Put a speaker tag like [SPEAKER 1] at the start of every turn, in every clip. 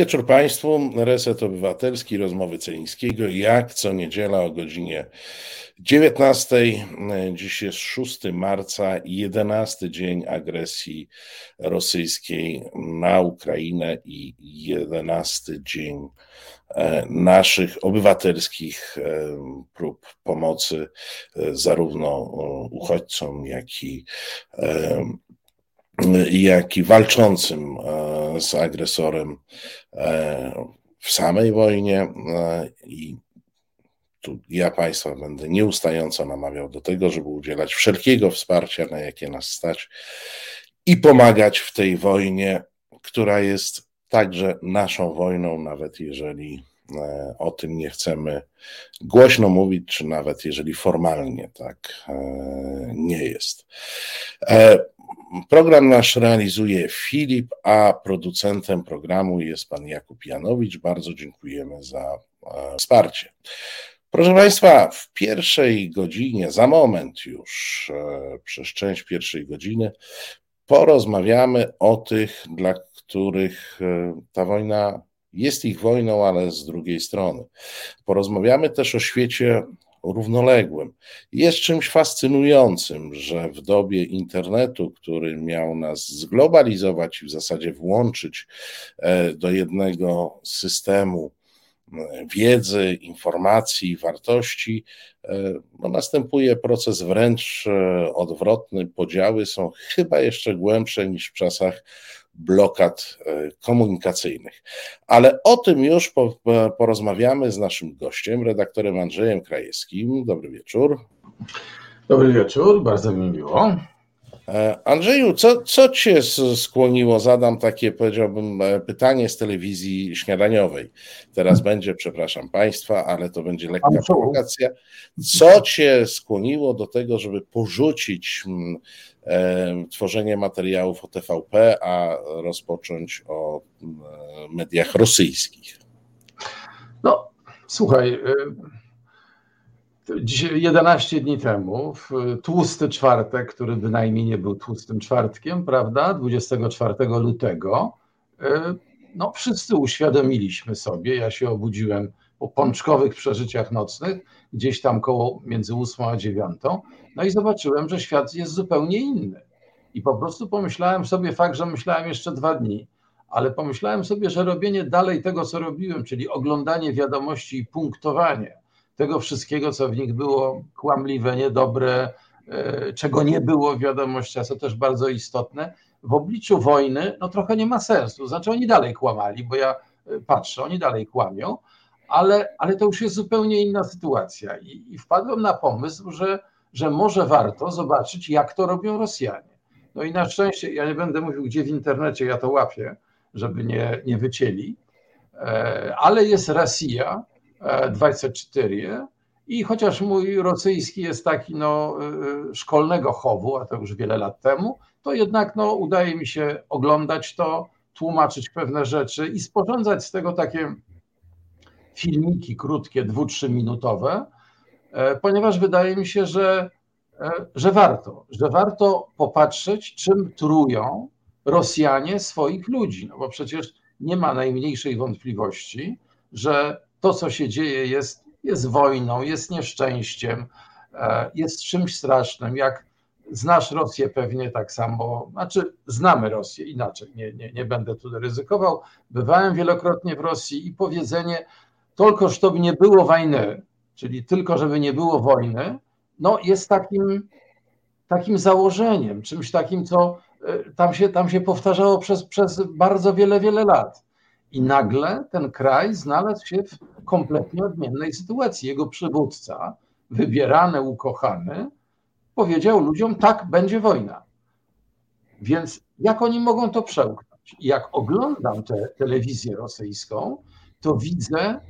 [SPEAKER 1] wieczór Państwu. Reset Obywatelski, rozmowy Celińskiego, jak co niedziela o godzinie 19. Dziś jest 6 marca, 11 dzień agresji rosyjskiej na Ukrainę i 11 dzień e, naszych obywatelskich e, prób pomocy e, zarówno uchodźcom, jak i jak i walczącym e, z agresorem e, w samej wojnie e, i tu ja Państwa będę nieustająco namawiał do tego, żeby udzielać wszelkiego wsparcia, na jakie nas stać i pomagać w tej wojnie, która jest także naszą wojną, nawet jeżeli o tym nie chcemy głośno mówić, czy nawet jeżeli formalnie tak nie jest. Program nasz realizuje Filip, a producentem programu jest pan Jakub Janowicz. Bardzo dziękujemy za e, wsparcie. Proszę Państwa, w pierwszej godzinie, za moment już, e, przez część pierwszej godziny, porozmawiamy o tych, dla których e, ta wojna jest ich wojną, ale z drugiej strony. Porozmawiamy też o świecie równoległym. Jest czymś fascynującym, że w dobie internetu, który miał nas zglobalizować i w zasadzie włączyć e, do jednego systemu e, wiedzy, informacji, wartości, e, no następuje proces wręcz odwrotny. Podziały są chyba jeszcze głębsze niż w czasach blokad e, komunikacyjnych. Ale o tym już porozmawiamy z naszym gościem, redaktorem Andrzejem Krajewskim. Dobry wieczór.
[SPEAKER 2] Dobry wieczór, bardzo mi miło.
[SPEAKER 1] E, Andrzeju, co, co cię skłoniło? Zadam takie, powiedziałbym, e, pytanie z telewizji śniadaniowej. Teraz będzie, przepraszam Państwa, ale to będzie lekka prowokacja. Co cię skłoniło do tego, żeby porzucić mm, e, tworzenie materiałów o TVP, a rozpocząć o mm, mediach rosyjskich?
[SPEAKER 2] No, słuchaj. Y 11 dni temu, w tłusty czwartek, który bynajmniej nie był tłustym czwartkiem, prawda, 24 lutego, e, no wszyscy uświadomiliśmy sobie, ja się obudziłem po pączkowych przeżyciach nocnych, gdzieś tam koło między 8 a 9, no i zobaczyłem, że świat jest zupełnie inny. I po prostu pomyślałem sobie, fakt, że myślałem jeszcze dwa dni, ale pomyślałem sobie, że robienie dalej tego, co robiłem, czyli oglądanie wiadomości i punktowanie, tego wszystkiego, co w nich było kłamliwe, niedobre, e, czego nie było w wiadomościach, co też bardzo istotne, w obliczu wojny no trochę nie ma sensu. Znaczy oni dalej kłamali, bo ja e, patrzę, oni dalej kłamią, ale, ale to już jest zupełnie inna sytuacja. I, i wpadłem na pomysł, że, że może warto zobaczyć, jak to robią Rosjanie. No i na szczęście, ja nie będę mówił, gdzie w internecie ja to łapię, żeby nie, nie wycięli, e, ale jest Rosja, 24 i chociaż mój rosyjski jest taki no, y, szkolnego chowu, a to już wiele lat temu, to jednak no, udaje mi się oglądać to, tłumaczyć pewne rzeczy i sporządzać z tego takie filmiki krótkie, dwu, trzyminutowe, e, ponieważ wydaje mi się, że, e, że warto, że warto popatrzeć, czym trują Rosjanie swoich ludzi. No bo przecież nie ma najmniejszej wątpliwości, że to, co się dzieje, jest, jest wojną, jest nieszczęściem, e, jest czymś strasznym. Jak znasz Rosję pewnie tak samo, znaczy znamy Rosję inaczej, nie, nie, nie będę tu ryzykował. Bywałem wielokrotnie w Rosji i powiedzenie, tylko żeby nie było wojny, czyli tylko żeby nie było wojny, no jest takim, takim założeniem, czymś takim, co e, tam się, tam się powtarzało przez, przez bardzo wiele, wiele lat. I nagle ten kraj znalazł się w kompletnie odmiennej sytuacji. Jego przywódca, wybierany, ukochany, powiedział ludziom: tak, będzie wojna. Więc jak oni mogą to przełknąć? Jak oglądam tę telewizję rosyjską, to widzę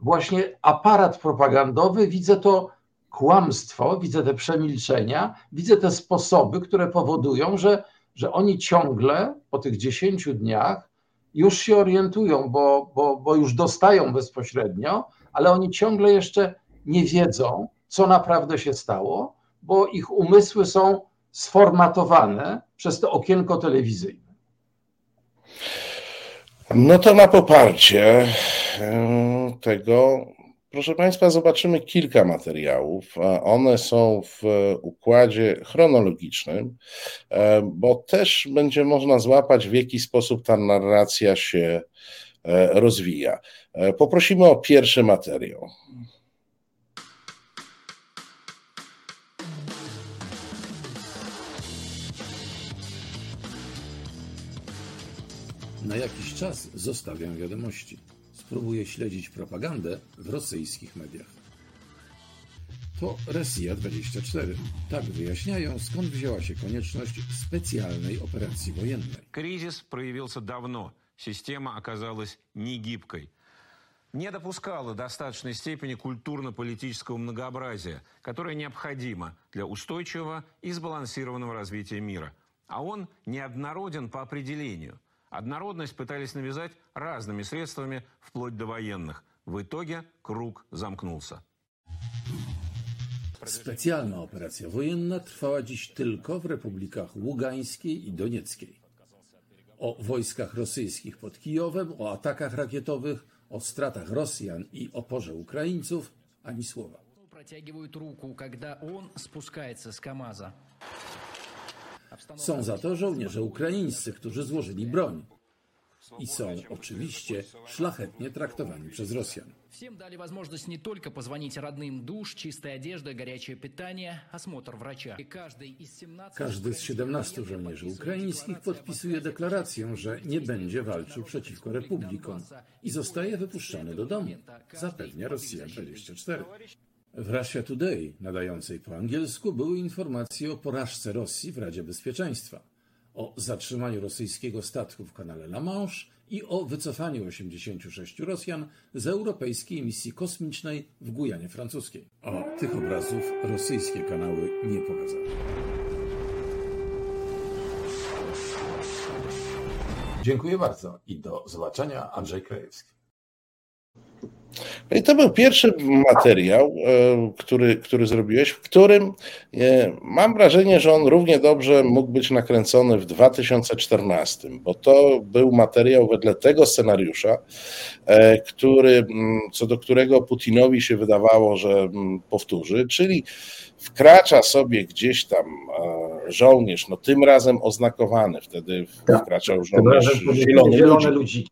[SPEAKER 2] właśnie aparat propagandowy, widzę to kłamstwo, widzę te przemilczenia, widzę te sposoby, które powodują, że, że oni ciągle po tych 10 dniach już się orientują, bo, bo, bo już dostają bezpośrednio, ale oni ciągle jeszcze nie wiedzą, co naprawdę się stało, bo ich umysły są sformatowane przez to okienko telewizyjne.
[SPEAKER 1] No to na poparcie tego, proszę Państwa, zobaczymy kilka materiałów. One są w układzie chronologicznym, bo też będzie można złapać, w jaki sposób ta narracja się e, rozwija. E, poprosimy o pierwszy materiał.
[SPEAKER 3] Na jakiś czas zostawiam wiadomości. Spróbuję śledzić propagandę w rosyjskich mediach. To Rosja 24. Tak wyjaśniają, skąd wzięła się konieczność specjalnej operacji wojennej.
[SPEAKER 4] Kryzys проявился давно. Система оказалась негибкой. Не допускала достаточной степени культурно-политического многообразия, которое необходимо для устойчивого и сбалансированного развития мира. А он неоднороден по определению – Однородность пытались навязать разными средствами, вплоть до военных. W итоге kruг zamknął
[SPEAKER 3] Specjalna operacja wojenna trwała dziś tylko w republikach Ługańskiej i Donieckiej. O wojskach rosyjskich pod Kijowem, o atakach rakietowych, o stratach Rosjan i oporze Ukraińców ani słowa. Протягивают руку, когда он спускается с КАМАЗа. Są za to żołnierze ukraińscy, którzy złożyli broń. I są oczywiście szlachetnie traktowani przez Rosjan. Всем дали возможность не только позвонить родным душ, чистая одежда, горячее питание, осмотр врача. Każdy z 17 żołnierzy ukraińskich podpisuje deklarację, że nie będzie walczył przeciwko republikom i zostaje wypuszczony do domu, zapewnia Rosja 24. W Russia Today, nadającej po angielsku, były informacje o porażce Rosji w Radzie Bezpieczeństwa, o zatrzymaniu rosyjskiego statku w kanale La Manche i o wycofaniu 86 Rosjan z europejskiej misji kosmicznej w Gujanie Francuskiej. A tych obrazów rosyjskie kanały nie pokazały.
[SPEAKER 2] Dziękuję bardzo i do zobaczenia. Andrzej Krajewski.
[SPEAKER 1] No i to był pierwszy materiał, e, który, który zrobiłeś, w którym e, mam wrażenie, że on równie dobrze mógł być nakręcony w 2014, bo to był materiał wedle tego scenariusza, e, który, co do którego Putinowi się wydawało, że powtórzy, czyli wkracza sobie gdzieś tam żołnierz, no tym razem oznakowany, wtedy tak. wkraczał żołnierz zielony, zielony ludziki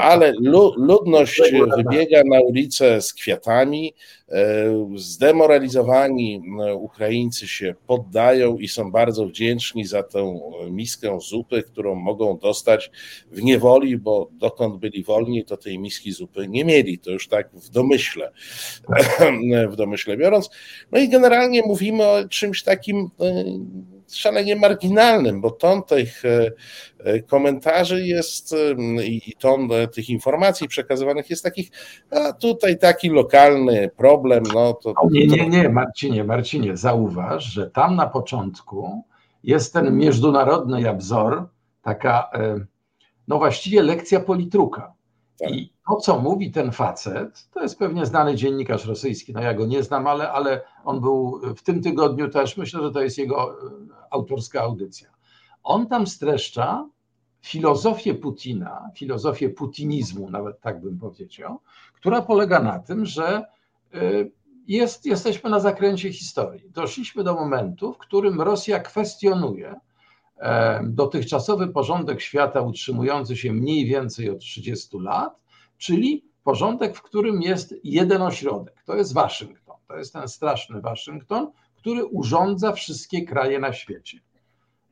[SPEAKER 1] ale ludność wybiega na ulicę z kwiatami, e, zdemoralizowani Ukraińcy się poddają i są bardzo wdzięczni za tę miskę zupy, którą mogą dostać w niewoli, bo dokąd byli wolni, to tej miski zupy nie mieli. To już tak w domyśle, w domyśle biorąc. No i generalnie mówimy o czymś takim e, szalenie marginalnym, bo ton tych e, e, komentarzy jest i ton e, tych informacji przekazywanych jest takich, a tutaj taki lokalny problem. No to,
[SPEAKER 2] to... Nie, nie, nie, Marcinie, Marcinie, zauważ, że tam na początku jest ten międzynarodny abzor, taka no właściwie lekcja politruka. Tak. I to, co mówi ten facet, to jest pewnie znany dziennikarz rosyjski, no ja go nie znam, ale, ale on był w tym tygodniu też, myślę, że to jest jego e, autorska audycja. On tam streszcza filozofię Putina, filozofię putinizmu, nawet tak bym powiedział, która polega na tym, że e, jest, jesteśmy na zakręcie historii. Doszliśmy do momentu, w którym Rosja kwestionuje e, dotychczasowy porządek świata utrzymujący się mniej więcej od 30 lat czyli porządek, w którym jest jeden ośrodek. To jest Waszyngton. To jest ten straszny Waszyngton, który urządza wszystkie kraje na świecie.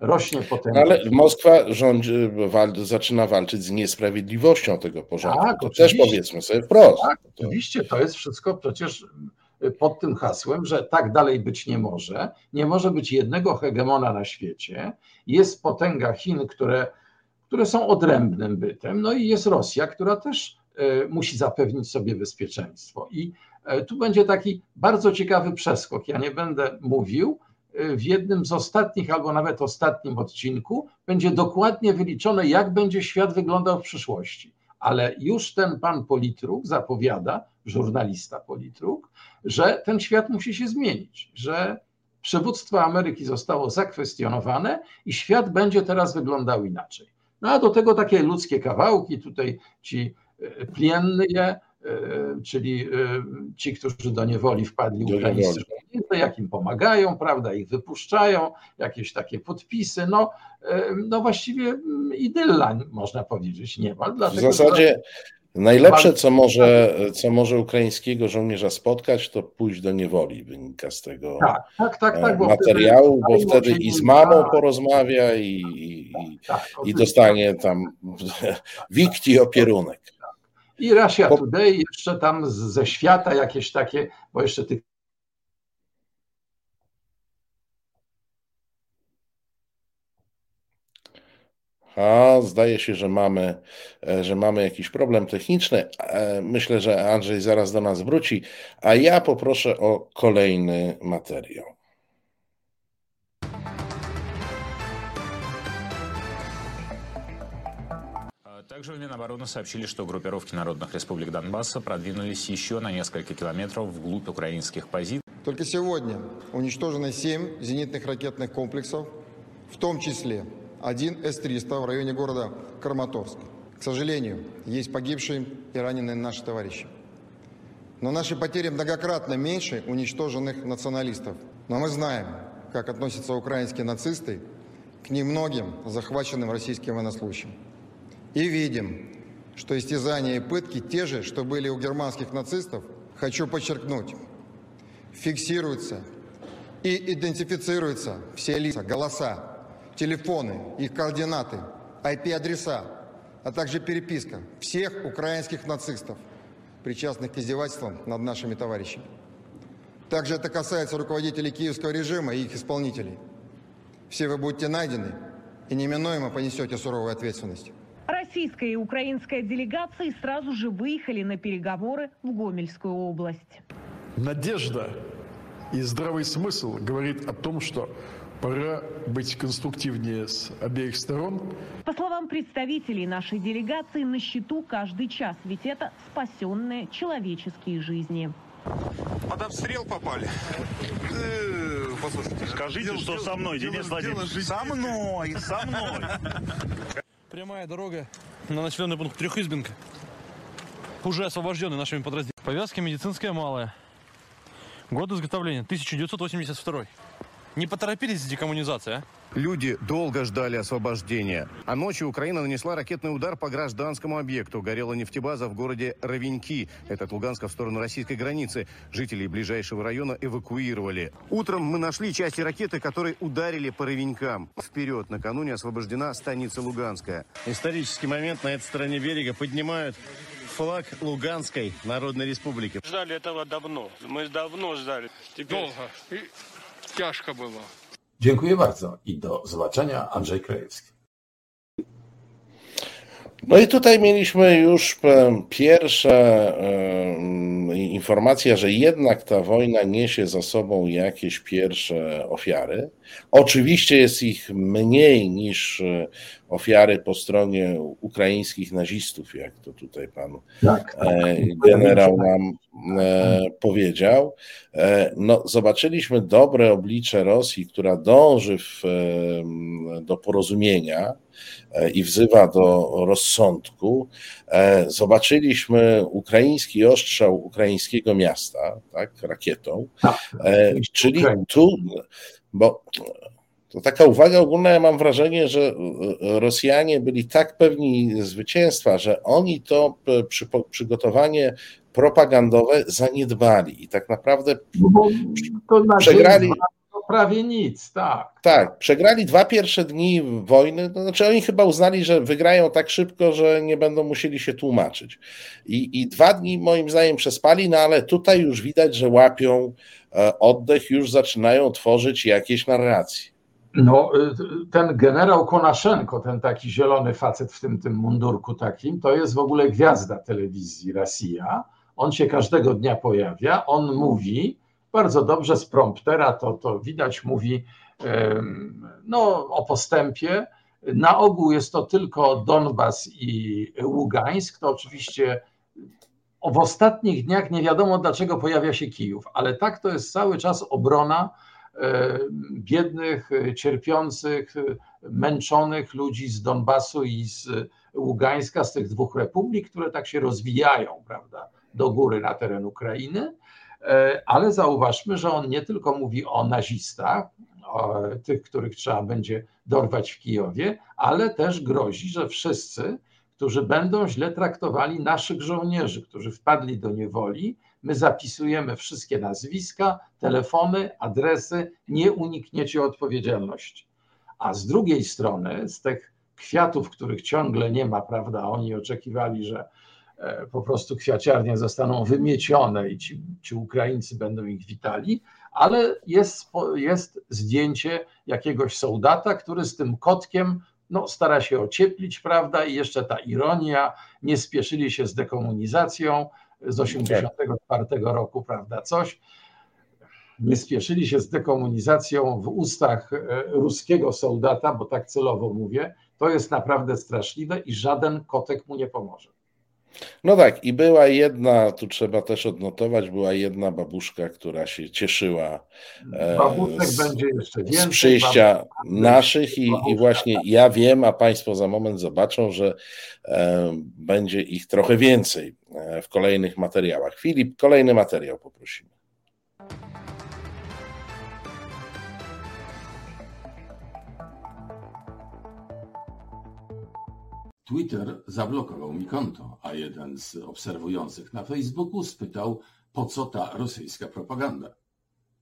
[SPEAKER 2] Rośnie potem.
[SPEAKER 1] Ale Moskwa rządzi, wal, zaczyna walczyć z niesprawiedliwością tego porządku. Tak, to też powiedzmy sobie wprost.
[SPEAKER 2] Tak, oczywiście, to jest wszystko przecież pod tym hasłem, że tak dalej być nie może. Nie może być jednego hegemona na świecie. Jest potęga Chin, które, które są odrębnym bytem, no i jest Rosja, która też musi zapewnić sobie bezpieczeństwo. I e, tu będzie taki bardzo ciekawy przeskok. Ja nie będę mówił. E, w jednym z ostatnich, albo nawet ostatnim odcinku będzie dokładnie wyliczone, jak będzie świat wyglądał w przyszłości. Ale już ten pan politruk zapowiada, żurnalista politruk, że ten świat musi się zmienić, że przywództwo Ameryki zostało zakwestionowane i świat będzie teraz wyglądał inaczej. No a do tego takie ludzkie kawałki, tutaj ci pliennie, czyli ci, którzy do niewoli wpadli ukraińscy żołnierze, jak im pomagają, prawda, ich wypuszczają, jakieś takie podpisy, no, no właściwie mm, idylla można powiedzieć niemal.
[SPEAKER 1] Dlatego, w zasadzie Najlepsze, co może, co może ukraińskiego żołnierza spotkać, to pójść do niewoli, wynika z tego tak, tak, tak, tak, bo materiału, bo wtedy i z mamą porozmawia i, i, tak, i dostanie tam wikti opierunek.
[SPEAKER 2] I Russia Today jeszcze tam ze świata jakieś takie, bo jeszcze tych
[SPEAKER 1] A zdaje się, że mamy, e, że mamy jakiś problem techniczny. E, myślę, że Andrzej zaraz do nas wróci, a ja poproszę o kolejny materiał.
[SPEAKER 5] Также в Минобороны сообщили, что группировки народных республик Донбасса продвинулись еще на несколько километров вглубь украинских позиций.
[SPEAKER 6] Только сегодня уничтожено 7 зенитных ракетных комплексов, в том числе один С-300 в районе города Краматорск. К сожалению, есть погибшие и раненые наши товарищи. Но наши потери многократно меньше уничтоженных националистов. Но мы знаем, как относятся украинские нацисты к немногим захваченным российским военнослужащим. И видим, что истязания и пытки те же, что были у германских нацистов, хочу подчеркнуть, фиксируются и идентифицируются все лица, голоса, телефоны, их координаты, IP-адреса, а также переписка всех украинских нацистов, причастных к издевательствам над нашими товарищами. Также это касается руководителей киевского режима и их исполнителей. Все вы будете найдены и неминуемо понесете суровую ответственность.
[SPEAKER 7] Российская и украинская делегации сразу же выехали на переговоры в Гомельскую область.
[SPEAKER 8] Надежда и здравый смысл говорит о том, что Пора быть конструктивнее с обеих сторон.
[SPEAKER 7] По словам представителей нашей делегации, на счету каждый час, ведь это спасенные человеческие жизни.
[SPEAKER 9] Под обстрел попали.
[SPEAKER 10] Э, послушайте, скажите, что со мной, Денис Владимирович.
[SPEAKER 9] Со мной, со мной.
[SPEAKER 11] Прямая дорога на населенный пункт Трехизбинка. Уже освобожденный нашими подразделениями. Повязка медицинская малая. Год изготовления 1982. Не поторопились с декоммунизацией, а?
[SPEAKER 12] Люди долго ждали освобождения. А ночью Украина нанесла ракетный удар по гражданскому объекту. Горела нефтебаза в городе Равеньки. Это от Луганска в сторону российской границы. Жителей ближайшего района эвакуировали. Утром мы нашли части ракеты, которые ударили по Равенькам. Вперед, накануне освобождена станица Луганская. Исторический момент на этой стороне берега поднимают флаг Луганской Народной Республики.
[SPEAKER 13] Ждали этого давно. Мы давно ждали. Теперь... Долго ciężko było.
[SPEAKER 2] Dziękuję bardzo i do zobaczenia. Andrzej Krajewski.
[SPEAKER 1] No i tutaj mieliśmy już e, pierwsze e, informacje, że jednak ta wojna niesie za sobą jakieś pierwsze ofiary. Oczywiście jest ich mniej niż e, ofiary po stronie ukraińskich nazistów, jak to tutaj pan tak, tak. generał nam powiedział. No, zobaczyliśmy dobre oblicze Rosji, która dąży w, do porozumienia i wzywa do rozsądku. E, zobaczyliśmy ukraiński ostrzał ukraińskiego miasta, tak, rakietą, e, czyli tu, bo to taka uwaga ogólna, ja mam wrażenie, że Rosjanie byli tak pewni zwycięstwa, że oni to przy, przygotowanie propagandowe zaniedbali i tak naprawdę no przegrali
[SPEAKER 2] prawie nic, tak.
[SPEAKER 1] Tak, przegrali dwa pierwsze dni wojny, to znaczy oni chyba uznali, że wygrają tak szybko, że nie będą musieli się tłumaczyć. I, i dwa dni moim zdaniem przespali, no ale tutaj już widać, że łapią e, oddech, już zaczynają tworzyć jakieś narracje.
[SPEAKER 2] No, y, ten generał Konaszenko, ten taki zielony facet w tym, tym mundurku takim, to jest w ogóle gwiazda telewizji Rosja. On się każdego dnia pojawia, on mówi, bardzo dobrze z promptera, to, to widać, mówi no, o postępie. Na ogół jest to tylko Donbas i Ługańsk. To oczywiście w ostatnich dniach nie wiadomo, dlaczego pojawia się Kijów, ale tak to jest cały czas obrona biednych, cierpiących, męczonych ludzi z Donbasu i z Ługańska, z tych dwóch republik, które tak się rozwijają, prawda, do góry na teren Ukrainy. Ale zauważmy, że on nie tylko mówi o nazistach, o tych, których trzeba będzie dorwać w Kijowie, ale też grozi, że wszyscy, którzy będą źle traktowali naszych żołnierzy, którzy wpadli do niewoli, my zapisujemy wszystkie nazwiska, telefony, adresy, nie unikniecie odpowiedzialności. A z drugiej strony, z tych kwiatów, których ciągle nie ma, prawda, oni oczekiwali, że e, po prostu kwiaciarnie zostaną wymiecione i ci, ci Ukraińcy będą ich witali, ale jest, jest zdjęcie jakiegoś soldata, który z tym kotkiem no, stara się ocieplić, prawda? I jeszcze ta ironia, nie spieszyli się z dekomunizacją z 1984 roku, prawda? Coś. Nie spieszyli się z dekomunizacją w ustach e, ruskiego soldata, bo tak celowo mówię. To jest naprawdę straszliwe i żaden kotek mu nie pomoże.
[SPEAKER 1] No tak, i była jedna, tu trzeba też odnotować, była jedna babuszka, która się cieszyła
[SPEAKER 2] e, z, będzie jeszcze więcej,
[SPEAKER 1] z przyjścia naszych i, i, właśnie ja wiem, a Państwo za moment zobaczą, że e, będzie ich trochę więcej e, w kolejnych materiałach. Filip, kolejny materiał poprosimy.
[SPEAKER 3] Twitter zablokował mi konto, a jeden z obserwujących na Facebooku spytał, po co ta rosyjska propaganda.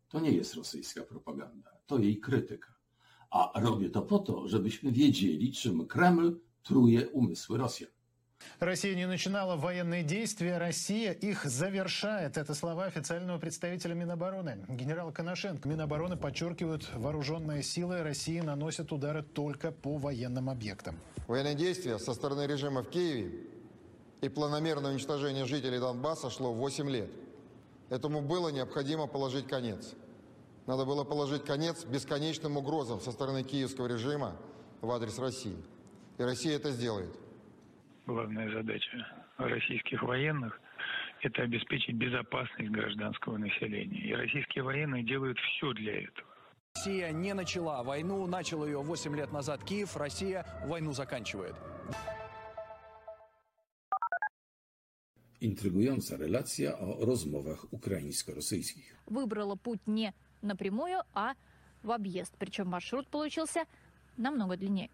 [SPEAKER 3] To nie jest rosyjska propaganda, to jej krytyka. A robię to po to, żebyśmy wiedzieli, czym Kreml truje umysły Rosjan.
[SPEAKER 14] Россия не начинала военные действия, Россия их завершает. Это слова официального представителя Минобороны. Генерал Коношенко. Минобороны подчеркивают, вооруженные силы России наносят удары только по военным объектам.
[SPEAKER 6] Военные действия со стороны режима в Киеве и планомерное уничтожение жителей Донбасса шло 8 лет. Этому было необходимо положить конец. Надо было положить конец бесконечным угрозам со стороны киевского режима в адрес России. И Россия это сделает.
[SPEAKER 15] Главная задача российских военных – это обеспечить безопасность гражданского населения. И российские военные делают все для этого.
[SPEAKER 16] Россия не начала войну, начал ее 8 лет назад Киев, Россия войну заканчивает.
[SPEAKER 3] Intrygująca relacja o rozmowach ukraińsko-rosyjskich.
[SPEAKER 17] Выбрала путь не напрямую, а в объезд. Причем маршрут получился намного длиннее.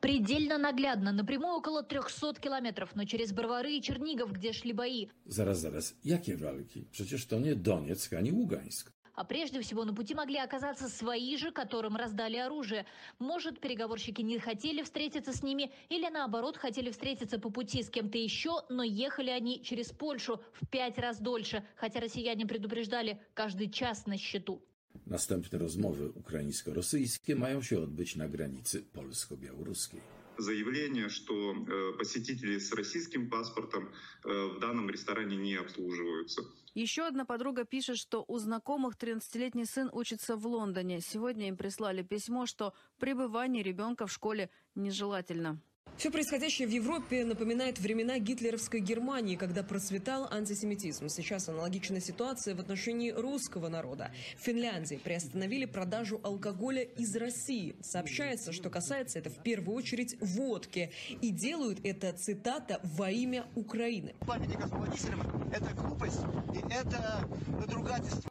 [SPEAKER 17] Предельно наглядно, напрямую около 300 километров, но через Барвары и Чернигов, где шли бои.
[SPEAKER 3] Zaraz, zaraz, jakie walki? Przecież to nie Donieck ani Ługańsk.
[SPEAKER 17] А прежде всего на пути могли оказаться свои же, которым раздали оружие. Может, переговорщики не хотели встретиться с ними, или наоборот, хотели встретиться по пути с кем-то еще, но ехали они через Польшу в пять раз дольше, хотя россияне предупреждали, каждый час на счету.
[SPEAKER 3] Następne rozmowy ukraińsko-rosyjskie mają się odbyć na granicy polsko-białoruskiej.
[SPEAKER 18] Заявление, что э, посетители с российским паспортом э, в данном ресторане не обслуживаются.
[SPEAKER 19] Еще одна подруга пишет, что у знакомых 13-летний сын учится в Лондоне. Сегодня им прислали письмо, что пребывание ребенка в школе нежелательно.
[SPEAKER 20] Все происходящее в Европе напоминает времена гитлеровской Германии, когда процветал антисемитизм. Сейчас аналогичная ситуация в отношении русского народа. В Финляндии приостановили продажу алкоголя из России. Сообщается, что касается это в первую очередь водки. И делают это, цитата, во имя Украины.
[SPEAKER 21] Памятник освободителям – это глупость и это надругательство.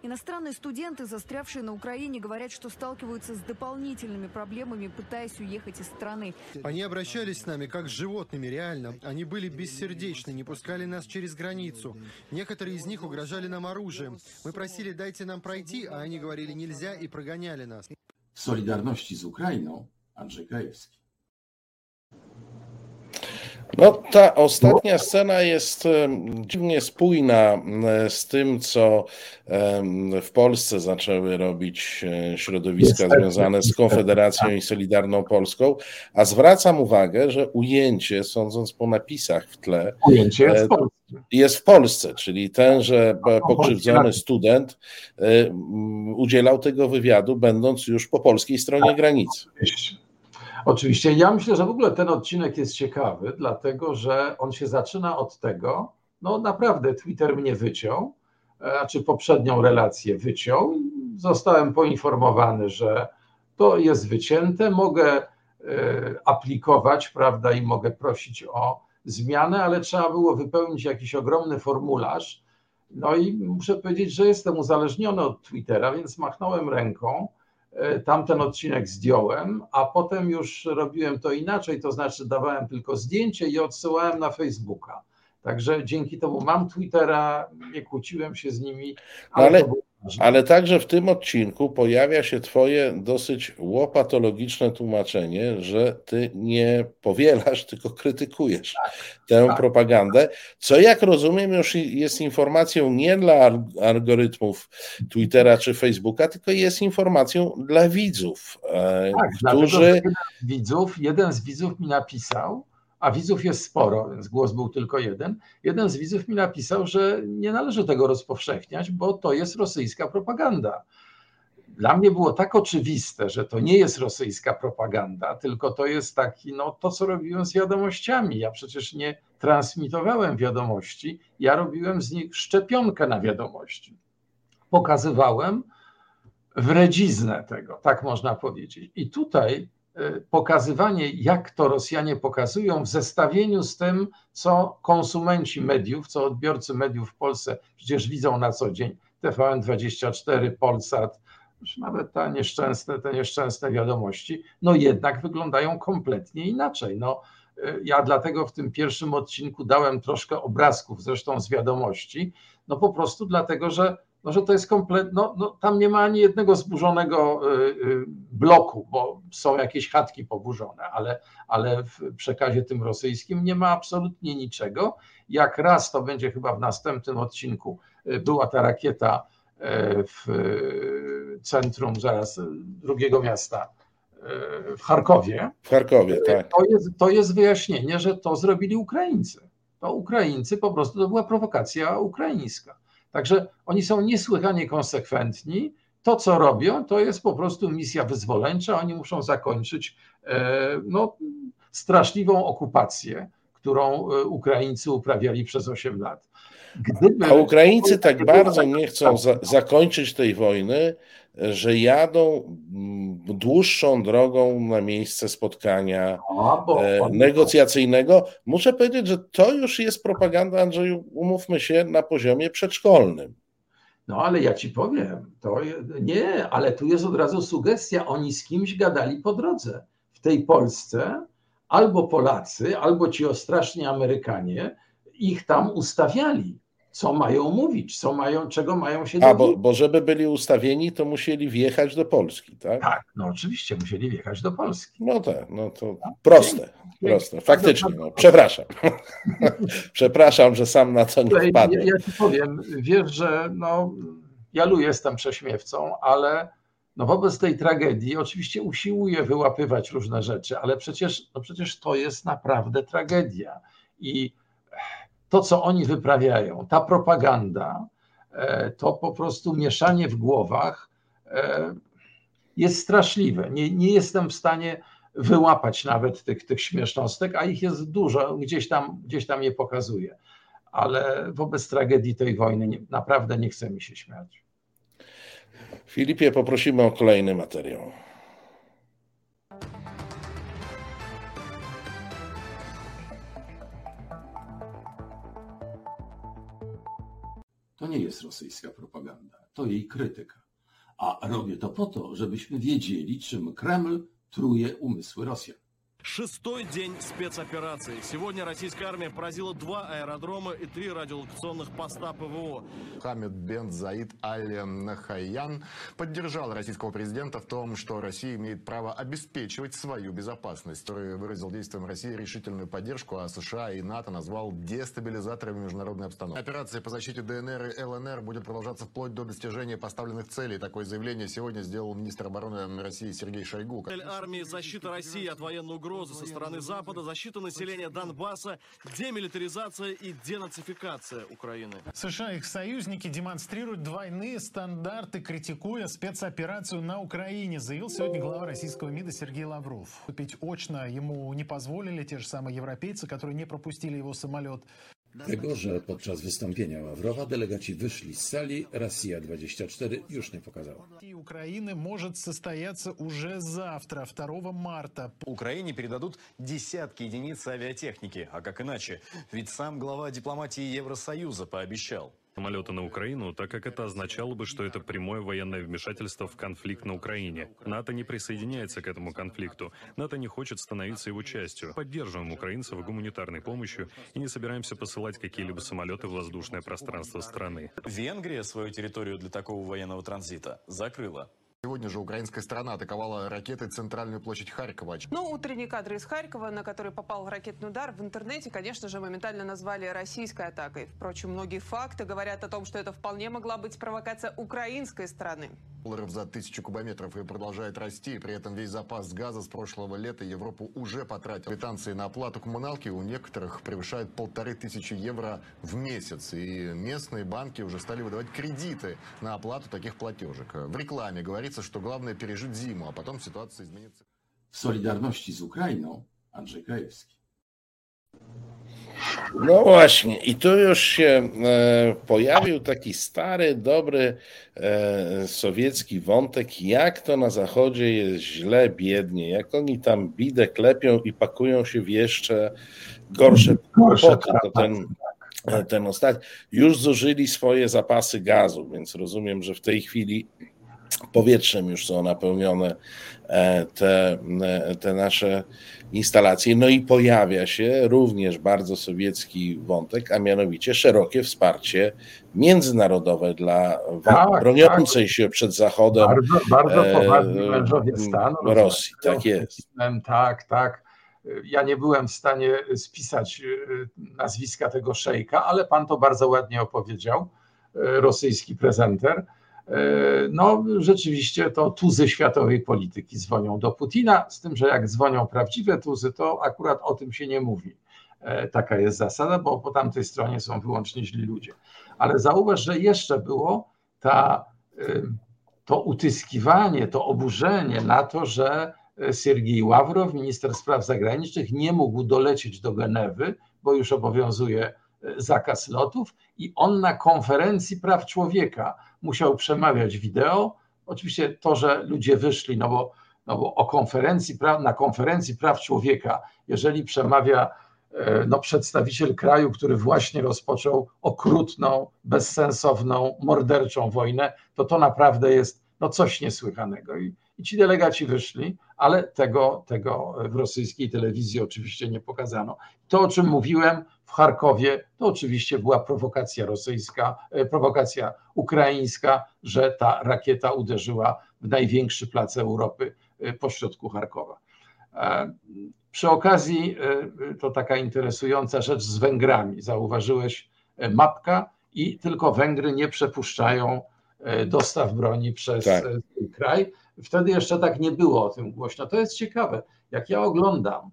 [SPEAKER 19] Иностранные студенты, застрявшие на Украине, говорят, что сталкиваются с дополнительными проблемами, пытаясь уехать из страны.
[SPEAKER 22] Они обращались с нами как с животными, реально. Они были бессердечны, не пускали нас через границу. Некоторые из них угрожали нам оружием. Мы просили, дайте нам пройти, а они говорили нельзя и прогоняли нас.
[SPEAKER 3] Solidarności z Ukrainą Andrzej Krajewski.
[SPEAKER 1] No, ta ostatnia scena jest dziwnie spójna z tym, co w Polsce zaczęły robić e, środowiska związane z Konfederacją i Solidarną Polską, a zwracam uwagę, że ujęcie, sądząc po napisach w tle,
[SPEAKER 2] ujęcie jest w e, Polsce,
[SPEAKER 1] jest w Polsce czyli tenże pokrzywdzony student e, udzielał tego wywiadu, będąc już po polskiej stronie granicy.
[SPEAKER 2] Oczywiście. Ja myślę, że w ogóle ten odcinek jest ciekawy, dlatego że on się zaczyna od tego, no naprawdę Twitter mnie wyciął, znaczy poprzednią relację wyciął. Zostałem poinformowany, że to jest wycięte. Mogę aplikować, prawda, i mogę prosić o zmianę, ale trzeba było wypełnić jakiś ogromny formularz. No i muszę powiedzieć, że jestem uzależniony od Twittera, więc machnąłem ręką. Tamten odcinek zdjąłem, a potem już robiłem to inaczej, to znaczy dawałem tylko zdjęcie i odsyłałem na Facebooka. Także dzięki temu mam Twittera, nie kłóciłem się z nimi.
[SPEAKER 1] Ale, ale, ale także w tym odcinku pojawia się Twoje dosyć łopatologiczne tłumaczenie, że Ty nie powielasz, tylko krytykujesz tak, tę tak. propagandę, co jak rozumiem już jest informacją nie dla algorytmów Twittera czy Facebooka, tylko jest informacją dla widzów,
[SPEAKER 2] e, tak, którzy. Jeden widzów, jeden z widzów mi napisał, a widzów jest sporo, więc głos był tylko jeden. Jeden z widzów mi napisał, że nie należy tego rozpowszechniać, bo to jest rosyjska propaganda. Dla mnie było tak oczywiste, że to nie jest rosyjska propaganda, tylko to jest taki, no to co robiłem z wiadomościami. Ja przecież nie transmitowałem wiadomości, ja robiłem z nich szczepionkę na wiadomości. Pokazywałem wredziznę tego, tak można powiedzieć. I tutaj pokazywanie, jak to Rosjanie pokazują, w zestawieniu z tym, co konsumenci mediów, co odbiorcy mediów w Polsce przecież widzą na co dzień. TVN24, Polsat, nawet te nieszczęsne, te nieszczęsne wiadomości, no jednak wyglądają kompletnie inaczej. No, y, ja dlatego w tym pierwszym odcinku dałem troszkę obrazków, zresztą z wiadomości, no po prostu dlatego, że no, że to jest kompletnie, no, no, tam nie ma ani jednego zburzonego y, y, bloku, bo są jakieś chatki poburzone, ale, ale w przekazie tym rosyjskim nie ma absolutnie niczego. Jak raz to będzie chyba w następnym odcinku, y, była ta rakieta w centrum zaraz drugiego miasta, w Charkowie.
[SPEAKER 1] W Charkowie, tak.
[SPEAKER 2] To jest, to jest wyjaśnienie, że to zrobili Ukraińcy. To Ukraińcy po prostu, to była prowokacja ukraińska. Także oni są niesłychanie konsekwentni. To, co robią, to jest po prostu misja wyzwoleńcza. Oni muszą zakończyć e, no, straszliwą okupację, którą e, Ukraińcy uprawiali przez 8 lat.
[SPEAKER 1] A Ukraińcy tak bardzo nie chcą za zakończyć tej wojny, że jadą mm, dłuższą drogą na miejsce spotkania e, negocjacyjnego. Muszę powiedzieć, że to już jest propaganda, Andrzeju, umówmy się, na poziomie przedszkolnym.
[SPEAKER 2] No ale ja ci powiem, to nie, ale tu jest od razu sugestia, oni z kimś gadali po drodze. W tej Polsce albo Polacy, albo ci ostraszni Amerykanie ich tam ustawiali co mają mówić, co mają, czego mają się
[SPEAKER 1] A, bo, bo żeby byli ustawieni, to musieli wjechać do Polski, tak?
[SPEAKER 2] Tak, no oczywiście, musieli wjechać do Polski.
[SPEAKER 1] No tak, no to proste, proste, faktycznie, no, przepraszam. przepraszam, że sam na to nie wpadłem.
[SPEAKER 2] Ja, ja ci powiem, wiesz, że no, ja lu jestem prześmiewcą, ale no wobec tej tragedii oczywiście usiłuję wyłapywać różne rzeczy, ale przecież, no przecież to jest naprawdę tragedia i to, co oni wyprawiają, ta propaganda, e, to po prostu mieszanie w głowach e, jest straszliwe. Nie, nie jestem w stanie wyłapać nawet tych, tych śmiesznostek, a ich jest dużo, gdzieś tam, gdzieś tam je pokazuję. Ale wobec tragedii tej wojny nie, naprawdę nie chce mi się śmiać.
[SPEAKER 1] Filipie, poprosimy o kolejny materiał.
[SPEAKER 3] To nie jest rosyjska propaganda, to jej krytyka. A robię to po to, żebyśmy wiedzieli, czym Kreml truje umysły Rosjan.
[SPEAKER 11] Шестой день спецоперации. Сегодня российская армия поразила два аэродрома и три радиолокационных поста ПВО.
[SPEAKER 23] Хамид бен Заид Аль-Нахаян поддержал российского президента в том, что Россия имеет право обеспечивать свою безопасность. Который выразил действиям России решительную поддержку, а США и НАТО назвал дестабилизаторами международной обстановки. Операция по защите ДНР и ЛНР будет продолжаться вплоть до достижения поставленных целей. Такое заявление сегодня сделал министр обороны России Сергей Шойгу.
[SPEAKER 11] Цель армии – защита России от военной угрозы угрозы со стороны Запада, защита населения Донбасса, демилитаризация и денацификация Украины.
[SPEAKER 14] США и их союзники демонстрируют двойные стандарты, критикуя спецоперацию на Украине, заявил сегодня глава российского МИДа Сергей Лавров. Купить очно ему не позволили те же самые европейцы, которые не пропустили его самолет.
[SPEAKER 3] Tego, że podczas wystąpienia Ławrowa delegaci wyszli z sali, Rosja 24 już nie pokazała.
[SPEAKER 14] Украины может состояться уже завтра, 2 марта.
[SPEAKER 24] Украине передадут десятки единиц авиатехники. А как иначе? Ведь сам глава дипломатии Евросоюза пообещал.
[SPEAKER 25] Самолеты на Украину, так как это означало бы, что это прямое военное вмешательство в конфликт на Украине. НАТО не присоединяется к этому конфликту. НАТО не хочет становиться его частью. Поддерживаем украинцев гуманитарной помощью и не собираемся посылать какие-либо самолеты в воздушное пространство страны.
[SPEAKER 24] Венгрия свою территорию для такого военного транзита закрыла.
[SPEAKER 23] Сегодня же украинская сторона атаковала ракетой центральную площадь Харькова.
[SPEAKER 26] Ну, утренние кадры из Харькова, на который попал ракетный удар, в интернете, конечно же, моментально назвали российской атакой. Впрочем, многие факты говорят о том, что это вполне могла быть провокация украинской стороны.
[SPEAKER 23] Долларов за тысячу кубометров и продолжает расти. При этом весь запас газа с прошлого лета Европу уже потратил. Квитанции на оплату коммуналки у некоторых превышают полторы тысячи евро в месяц. И местные банки уже стали выдавать кредиты на оплату таких платежек. В рекламе говорится, что главное пережить зиму, а потом ситуация изменится.
[SPEAKER 3] W Solidarności z Ukrainą Andrzej Krajewski.
[SPEAKER 1] No właśnie, i tu już się e, pojawił taki stary, dobry e, sowiecki wątek, jak to na Zachodzie jest źle, biednie, jak oni tam bidę klepią i pakują się w jeszcze gorsze kłopoty. To ten, ten ostatni. Już zużyli swoje zapasy gazu, więc rozumiem, że w tej chwili powietrzem już są napełnione e, te, e, te nasze instalacje. No i pojawia się również bardzo sowiecki wątek, a mianowicie szerokie wsparcie międzynarodowe dla
[SPEAKER 2] Tak,
[SPEAKER 1] broniącej
[SPEAKER 2] tak.
[SPEAKER 1] się przed Zachodem
[SPEAKER 2] Bardzo, bardzo
[SPEAKER 1] e,
[SPEAKER 2] poważni mężowie stanu.
[SPEAKER 1] Rosji.
[SPEAKER 2] rozmawiają
[SPEAKER 1] Tak jest.
[SPEAKER 2] Tak, tak. Ja nie byłem w stanie spisać nazwiska tego szejka, ale pan to bardzo ładnie opowiedział, rosyjski prezenter. Y, No, rzeczywiście to tuzy światowej polityki dzwonią do Putina, z tym, że jak dzwonią prawdziwe tuzy, to akurat o tym się nie mówi. E, Taka jest zasada, bo po tamtej stronie są wyłącznie źli ludzie. Ale zauważ, że jeszcze było ta, y, to utyskiwanie, to oburzenie na to, że Siergiej Ławrow, minister spraw zagranicznych, nie mógł dolecieć do Genewy, bo już obowiązuje e, zakaz lotów i on na konferencji praw człowieka musiał przemawiać wideo. Oczywiście to, że ludzie wyszli, no bo, no bo o konferencji, na konferencji praw człowieka, jeżeli przemawia e, no, przedstawiciel kraju, który właśnie rozpoczął okrutną, bezsensowną, morderczą wojnę, to to naprawdę jest no, coś niesłychanego. I, i ci delegaci wyszli, ale tego, tego w rosyjskiej telewizji oczywiście nie pokazano. To, o czym mówiłem w Charkowie, to oczywiście była prowokacja rosyjska, e, prowokacja ukraińska, że ta rakieta uderzyła w największy plac Europy e, pośrodku Charkowa. E, Przy okazji, to taka interesująca rzecz z Węgrami. Zauważyłeś mapka i tylko Węgry nie przepuszczają dostaw broni przez
[SPEAKER 1] Tak.
[SPEAKER 2] kraj. Wtedy jeszcze tak nie było o tym głośno. To jest ciekawe. Jak ja oglądam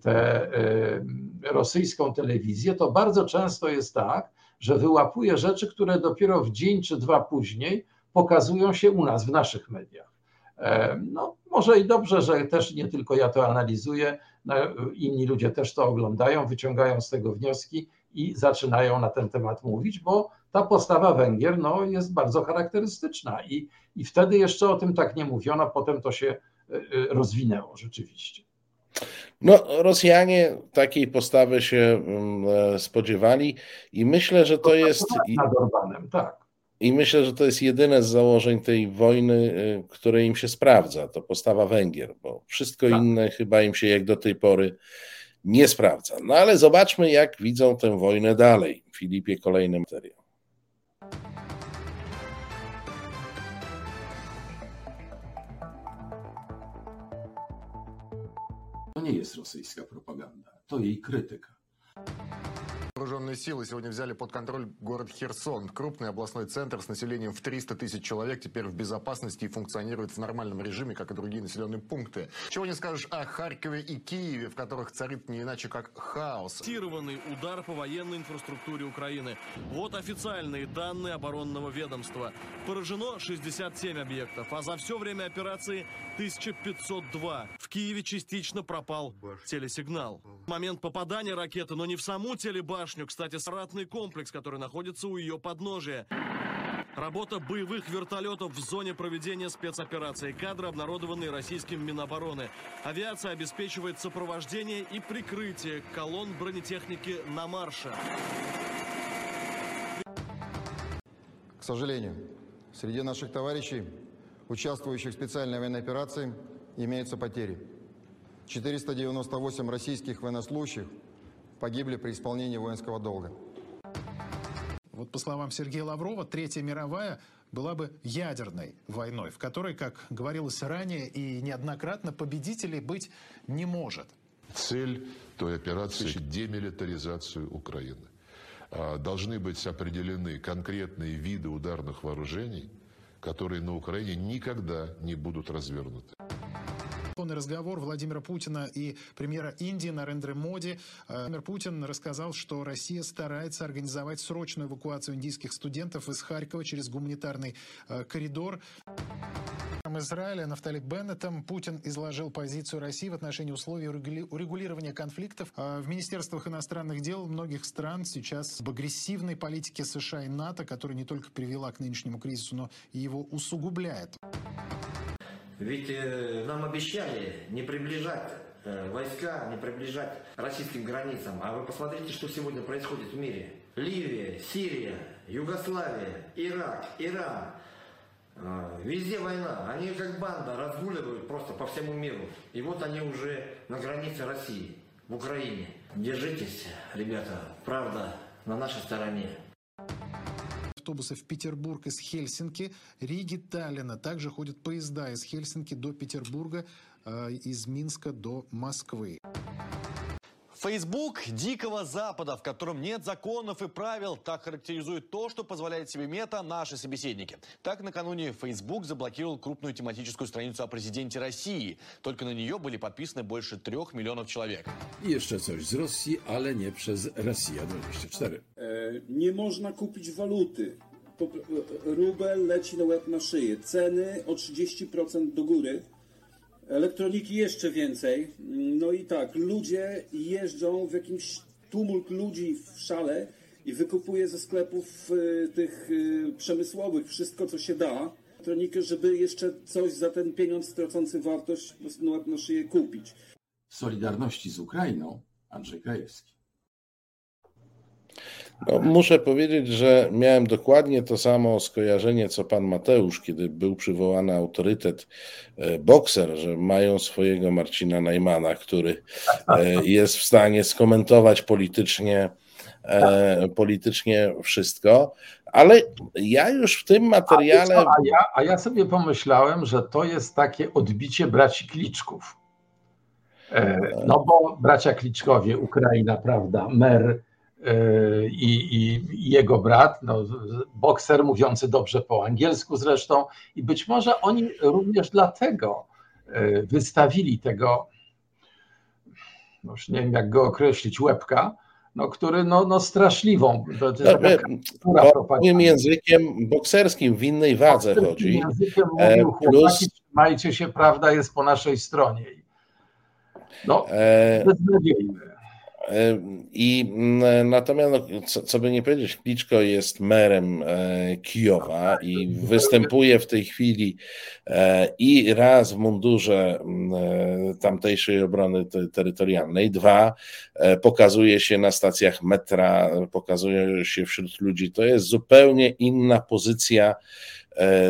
[SPEAKER 2] tę e, rosyjską telewizję, to bardzo często jest tak, że wyłapuję rzeczy, które dopiero w dzień czy dwa później pokazują się u nas w naszych mediach. E, No, może i dobrze, że też nie tylko ja to analizuję, no, inni ludzie też to oglądają, wyciągają z tego wnioski i zaczynają na ten temat mówić, bo ta postawa Węgier no, jest bardzo charakterystyczna i, i wtedy jeszcze o tym tak nie mówiono, potem to się e, e, rozwinęło rzeczywiście.
[SPEAKER 1] No, Rosjanie takiej postawy się mm, e, spodziewali i myślę, że to jest. i-
[SPEAKER 2] Nad Orbanem, tak.
[SPEAKER 1] I myślę, że to jest jedyne z założeń tej wojny, y, które im się sprawdza, to postawa Węgier, bo wszystko inne chyba im się jak do tej pory nie sprawdza. No ale zobaczmy, jak widzą tę wojnę dalej. Filipie, kolejny materiał.
[SPEAKER 3] Nie jest rosyjska propaganda, to jej krytyka.
[SPEAKER 23] Вооруженные силы сегодня взяли под контроль город Херсон. Крупный областной центр с населением в 300 тысяч человек теперь в безопасности и функционирует в нормальном режиме, как и другие населенные пункты. Чего не скажешь о Харькове и Киеве, в которых царит не иначе как хаос.
[SPEAKER 11] Массированный удар по военной инфраструктуре Украины. Вот официальные данные оборонного ведомства. Поражено 67 объектов, а за все время операции 1502. В Киеве частично пропал телесигнал. В момент попадания ракеты, но не в саму телебашню,
[SPEAKER 27] башню, кстати, ратный комплекс, который находится у ее подножия. Работа боевых вертолетов в зоне проведения спецоперации. Кадры, обнародованные российским Минобороны. Авиация обеспечивает сопровождение и прикрытие колонн бронетехники на марше.
[SPEAKER 6] К сожалению, среди наших товарищей, участвующих в специальной военной операции, имеются потери. 498 российских военнослужащих погибли при исполнении воинского долга.
[SPEAKER 14] Вот по словам Сергея Лаврова, Третья мировая была бы ядерной войной, в которой, как говорилось ранее и неоднократно, победителей быть не может.
[SPEAKER 28] Цель той операции – демилитаризацию Украины. А, Должны быть определены конкретные виды ударных вооружений, которые на Украине никогда не будут развернуты.
[SPEAKER 14] Телефонный разговор Владимира Путина и премьера Индии Нарендра Моди. Э, Владимир Путин рассказал, что Россия старается организовать срочную эвакуацию индийских студентов из Харькова через гуманитарный э, коридор. Израиля Нафтали Беннетом Путин изложил позицию России в отношении условий урегули- урегулирования конфликтов. А В министерствах иностранных дел многих стран сейчас об агрессивной политике США и НАТО, которая не только привела к нынешнему кризису, но и его усугубляет.
[SPEAKER 29] Ведь э, нам обещали не приближать э, войска, не приближать российским границам. А вы посмотрите, что сегодня происходит в мире. Ливия, Сирия, Югославия, Ирак, Иран. Э, Везде война. Они как банда разгуливают просто по всему миру. И вот они уже на границе России, в Украине. Держитесь, ребята. Правда на нашей стороне.
[SPEAKER 14] Автобусы в Петербург из Хельсинки, Риги, Таллина. Также ходят поезда из Хельсинки до Петербурга, э, из Минска до Москвы.
[SPEAKER 24] Фейсбук Дикого Запада, в котором нет законов и правил, так характеризует то, что позволяет себе мета наши собеседники. Так, накануне Facebook заблокировал крупную тематическую страницу о президенте России. Только на нее были подписаны больше трех миллионов человек.
[SPEAKER 3] I jeszcze coś z Rosji, ale nie przez Rosja 24.
[SPEAKER 30] E, Nie można kupić waluty. Rubel leci na łeb na szyję. Ceny o 30% do góry. Elektroniki jeszcze więcej. No i tak, ludzie jeżdżą w jakimś tumult ludzi w szale i wykupuje ze sklepów e, tych e, przemysłowych wszystko, co się da. Elektronikę, żeby jeszcze coś za ten pieniądz tracący wartość na szyję kupić.
[SPEAKER 3] Solidarności z Ukrainą Andrzej Krajewski.
[SPEAKER 1] No, muszę powiedzieć, że miałem dokładnie to samo skojarzenie, co pan Mateusz, kiedy był przywołany autorytet e, bokser, że mają swojego Marcina Najmana, który e, jest w stanie skomentować politycznie, e, politycznie wszystko. Ale ja już w tym materiale.
[SPEAKER 2] A, a, ja, a ja sobie pomyślałem, że to jest takie odbicie braci Kliczków. No bo bracia Kliczkowie, Ukraina, prawda, mer i, i i jego brat, no, bokser mówiący dobrze po angielsku zresztą, i być może oni również dlatego e, wystawili tego, no już nie wiem jak go określić, łebka, no, który no, no straszliwą, to
[SPEAKER 1] Bo
[SPEAKER 2] propagandy.
[SPEAKER 1] Moim językiem bokserskim w innej wadze chodzi.
[SPEAKER 2] językiem
[SPEAKER 1] E,
[SPEAKER 2] mówił
[SPEAKER 1] Plus
[SPEAKER 2] chłopaki, trzymajcie się, prawda jest po naszej stronie. No,
[SPEAKER 1] E,
[SPEAKER 2] beznadziejne.
[SPEAKER 1] E, I mm, natomiast, no, co, co by nie powiedzieć, Kliczko jest merem e, Kijowa i występuje w tej chwili e, i raz w mundurze mm, e, tamtejszej obrony te- terytorialnej, dwa e, pokazuje się na stacjach metra, pokazuje się wśród ludzi. To jest zupełnie inna pozycja e,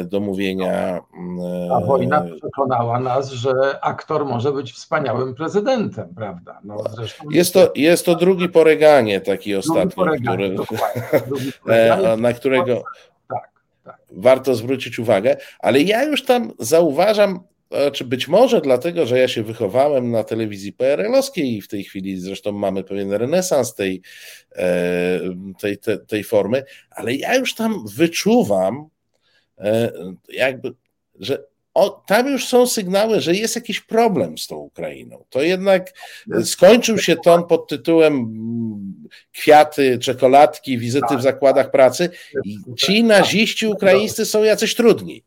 [SPEAKER 1] do mówienia. mm,
[SPEAKER 2] A wojna
[SPEAKER 1] e,
[SPEAKER 2] przekonała nas, że aktor może być wspaniałym prezydentem, prawda? No, zresztą
[SPEAKER 1] Jest to, jest to drugi poreganie taki
[SPEAKER 2] poreganie,
[SPEAKER 1] który,
[SPEAKER 2] poreganie.
[SPEAKER 1] e, na którego
[SPEAKER 2] tak.
[SPEAKER 1] warto zwrócić uwagę, ale ja już tam zauważam, czy być może dlatego, że ja się wychowałem na telewizji PRL-owskiej i w tej chwili zresztą mamy pewien renesans tej, e, tej, tej, tej formy, ale ja już tam wyczuwam e, jakby, że o, tam już są sygnały, że jest jakiś problem z tą Ukrainą. To jednak skończył się ton pod tytułem mm, kwiaty, czekoladki, wizyty w zakładach pracy. I ci naziści ukraińscy są jacyś trudni.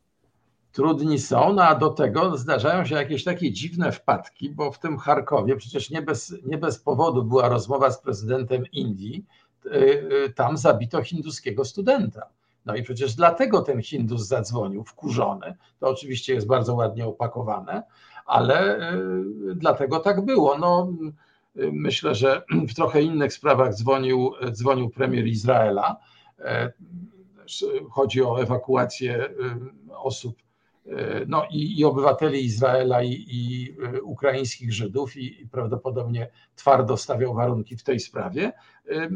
[SPEAKER 2] trudni są, no a do tego zdarzają się jakieś takie dziwne wpadki, bo w tym Charkowie przecież nie bez, nie bez powodu była rozmowa z prezydentem Indii, tam zabito hinduskiego studenta. No i przecież dlatego ten Hindus zadzwonił wkurzony. To oczywiście jest bardzo ładnie opakowane, ale dlatego tak było. No, myślę, że w trochę innych sprawach dzwonił, dzwonił premier Izraela. Chodzi o ewakuację osób no i, i obywateli Izraela i, i ukraińskich Żydów i, i, prawdopodobnie twardo stawiał warunki w tej sprawie.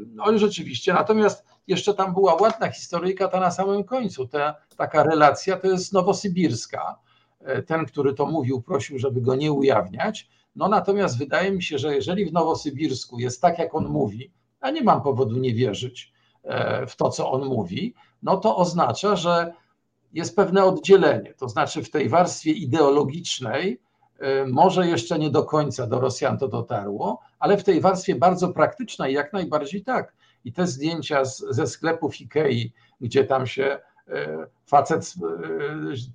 [SPEAKER 2] No rzeczywiście, natomiast jeszcze tam była ładna historyjka ta na samym końcu. Ta, taka relacja to jest nowosybirska. Ten, który to mówił, prosił, żeby go nie ujawniać. No natomiast wydaje mi się, że jeżeli w Nowosybirsku jest tak, jak on mówi, a nie mam powodu nie wierzyć w to, co on mówi, no to oznacza, że jest pewne oddzielenie. To znaczy, w tej warstwie ideologicznej może jeszcze nie do końca do Rosjan to dotarło, ale w tej warstwie bardzo praktycznej jak najbardziej tak. I te zdjęcia z, ze sklepów Ikei, gdzie tam się facet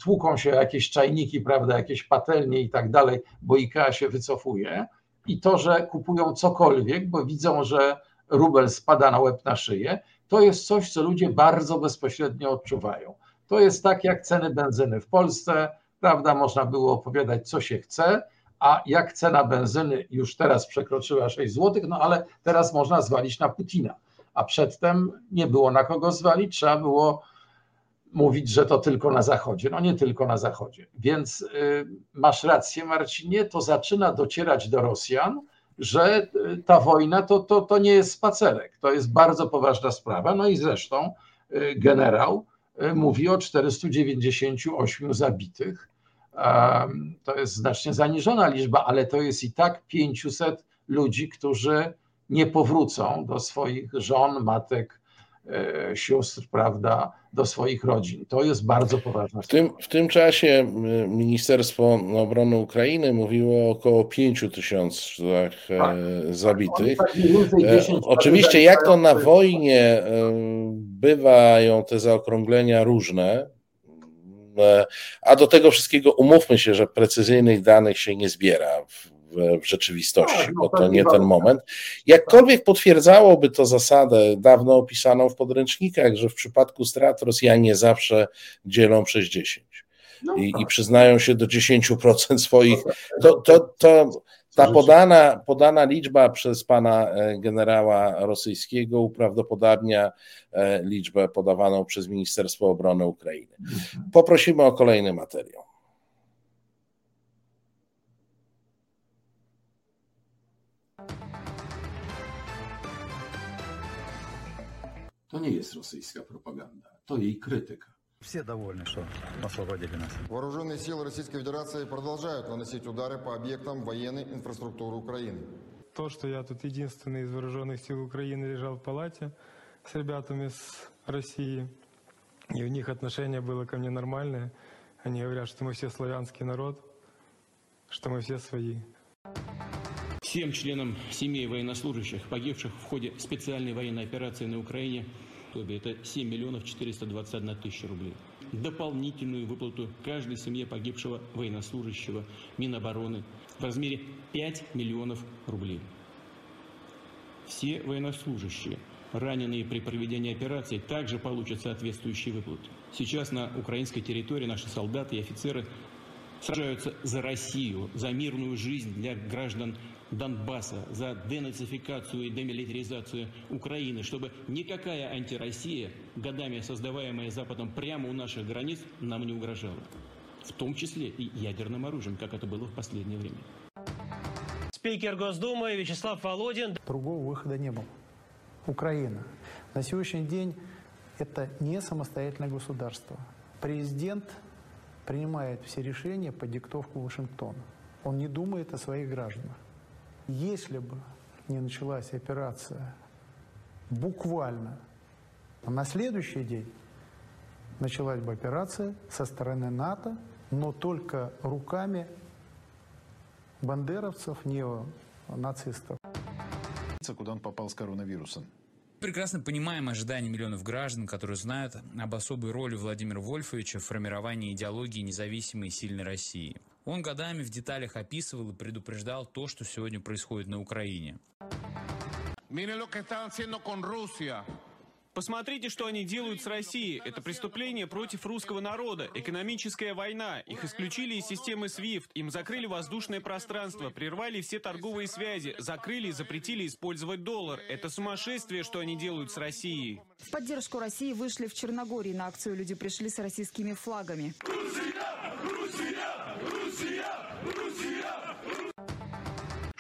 [SPEAKER 2] tłuką się jakieś czajniki, prawda, jakieś patelnie i tak dalej, bo Ikea się wycofuje i to, że kupują cokolwiek, bo widzą, że rubel spada na łeb na szyję, to jest coś, co ludzie bardzo bezpośrednio odczuwają. To jest tak jak ceny benzyny w Polsce, prawda? Można było opowiadać, co się chce, a jak cena benzyny już teraz przekroczyła 6 zł, no ale teraz można zwalić na Putina. A przedtem nie było na kogo zwalić, trzeba było mówić, że to tylko na Zachodzie. No nie tylko na Zachodzie. Więc y, masz rację, Marcinie, to zaczyna docierać do Rosjan, że y, ta wojna to, to, to nie jest spacerek, to jest bardzo poważna sprawa. No i zresztą y, generał mówi o 498 zabitych. To jest znacznie zaniżona liczba, ale to jest i tak 500 ludzi, którzy nie powrócą do swoich żon, matek, sióstr, prawda, do swoich rodzin. To jest bardzo poważna
[SPEAKER 1] w tym, w tym czasie Ministerstwo Obrony Ukrainy mówiło o około 5 tysiącach e, tak. zabitych. Tak, e, oczywiście jak to na wojnie bywają te zaokrąglenia różne, a do tego wszystkiego umówmy się, że precyzyjnych danych się nie zbiera w, w rzeczywistości, tak, no bo to nie ten moment. Jakkolwiek potwierdzałoby to zasadę dawno opisaną w podręcznikach, że w przypadku strat Rosjanie zawsze dzielą przez 10 no i, i tak. przyznają się do 10% swoich. To, to, to, ta podana, podana liczba przez pana e, generała rosyjskiego uprawdopodobnia e, liczbę podawaną przez Ministerstwo Obrony Ukrainy. Mhm. Poprosimy o kolejny materiał.
[SPEAKER 3] To nie jest rosyjska propaganda, to jej krytyka.
[SPEAKER 31] Все довольны, что освободили нас.
[SPEAKER 6] Вооруженные силы Российской Федерации продолжают наносить удары по объектам военной инфраструктуры Украины.
[SPEAKER 32] То, что я тут единственный из вооруженных сил Украины лежал в палате с ребятами с России, и у них отношение было ко мне нормальное. Они говорят, что мы все славянский народ, что мы все свои.
[SPEAKER 33] Всем членам семей военнослужащих, погибших в ходе специальной военной операции на Украине, Тобе это 7 миллионов 421 тысяча рублей. Дополнительную выплату каждой семье погибшего военнослужащего Минобороны в размере 5 миллионов рублей. Все военнослужащие, раненые при проведении операции, также получат соответствующие выплаты. Сейчас на украинской территории наши солдаты и офицеры сражаются за Россию, за мирную жизнь для граждан Донбасса, за денацификацию и демилитаризацию Украины, чтобы никакая антироссия, годами создаваемая Западом прямо у наших границ, нам не угрожала. В том числе и ядерным оружием, как это было в последнее время.
[SPEAKER 34] Спикер Госдумы Вячеслав Володин.
[SPEAKER 35] Другого выхода не было. Украина. На сегодняшний день это не самостоятельное государство. Президент принимает все решения по диктовку Вашингтона. Он не думает о своих гражданах. Если бы не началась операция буквально на следующий день, началась бы операция со стороны НАТО, но только руками бандеровцев, неонацистов.
[SPEAKER 36] Куда он попал с коронавирусом?
[SPEAKER 37] Прекрасно понимаем ожидания миллионов граждан, которые знают об особой роли Владимира Вольфовича в формировании идеологии независимой и сильной России. Он годами в деталях описывал и предупреждал то, что сегодня происходит на Украине.
[SPEAKER 38] Посмотрите, что они делают с Россией. Это преступление против русского народа, экономическая война. Их исключили из системы SWIFT, им закрыли воздушное пространство, прервали все торговые связи, закрыли и запретили использовать доллар. Это сумасшествие, что они делают с Россией.
[SPEAKER 39] В поддержку России вышли в Черногории. На акцию люди пришли с российскими флагами.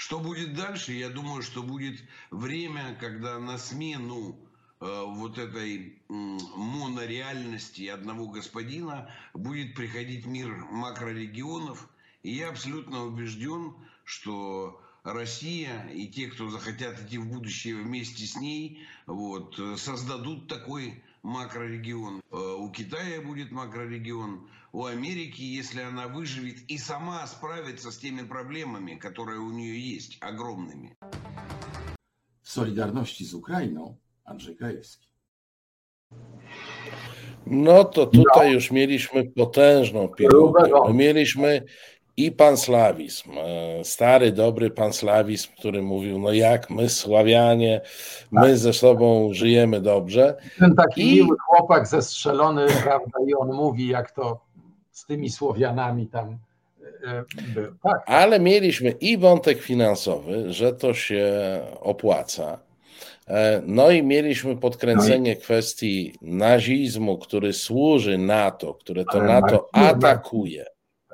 [SPEAKER 40] Что будет дальше? Я думаю, что будет время, когда на смену э, вот этой монореальности одного господина будет приходить мир макрорегионов. И я абсолютно убежден, что Россия и те, кто захотят идти в будущее вместе с ней, вот, создадут такой макрорегион. Э, у Китая будет макрорегион, у Америки, если она выживет и сама справится с теми проблемами, которые у нее есть, огромными.
[SPEAKER 41] W Solidarności z Ukrainą Andrzej Krajewski.
[SPEAKER 1] No to tutaj już mieliśmy potężną pierwotę. Mieliśmy i panslawizm, e, stary, dobry panslawizm, który mówił, no jak my Sławianie, my
[SPEAKER 2] Tak.
[SPEAKER 1] ze sobą żyjemy dobrze.
[SPEAKER 2] Ten taki
[SPEAKER 1] I
[SPEAKER 2] miły chłopak zestrzelony, prawda, i on mówi, jak to z tymi Słowianami tam e, był. Tak,
[SPEAKER 1] Ale mieliśmy i wątek finansowy, że to się opłaca. E, No i mieliśmy podkręcenie kwestii nazizmu, który służy NATO, które to
[SPEAKER 2] Ale
[SPEAKER 1] NATO atakuje.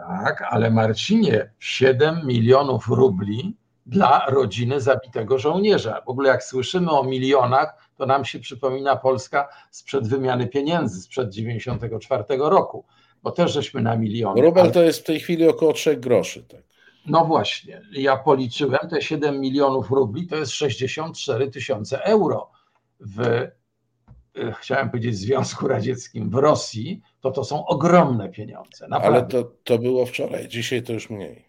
[SPEAKER 2] Tak, ale Marcinie, 7 milionów rubli dla rodziny zabitego żołnierza. W ogóle jak słyszymy o milionach, to nam się przypomina Polska sprzed wymiany pieniędzy, sprzed 94 roku, bo też żeśmy na miliony.
[SPEAKER 1] Rubel
[SPEAKER 2] ale-
[SPEAKER 1] to jest w tej chwili około 3 groszy. Tak.
[SPEAKER 2] No właśnie, ja policzyłem te 7 milionów rubli, to jest 64 tysiące euro. W, e, chciałem powiedzieć, Związku Radzieckim, w Rosji, to to są ogromne pieniądze. Naprawdę.
[SPEAKER 1] Ale to, to było wczoraj, dzisiaj to już mniej.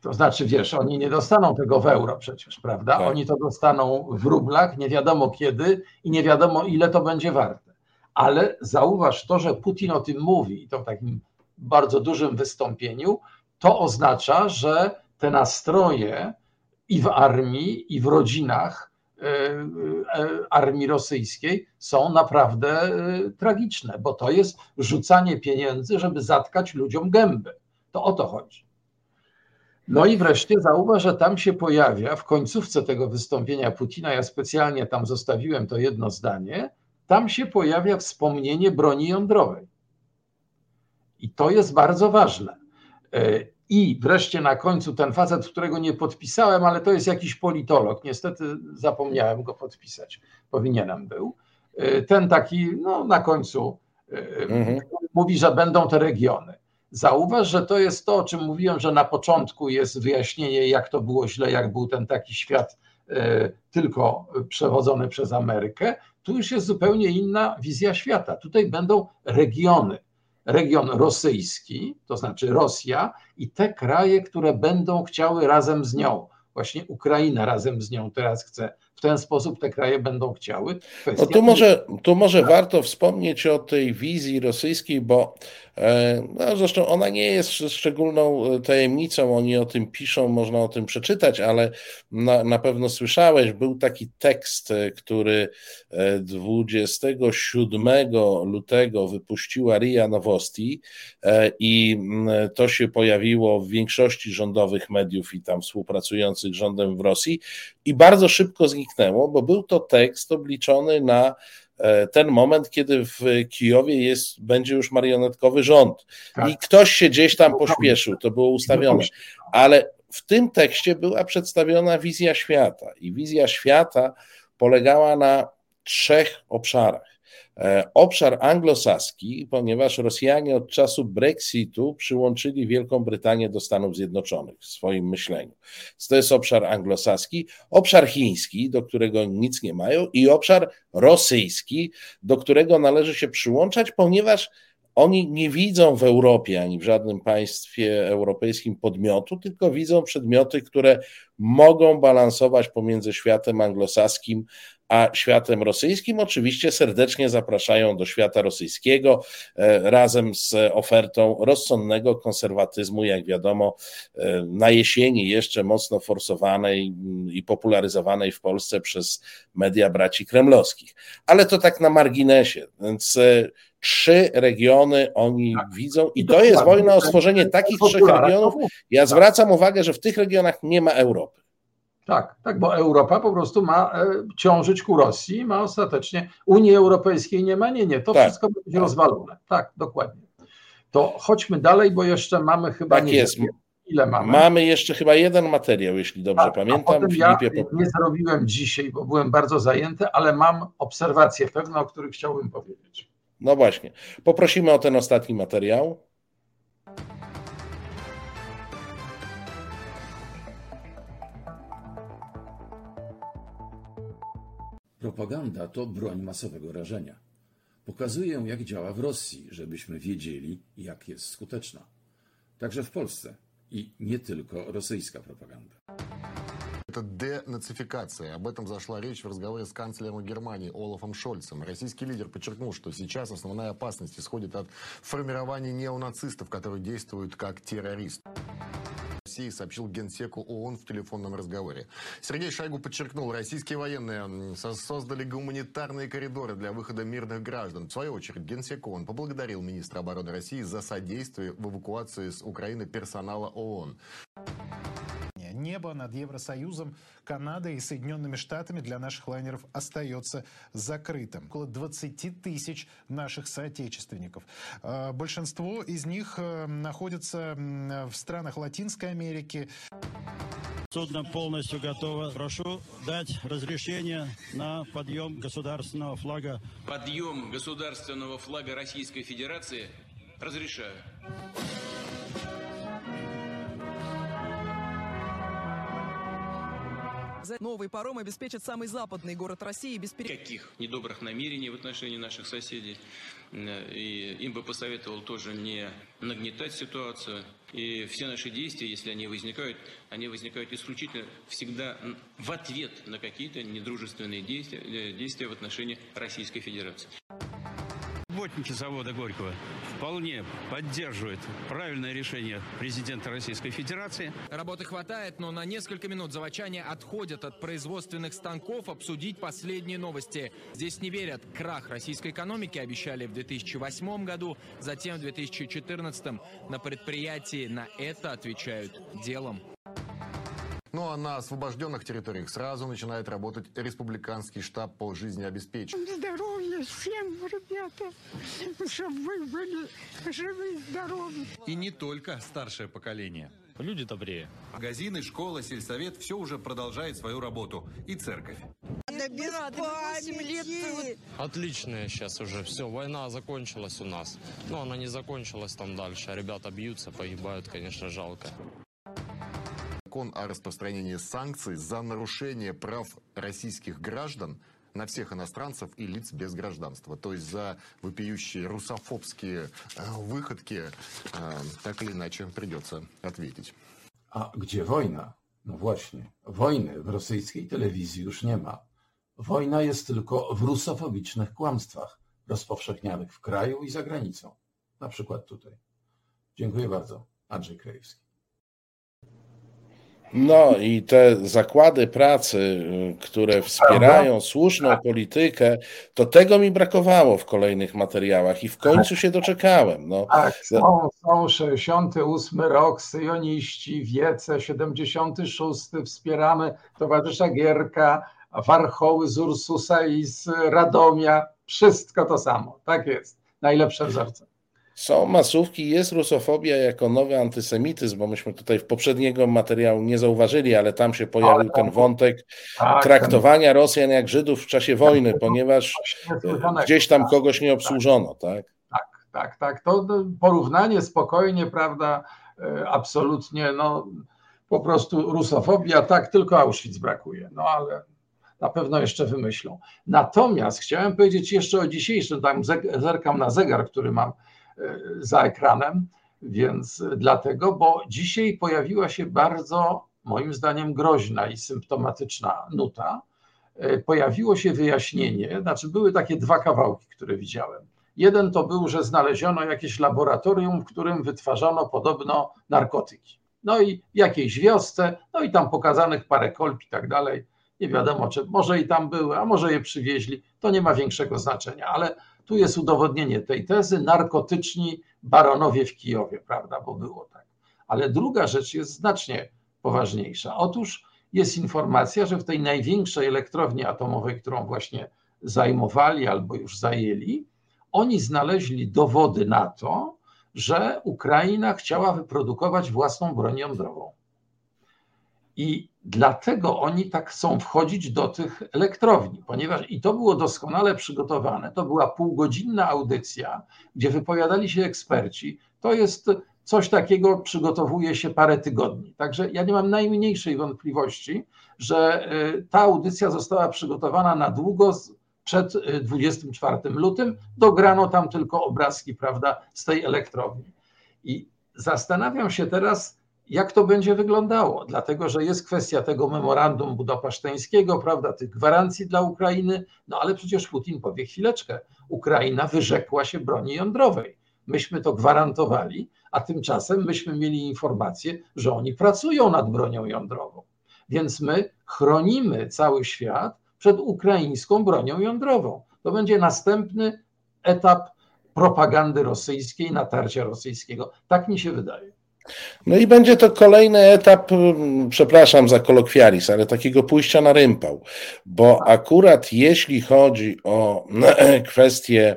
[SPEAKER 2] To znaczy, wiesz, oni nie dostaną tego w euro przecież, prawda?
[SPEAKER 1] Tak.
[SPEAKER 2] Oni to dostaną w rublach, nie wiadomo kiedy i nie wiadomo ile to będzie warte. Ale zauważ to, że Putin o tym mówi i to w takim bardzo dużym wystąpieniu, to oznacza, że te nastroje i w armii, i w rodzinach armii rosyjskiej są naprawdę e, tragiczne, bo to jest rzucanie pieniędzy, żeby zatkać ludziom gęby. To o to chodzi. No i wreszcie zauważ, że tam się pojawia w końcówce tego wystąpienia Putina, ja specjalnie tam zostawiłem to jedno zdanie, tam się pojawia wspomnienie broni jądrowej. I to jest bardzo ważne. I wreszcie na końcu ten facet, którego nie podpisałem, ale to jest jakiś politolog, niestety zapomniałem go podpisać, powinienem był. E, Ten taki, no na końcu e,
[SPEAKER 1] Mhm.
[SPEAKER 2] mówi, że będą te regiony. Zauważ, że to jest to, o czym mówiłem, że na początku jest wyjaśnienie, jak to było źle, jak był ten taki świat tylko przewodzony przez Amerykę. Tu już jest zupełnie inna wizja świata. Tutaj będą regiony. Region rosyjski, to znaczy Rosja, i te kraje, które będą chciały razem z nią. Właśnie Ukraina razem z nią teraz chce. W ten sposób te kraje będą chciały.
[SPEAKER 1] No tu może, tu może warto wspomnieć o tej wizji rosyjskiej, bo no zresztą ona nie jest szczególną e, tajemnicą, oni o tym piszą, można o tym przeczytać, ale na, na pewno słyszałeś, był taki tekst, e, który e, 27 lutego wypuściła RIA Nowosti e, i to się pojawiło w większości rządowych mediów i tam współpracujących z rządem w Rosji i bardzo szybko zniknęło, bo był to tekst obliczony na e, ten moment, kiedy w Kijowie jest, będzie już marionetkowy rząd.
[SPEAKER 2] Tak.
[SPEAKER 1] I ktoś się gdzieś tam pośpieszył, to było ustawione. Ale w tym tekście była przedstawiona wizja świata. I wizja świata polegała na trzech obszarach. E, Obszar anglosaski, ponieważ Rosjanie od czasu Brexitu przyłączyli Wielką Brytanię do Stanów Zjednoczonych w swoim myśleniu. To jest obszar anglosaski, obszar chiński, do którego nic nie mają, i obszar rosyjski, do którego należy się przyłączać, ponieważ oni nie widzą w Europie ani w żadnym państwie europejskim podmiotu, tylko widzą przedmioty, które mogą balansować pomiędzy światem anglosaskim a światem rosyjskim. Oczywiście serdecznie zapraszają do świata rosyjskiego e, razem z ofertą rozsądnego konserwatyzmu, jak wiadomo, e, na jesieni jeszcze mocno forsowanej i popularyzowanej w Polsce przez media braci kremlowskich. Ale to tak na marginesie, więc e, trzy regiony oni tak. widzą i to jest wojna o stworzenie takich trzech regionów. Ja zwracam uwagę, że w tych regionach nie ma Europy.
[SPEAKER 2] Tak, tak, bo Europa po prostu ma e, ciążyć ku Rosji, ma ostatecznie Unii Europejskiej nie ma, nie, nie, to tak, wszystko będzie tak. rozwalone. Tak, dokładnie. To chodźmy dalej, bo jeszcze mamy chyba
[SPEAKER 1] tak
[SPEAKER 2] nie
[SPEAKER 1] jest. Wiem, ile mamy. Mamy jeszcze chyba jeden materiał, jeśli dobrze tak, pamiętam.
[SPEAKER 2] ja nie zrobiłem dzisiaj, bo byłem bardzo zajęty, ale mam obserwacje pewne, o których chciałbym powiedzieć.
[SPEAKER 1] No właśnie. Poprosimy o ten ostatni materiał.
[SPEAKER 3] Propaganda to broń masowego rażenia. Pokazuję, jak działa w Rosji, żebyśmy wiedzieli, jak jest skuteczna. Także w Polsce i nie tylko rosyjska propaganda.
[SPEAKER 23] Это денацификация. Об этом зашла речь в разговоре с канцлером Германии Олафом Шольцем. Российский лидер подчеркнул, что сейчас основная опасность исходит от формирования неонацистов, которые действуют как террористы. России сообщил генсеку ООН в телефонном разговоре. Сергей Шойгу подчеркнул, российские военные создали гуманитарные коридоры для выхода мирных граждан. В свою очередь, генсек ООН поблагодарил министра обороны России за содействие в эвакуации с Украины персонала ООН.
[SPEAKER 14] Небо над Евросоюзом, Канадой и Соединенными Штатами для наших лайнеров остается закрытым. Около 20 тысяч наших соотечественников. А, большинство из них э, находятся в странах Латинской Америки.
[SPEAKER 42] Судно полностью готово. Прошу дать разрешение на подъем государственного флага.
[SPEAKER 33] Подъем государственного флага Российской Федерации разрешаю.
[SPEAKER 38] Новый паром обеспечит самый западный город России без пере...
[SPEAKER 33] Каких недобрых намерений в отношении наших соседей. И им бы посоветовал тоже не нагнетать ситуацию. И все наши действия, если они возникают, они возникают исключительно всегда в ответ на какие-то недружественные действия, э, действия в отношении Российской Федерации.
[SPEAKER 42] Работники завода Горького вполне поддерживают правильное решение президента Российской Федерации.
[SPEAKER 38] Работы хватает, но на несколько минут заводчане отходят от производственных станков обсудить последние новости. Здесь не верят. Крах российской экономики обещали в 2008 году, затем в 2014. На предприятии на это отвечают делом.
[SPEAKER 23] Ну а на освобожденных территориях сразу начинает работать республиканский штаб по жизнеобеспечению.
[SPEAKER 20] Здоровья всем, ребята, чтобы вы были живы и здоровы.
[SPEAKER 43] И не только старшее поколение.
[SPEAKER 5] Люди добрее.
[SPEAKER 43] Магазины, школа, сельсовет – все уже продолжает свою работу. И церковь.
[SPEAKER 20] Да без памяти.
[SPEAKER 5] Отличная сейчас уже. Все, война закончилась у нас. Но она не закончилась там дальше. Ребята бьются, погибают, конечно, жалко
[SPEAKER 23] закон о распространении санкций за нарушение прав российских граждан на всех иностранцев и лиц без гражданства. То есть за вопиющие русофобские э, выходки э, так или иначе придется ответить.
[SPEAKER 2] A gdzie wojna? No właśnie, telewizji już nie ma. Wojna jest tylko w rusofobicznych kłamstwach rozpowszechnianych w kraju i za granicą. Na przykład tutaj. Dziękuję bardzo. Andrzej Krajewski.
[SPEAKER 1] No i te zakłady pracy, y, które wspierają słuszną politykę, to tego mi brakowało w kolejnych materiałach i w końcu się doczekałem. No.
[SPEAKER 2] Tak, są, są 68 rok, syjoniści, wiece, 76 wspieramy towarzysza Gierka, Warchoły z Ursusa i z Radomia, wszystko to samo, tak jest, najlepsze wzorce.
[SPEAKER 1] Są masówki, jest rusofobia jako nowy antysemityzm, bo myśmy tutaj w poprzedniego materiału nie zauważyli, ale tam się pojawił ten wątek tak, traktowania Rosjan jak Żydów w czasie wojny, ponieważ gdzieś tam kogoś nie obsłużono, tak?
[SPEAKER 2] Tak, tak, tak. To porównanie spokojnie, prawda, e, absolutnie, no po prostu rusofobia, tak, tylko Auschwitz brakuje, no ale na pewno jeszcze wymyślą. Natomiast chciałem powiedzieć jeszcze o dzisiejszym, tam zerkam na zegar, który mam za ekranem, więc dlatego, bo dzisiaj pojawiła się bardzo moim zdaniem groźna i symptomatyczna nuta, e, pojawiło się wyjaśnienie, znaczy były takie dwa kawałki, które widziałem. Jeden to był, że znaleziono jakieś laboratorium, w którym wytwarzano podobno narkotyki. No i jakiejś wiosce, no i tam pokazanych parę kolb i tak dalej. Nie wiadomo, czy może i tam były, a może je przywieźli. To nie ma większego znaczenia, ale tu jest udowodnienie tej tezy. Narkotyczni baronowie w Kijowie, prawda, bo było tak. Ale druga rzecz jest znacznie poważniejsza. Otóż jest informacja, że w tej największej elektrowni atomowej, którą właśnie zajmowali albo już zajęli, oni znaleźli dowody na to, że Ukraina chciała wyprodukować własną broń jądrową. I dlatego oni tak chcą wchodzić do tych elektrowni, ponieważ i to było doskonale przygotowane. To była półgodzinna audycja, gdzie wypowiadali się eksperci. To jest coś takiego, przygotowuje się parę tygodni. Także ja nie mam najmniejszej wątpliwości, że y, ta audycja została przygotowana na długo przed 24 y, lutym. Dograno tam tylko obrazki, prawda, z tej elektrowni. I zastanawiam się teraz, jak to będzie wyglądało, dlatego że jest kwestia tego memorandum budapeszteńskiego, prawda, tych gwarancji dla Ukrainy, no ale przecież Putin powie chwileczkę, Ukraina wyrzekła się broni jądrowej. Myśmy to gwarantowali, a tymczasem myśmy mieli informację, że oni pracują nad bronią jądrową. Więc my chronimy cały świat przed ukraińską bronią jądrową. To będzie następny etap propagandy rosyjskiej, natarcia rosyjskiego. Tak mi się wydaje.
[SPEAKER 1] No i będzie to kolejny etap, mm, przepraszam za kolokwializm, ale takiego pójścia na rympał, bo akurat jeśli chodzi o kwestie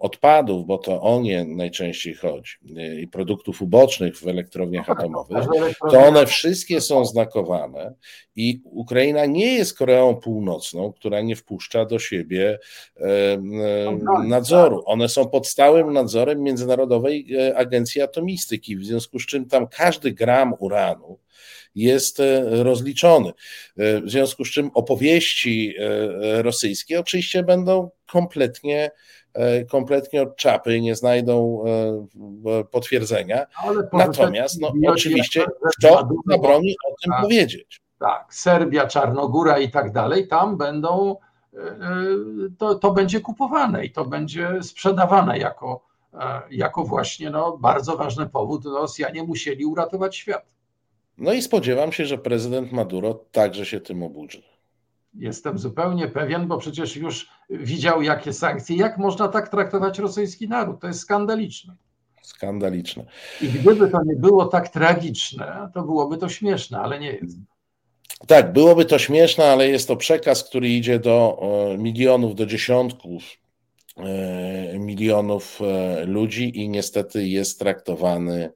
[SPEAKER 1] odpadów, bo to o nie najczęściej chodzi, e, i produktów ubocznych w elektrowniach no tak, atomowych, to one wszystkie są znakowane i Ukraina nie jest Koreą Północną, która nie wpuszcza do siebie e, nadzoru. One są pod stałym nadzorem Międzynarodowej Agencji Atomistyki, w związku z czym tam każdy gram uranu jest rozliczony. W związku z czym opowieści rosyjskie oczywiście będą kompletnie E, kompletnie od czapy, nie znajdą e, potwierdzenia. Natomiast no, oczywiście kto zabroni o tym tak, powiedzieć.
[SPEAKER 2] Tak, Serbia, Czarnogóra i tak dalej, tam będą, e, to, to będzie kupowane i to będzie sprzedawane jako, jako właśnie no, bardzo ważny powód. Rosjanie musieli uratować świat.
[SPEAKER 1] No i spodziewam się, że prezydent Maduro także się tym obudzi.
[SPEAKER 2] Jestem zupełnie pewien, bo przecież już widział, jakie sankcje. Jak można tak traktować rosyjski naród? To jest skandaliczne.
[SPEAKER 1] Skandaliczne.
[SPEAKER 2] I gdyby to nie było tak tragiczne, to byłoby to śmieszne, ale nie jest.
[SPEAKER 1] Tak, byłoby to śmieszne, ale jest to przekaz, który idzie do e, milionów, do dziesiątków e, milionów e, ludzi i niestety jest traktowany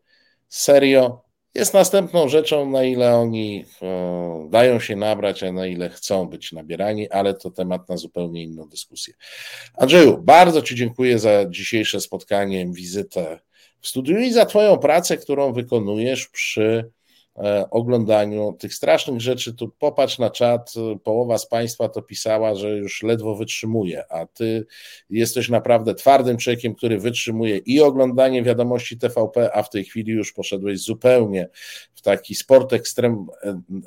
[SPEAKER 1] serio jest następną rzeczą, na ile oni e, dają się nabrać, a na ile chcą być nabierani, ale to temat na zupełnie inną dyskusję. Andrzeju, bardzo Ci dziękuję za dzisiejsze spotkanie, wizytę w studiu i za Twoją pracę, którą wykonujesz przy oglądaniu tych strasznych rzeczy. Tu popatrz na czat, połowa z Państwa to pisała, że już ledwo wytrzymuje, a Ty jesteś naprawdę twardym człowiekiem, który wytrzymuje i oglądanie wiadomości TVP, a w tej chwili już poszedłeś zupełnie w taki sport ekstrem,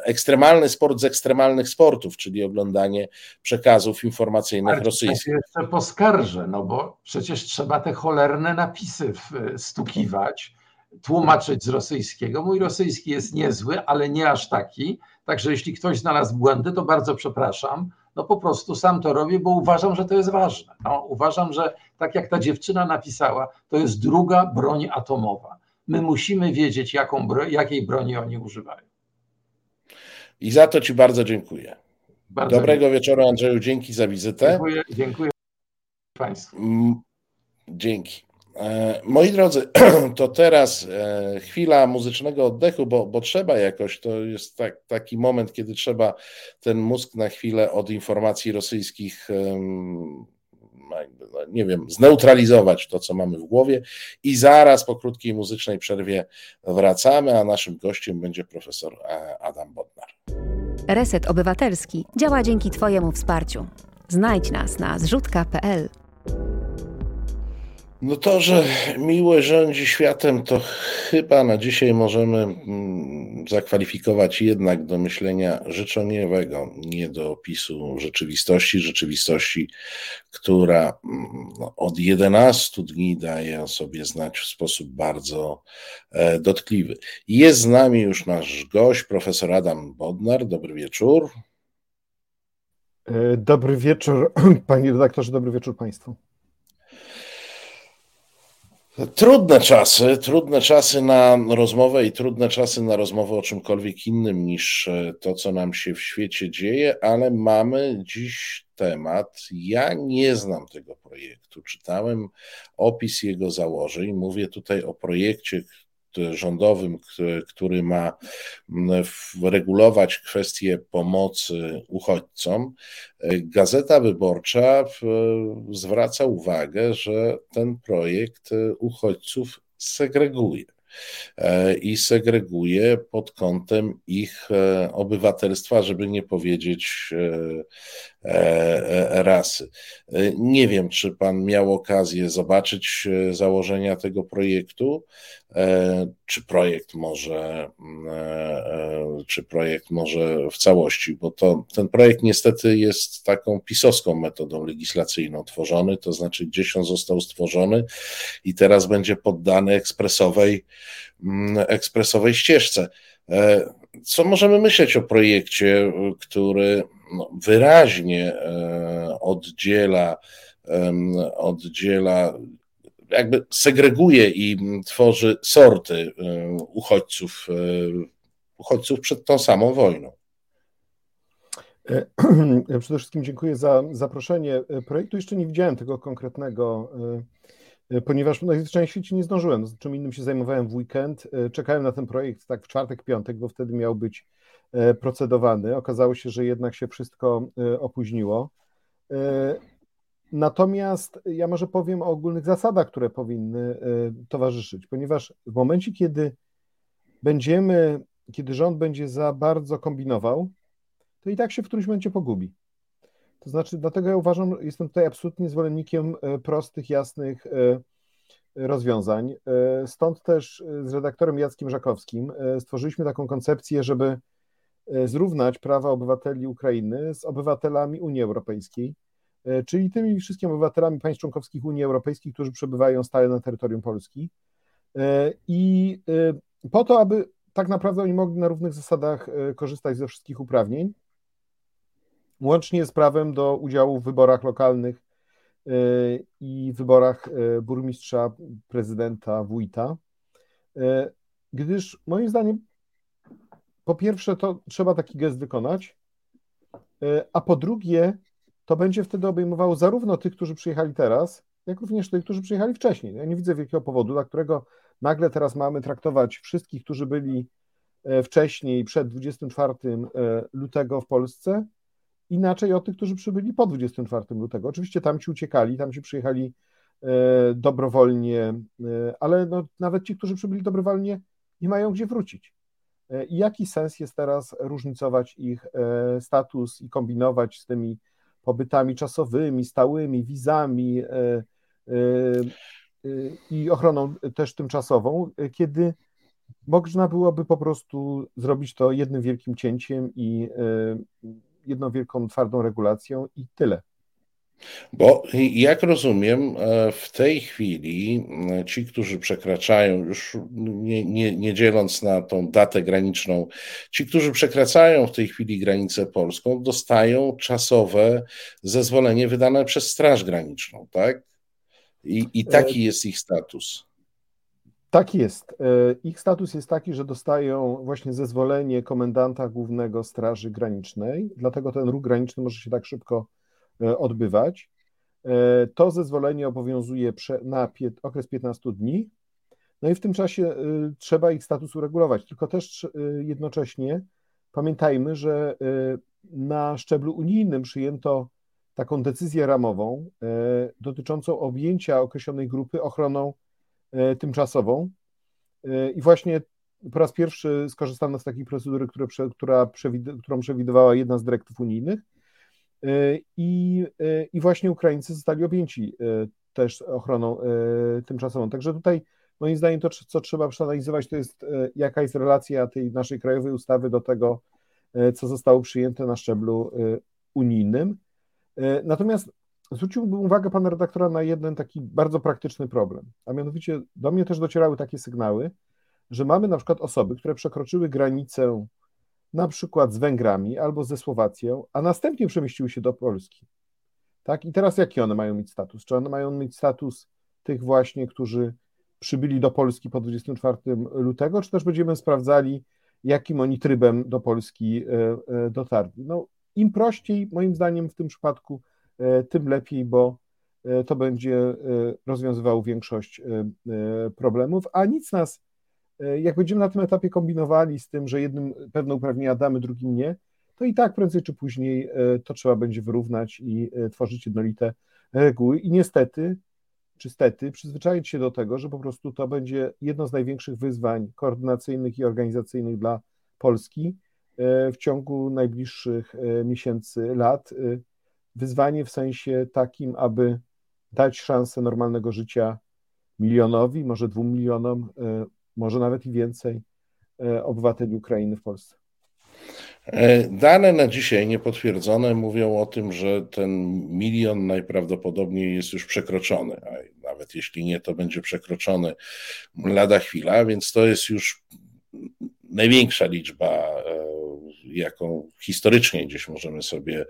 [SPEAKER 1] ekstremalny sport z ekstremalnych sportów, czyli oglądanie przekazów informacyjnych Ale rosyjskich.
[SPEAKER 2] Ja jeszcze poskarżę, no bo przecież trzeba te cholerne napisy stukiwać tłumaczyć z rosyjskiego. Mój rosyjski jest niezły, ale nie aż taki. Także jeśli ktoś znalazł błędy, to bardzo przepraszam. No po prostu sam to robię, bo uważam, że to jest ważne. No, uważam, że tak jak ta dziewczyna napisała, to jest druga broń atomowa. My musimy wiedzieć, jaką jakiej broni oni używają.
[SPEAKER 1] I za to Ci bardzo dziękuję. Bardzo Dobrego dziękuję. wieczoru, Andrzeju. Dzięki za wizytę.
[SPEAKER 2] Dziękuję, dziękuję Państwu.
[SPEAKER 1] Dzięki. E, moi drodzy, to teraz e, chwila muzycznego oddechu, bo, bo trzeba jakoś, to jest tak, taki moment, kiedy trzeba ten mózg na chwilę od informacji rosyjskich, no, nie wiem, zneutralizować to, co mamy w głowie. I zaraz po krótkiej muzycznej przerwie wracamy, a naszym gościem będzie profesor e, Adam Bodnar.
[SPEAKER 44] Reset Obywatelski działa dzięki Twojemu wsparciu. Znajdź nas na zrzutka.pl.
[SPEAKER 1] No to, że miłość rządzi światem, to chyba na dzisiaj możemy mm, zakwalifikować jednak do myślenia życzeniowego, nie do opisu rzeczywistości, rzeczywistości, która mm, no, od 11 dni daje o sobie znać w sposób bardzo e, dotkliwy. Jest z nami już nasz gość, profesor Adam Bodnar. Dobry wieczór.
[SPEAKER 45] E, dobry wieczór, panie redaktorze, dobry wieczór państwu.
[SPEAKER 1] Trudne czasy, trudne czasy na rozmowę i trudne czasy na rozmowę o czymkolwiek innym niż e, to, co nam się w świecie dzieje, ale mamy dziś temat. Ja nie znam tego projektu. Czytałem opis jego założeń. Mówię tutaj o projekcie, rządowym, który ma regulować kwestie pomocy uchodźcom, Gazeta Wyborcza zwraca uwagę, że ten projekt uchodźców segreguje. E, i segreguje pod kątem ich e, obywatelstwa, żeby nie powiedzieć e, rasy. Nie wiem, czy pan miał okazję zobaczyć założenia tego projektu, czy projekt może, czy projekt może w całości, bo to, ten projekt niestety jest taką pisowską metodą legislacyjną tworzony, to znaczy gdzieś on został stworzony i teraz będzie poddany ekspresowej Mm, ekspresowej ścieżce. E, co możemy myśleć o projekcie, który no, wyraźnie e, oddziela, oddziela, jakby segreguje i tworzy sorty e, uchodźców, uchodźców przed tą samą wojną?
[SPEAKER 45] Przede wszystkim dziękuję za zaproszenie. Projektu jeszcze nie widziałem tego konkretnego E, ponieważ najzwyczajniej w świecie nie zdążyłem, czym innym się zajmowałem w weekend. E, czekałem na ten projekt tak w czwartek, piątek, bo wtedy miał być e, procedowany. Okazało się, że jednak się wszystko opóźniło. Natomiast ja może powiem o ogólnych zasadach, które powinny towarzyszyć, ponieważ w momencie, kiedy będziemy, kiedy rząd będzie za bardzo kombinował, to i tak się w którymś momencie pogubi. To znaczy, dlatego ja uważam, jestem tutaj absolutnie zwolennikiem e, prostych, jasnych e, rozwiązań. Stąd też z redaktorem Jackiem Żakowskim stworzyliśmy taką koncepcję, żeby zrównać prawa obywateli Ukrainy z obywatelami Unii Europejskiej, czyli tymi wszystkimi obywatelami państw członkowskich Unii Europejskiej, którzy przebywają stale na terytorium Polski. I po to, aby tak naprawdę oni mogli na równych zasadach korzystać ze wszystkich uprawnień, łącznie z prawem do udziału w wyborach lokalnych i wyborach burmistrza, prezydenta, wójta. Gdyż moim zdaniem, po pierwsze, to trzeba taki gest wykonać, a po drugie, to będzie wtedy obejmowało zarówno tych, którzy przyjechali teraz, jak również tych, którzy przyjechali wcześniej. Ja nie widzę wielkiego powodu, dla którego nagle teraz mamy traktować wszystkich, którzy byli wcześniej, przed 24 lutego w Polsce, inaczej od tych, którzy przybyli po 24 lutego. Oczywiście tam ci uciekali, tam ci przyjechali e, dobrowolnie, e, ale no, nawet ci, którzy przybyli dobrowolnie, nie mają gdzie wrócić. E, I jaki sens jest teraz różnicować ich status i kombinować z tymi pobytami czasowymi, stałymi, wizami i ochroną też tymczasową, kiedy można byłoby po prostu zrobić to jednym wielkim cięciem i jedną wielką, twardą regulacją i tyle.
[SPEAKER 1] Bo jak rozumiem, e, w tej chwili e, ci, którzy przekraczają, już nie, nie, nie, dzieląc na tą datę graniczną, ci, którzy przekraczają w tej chwili granicę polską, dostają czasowe zezwolenie wydane przez Straż Graniczną, tak? I, i taki e, jest ich status.
[SPEAKER 45] Tak jest. Ich status jest taki, że dostają właśnie zezwolenie komendanta głównego Straży Granicznej, dlatego ten ruch graniczny może się tak szybko odbywać. E, to zezwolenie obowiązuje na okres 15 dni, no i w tym czasie trzeba ich status uregulować. Tylko też jednocześnie pamiętajmy, że na szczeblu unijnym przyjęto taką decyzję ramową dotyczącą objęcia określonej grupy ochroną E, tymczasową. E, I właśnie po raz pierwszy skorzystano z takiej procedury, która, która przewidywała jedna z dyrektyw unijnych. E, I, I właśnie Ukraińcy zostali objęci też ochroną tymczasową. Także tutaj moim zdaniem to, co trzeba przeanalizować, to jest jaka jest relacja tej naszej krajowej ustawy do tego, co zostało przyjęte na szczeblu unijnym. Natomiast zwróciłbym uwagę pana redaktora na jeden taki bardzo praktyczny problem, a mianowicie do mnie też docierały takie sygnały, że mamy na przykład osoby, które przekroczyły granicę na przykład z Węgrami albo ze Słowacją, a następnie przemieściły się do Polski. Tak? I teraz jaki one mają mieć status? Czy one mają mieć status tych właśnie, którzy przybyli do Polski po 24 lutego, czy też będziemy sprawdzali, jakim oni trybem do Polski e, e, dotarli? No, im prościej, moim zdaniem, w tym przypadku, e, tym lepiej, bo to będzie rozwiązywało większość problemów, a nic nas jak będziemy na tym etapie kombinowali z tym, że jednym pewne uprawnienia damy, drugim nie, to i tak prędzej czy później e, to trzeba będzie wyrównać i e, tworzyć jednolite reguły. I niestety, czy stety, przyzwyczaić się do tego, że po prostu to będzie jedno z największych wyzwań koordynacyjnych i organizacyjnych dla Polski w ciągu najbliższych miesięcy, lat. Wyzwanie w sensie takim, aby dać szansę normalnego życia milionowi, może dwóm milionom może nawet i więcej e, obywateli Ukrainy w Polsce.
[SPEAKER 1] E, dane na dzisiaj niepotwierdzone mówią o tym, że ten milion najprawdopodobniej jest już przekroczony, a nawet jeśli nie, to będzie przekroczony lada chwila, więc to jest już największa liczba, e, jaką historycznie gdzieś możemy sobie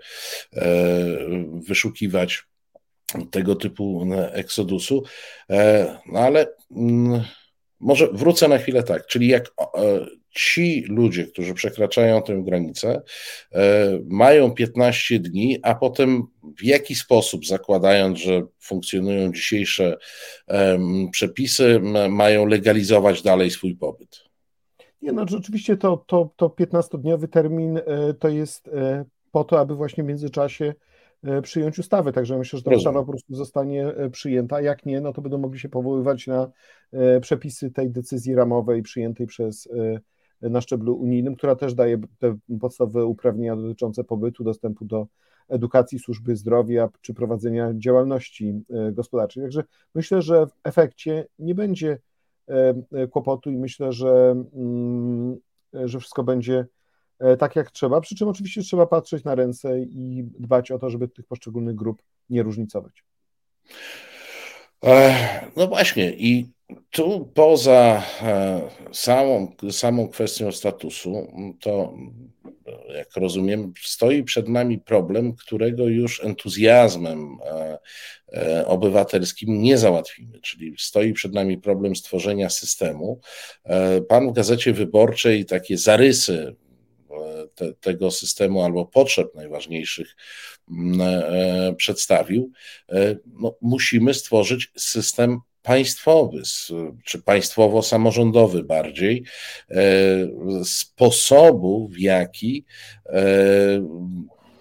[SPEAKER 1] wyszukiwać tego typu eksodusu. No ale mm, może wrócę na chwilę tak, czyli jak e, ci ludzie, którzy przekraczają tę granicę, e, mają 15 dni, a potem w jaki sposób, zakładając, że funkcjonują dzisiejsze przepisy, mają legalizować dalej swój pobyt?
[SPEAKER 45] Nie, no rzeczywiście to, to, to 15-dniowy termin e, to jest po to, aby właśnie w międzyczasie przyjąć ustawę. Także myślę, że ta ustawa po prostu zostanie e, przyjęta. Jak nie, no to będą mogli się powoływać na e, przepisy tej decyzji ramowej przyjętej przez na szczeblu unijnym, która też daje te podstawowe uprawnienia dotyczące pobytu, dostępu do edukacji, służby zdrowia czy prowadzenia działalności gospodarczej. Także myślę, że w efekcie nie będzie kłopotu i myślę, że, mm, że wszystko będzie E, tak jak trzeba, przy czym oczywiście trzeba patrzeć na ręce i dbać o to, żeby tych poszczególnych grup nie różnicować.
[SPEAKER 1] E, no właśnie, i tu poza e, samą, samą kwestią statusu, to jak rozumiem, stoi przed nami problem, którego już entuzjazmem obywatelskim nie załatwimy. Czyli stoi przed nami problem stworzenia systemu. Pan w gazecie wyborczej takie zarysy te, tego systemu albo potrzeb najważniejszych mm, e, przedstawił, e, no, musimy stworzyć system państwowy, czy państwowo-samorządowy bardziej, e, sposobu, w jaki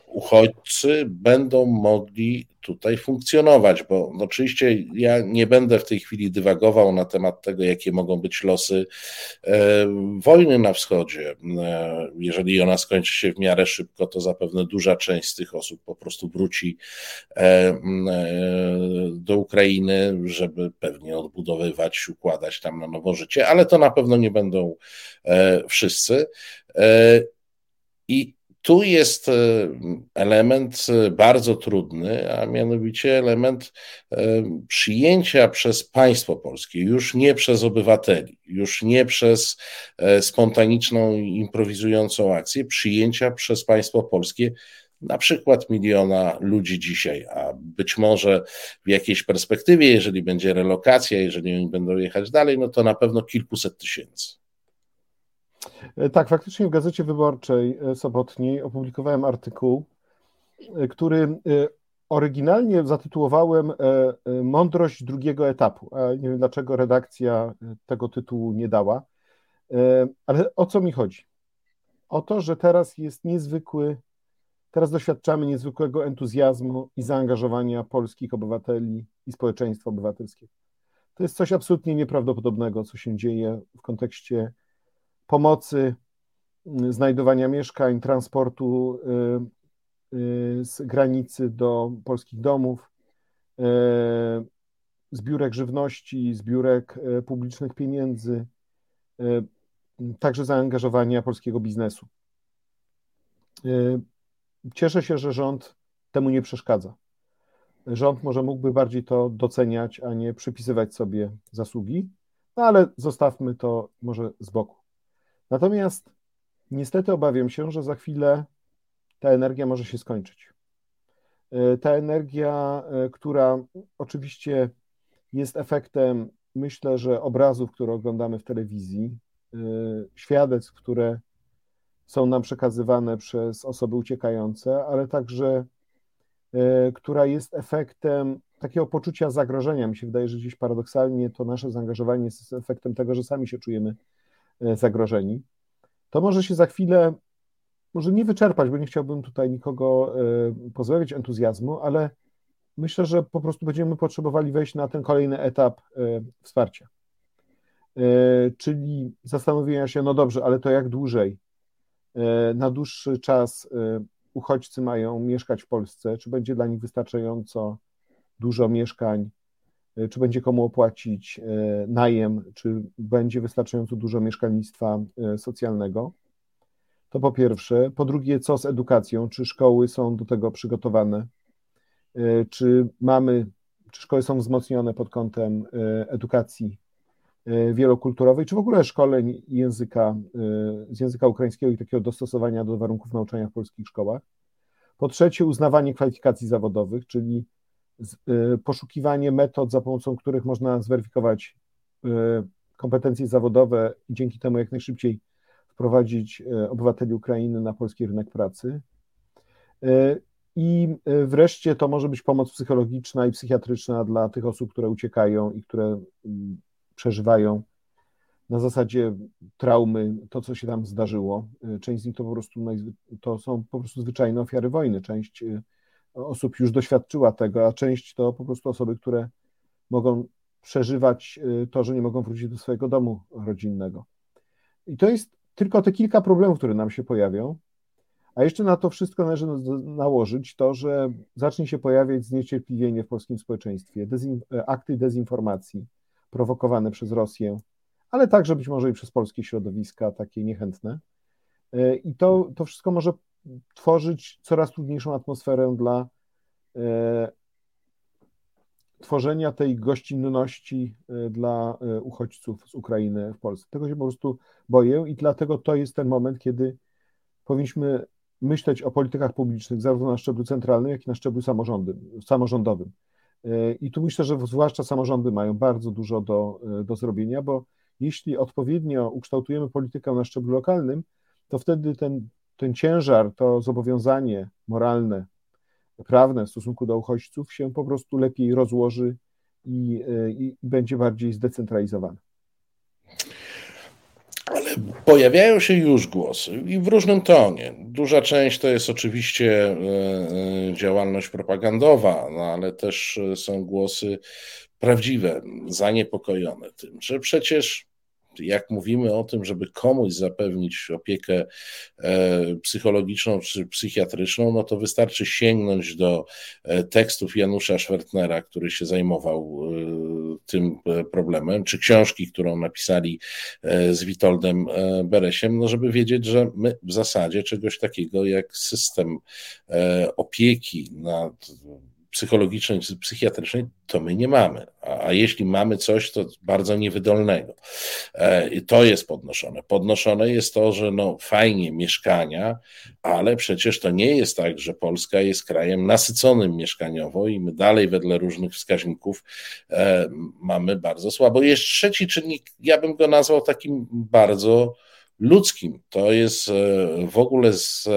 [SPEAKER 1] uchodźcy będą mogli tutaj funkcjonować, bo oczywiście ja nie będę w tej chwili dywagował na temat tego, jakie mogą być losy e, wojny na wschodzie. E, jeżeli ona skończy się w miarę szybko, to zapewne duża część z tych osób po prostu wróci e, do Ukrainy, żeby pewnie odbudowywać, układać tam na nowo życie, ale to na pewno nie będą wszyscy. I tu jest e, element e, bardzo trudny, a mianowicie element e, przyjęcia przez państwo polskie, już nie przez obywateli, już nie przez spontaniczną, improwizującą akcję, przyjęcia przez państwo polskie na przykład miliona ludzi dzisiaj, a być może w jakiejś perspektywie, jeżeli będzie relokacja, jeżeli oni będą jechać dalej, no to na pewno kilkuset tysięcy.
[SPEAKER 45] E, tak, faktycznie w Gazecie Wyborczej e, sobotniej opublikowałem artykuł, e, który oryginalnie zatytułowałem Mądrość drugiego etapu. Nie wiem dlaczego redakcja tego tytułu nie dała. Ale o co mi chodzi? O to, że teraz jest niezwykły, teraz doświadczamy niezwykłego entuzjazmu i zaangażowania polskich obywateli i społeczeństwa obywatelskiego. To jest coś absolutnie nieprawdopodobnego, co się dzieje w kontekście pomocy, y, znajdowania mieszkań, transportu y, y, z granicy do polskich domów, zbiórek żywności, zbiórek publicznych pieniędzy, także zaangażowania polskiego biznesu. Cieszę się, że rząd temu nie przeszkadza. Rząd może mógłby bardziej to doceniać, a nie przypisywać sobie zasługi, no ale zostawmy to może z boku. Natomiast niestety obawiam się, że za chwilę ta energia może się skończyć. E, ta energia, e, która oczywiście jest efektem, myślę, że obrazów, które oglądamy w telewizji, e, świadectw, które są nam przekazywane przez osoby uciekające, ale także która jest efektem takiego poczucia zagrożenia. Mi się wydaje, że gdzieś paradoksalnie to nasze zaangażowanie jest efektem tego, że sami się czujemy zagrożeni. To może się za chwilę może nie wyczerpać, bo nie chciałbym tutaj nikogo e, pozbawić entuzjazmu, ale myślę, że po prostu będziemy potrzebowali wejść na ten kolejny etap e, wsparcia. E, czyli zastanowienia się, no dobrze, ale to jak dłużej? Na dłuższy czas uchodźcy mają mieszkać w Polsce, czy będzie dla nich wystarczająco dużo mieszkań, czy będzie komu opłacić najem, czy będzie wystarczająco dużo mieszkalnictwa socjalnego. To po pierwsze. Po drugie, co z edukacją? Czy szkoły są do tego przygotowane? E, czy mamy, czy szkoły są wzmocnione pod kątem e, edukacji e, wielokulturowej, czy w ogóle szkoleń języka, z języka ukraińskiego i takiego dostosowania do warunków nauczania w polskich szkołach? Po trzecie, uznawanie kwalifikacji zawodowych, czyli poszukiwanie metod, za pomocą których można zweryfikować kompetencje zawodowe i dzięki temu jak najszybciej wprowadzić e, obywateli Ukrainy na polski rynek pracy. I wreszcie to może być pomoc psychologiczna i psychiatryczna dla tych osób, które uciekają i które przeżywają na zasadzie traumy to, co się tam zdarzyło. Część z nich to po prostu to są po prostu zwyczajne ofiary wojny. Część osób już doświadczyła tego, a część to po prostu osoby, które mogą przeżywać to, że nie mogą wrócić do swojego domu rodzinnego. I to jest tylko te kilka problemów, które nam się pojawią, a jeszcze na to wszystko należy nałożyć to, że zacznie się pojawiać zniecierpliwienie w polskim społeczeństwie, dezin akty dezinformacji prowokowane przez Rosję, ale także być może i przez polskie środowiska, takie niechętne. E, I to, to wszystko może tworzyć coraz trudniejszą atmosferę dla e, tworzenia tej gościnności e, dla e, uchodźców z Ukrainy w Polsce. Tego się po prostu boję i dlatego to jest ten moment, kiedy powinniśmy myśleć o politykach publicznych zarówno na szczeblu centralnym, jak i na szczeblu samorządowym. I tu myślę, że zwłaszcza samorządy mają bardzo dużo do, do zrobienia, bo jeśli odpowiednio ukształtujemy politykę na szczeblu lokalnym, to wtedy ten, ten ciężar, to zobowiązanie moralne prawne w stosunku do uchodźców się po prostu lepiej rozłoży i, e, i będzie bardziej zdecentralizowane.
[SPEAKER 1] Ale pojawiają się już głosy i w różnym tonie. Duża część to jest oczywiście e, e, działalność propagandowa, no ale też są głosy prawdziwe, zaniepokojone tym, że przecież jak mówimy o tym, żeby komuś zapewnić opiekę e, psychologiczną czy psychiatryczną, no to wystarczy sięgnąć do e, tekstów Janusza Schwertnera, który się zajmował e, tym problemem, czy książki, którą napisali z Witoldem Beresiem, no żeby wiedzieć, że my w zasadzie czegoś takiego jak system opieki nad psychologicznej czy psychiatrycznej, to my nie mamy. A, a jeśli mamy coś, to bardzo niewydolnego. E, I to jest podnoszone. Podnoszone jest to, że no fajnie mieszkania, ale przecież to nie jest tak, że Polska jest krajem nasyconym mieszkaniowo i my dalej wedle różnych wskaźników e, mamy bardzo słabo. Jest trzeci czynnik, ja bym go nazwał takim bardzo ludzkim. To jest e, w ogóle z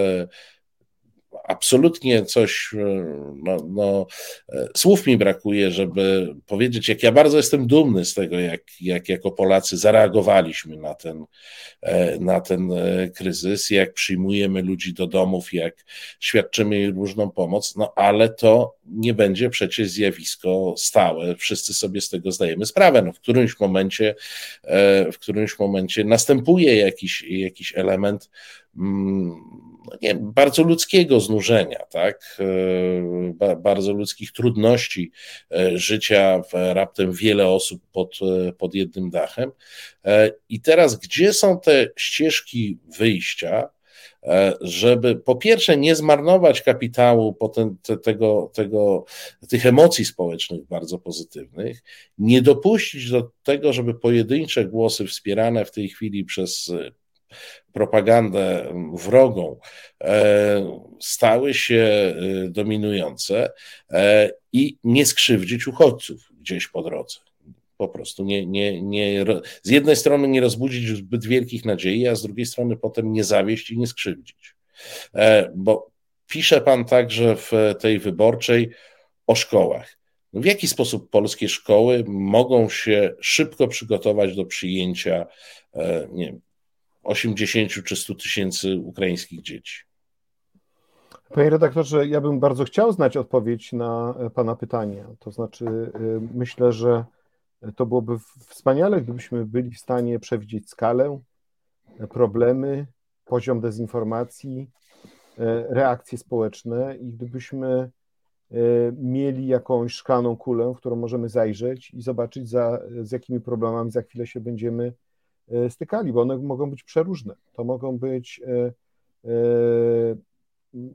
[SPEAKER 1] absolutnie coś, e, no, no, e, słów mi brakuje, żeby powiedzieć, jak ja bardzo jestem dumny z tego, jak, jak jako Polacy zareagowaliśmy na ten, e, na ten kryzys, jak przyjmujemy ludzi do domów, jak świadczymy im różną pomoc, no ale to nie będzie przecież zjawisko stałe. Wszyscy sobie z tego zdajemy sprawę. No, w którymś momencie, w którymś momencie następuje jakiś, jakiś element mm, no nie, bardzo ludzkiego znużenia, tak? bardzo ludzkich trudności życia raptem wiele osób pod, pod jednym dachem. I teraz, gdzie są te ścieżki wyjścia? E, żeby po pierwsze nie zmarnować kapitału potem te, tego, tego, tych emocji społecznych bardzo pozytywnych, nie dopuścić do tego, żeby pojedyncze głosy wspierane w tej chwili przez e, propagandę wrogą e, stały się dominujące i nie skrzywdzić uchodźców gdzieś po drodze po prostu nie, nie, nie, z jednej strony nie rozbudzić zbyt wielkich nadziei, a z drugiej strony potem nie zawieść i nie skrzywdzić. E, bo pisze pan także w tej wyborczej o szkołach. No w jaki sposób polskie szkoły mogą się szybko przygotować do przyjęcia e, nie wiem, 80 czy 100 tysięcy ukraińskich dzieci?
[SPEAKER 45] Panie redaktorze, ja bym bardzo chciał znać odpowiedź na Pana pytanie. To znaczy, myślę, że to byłoby wspaniale, gdybyśmy byli w stanie przewidzieć skalę, problemy, poziom dezinformacji, e, reakcje społeczne i gdybyśmy e, mieli jakąś szklaną kulę, w którą możemy zajrzeć i zobaczyć, za, z jakimi problemami za chwilę się będziemy e, stykali, bo one mogą być przeróżne. To mogą być,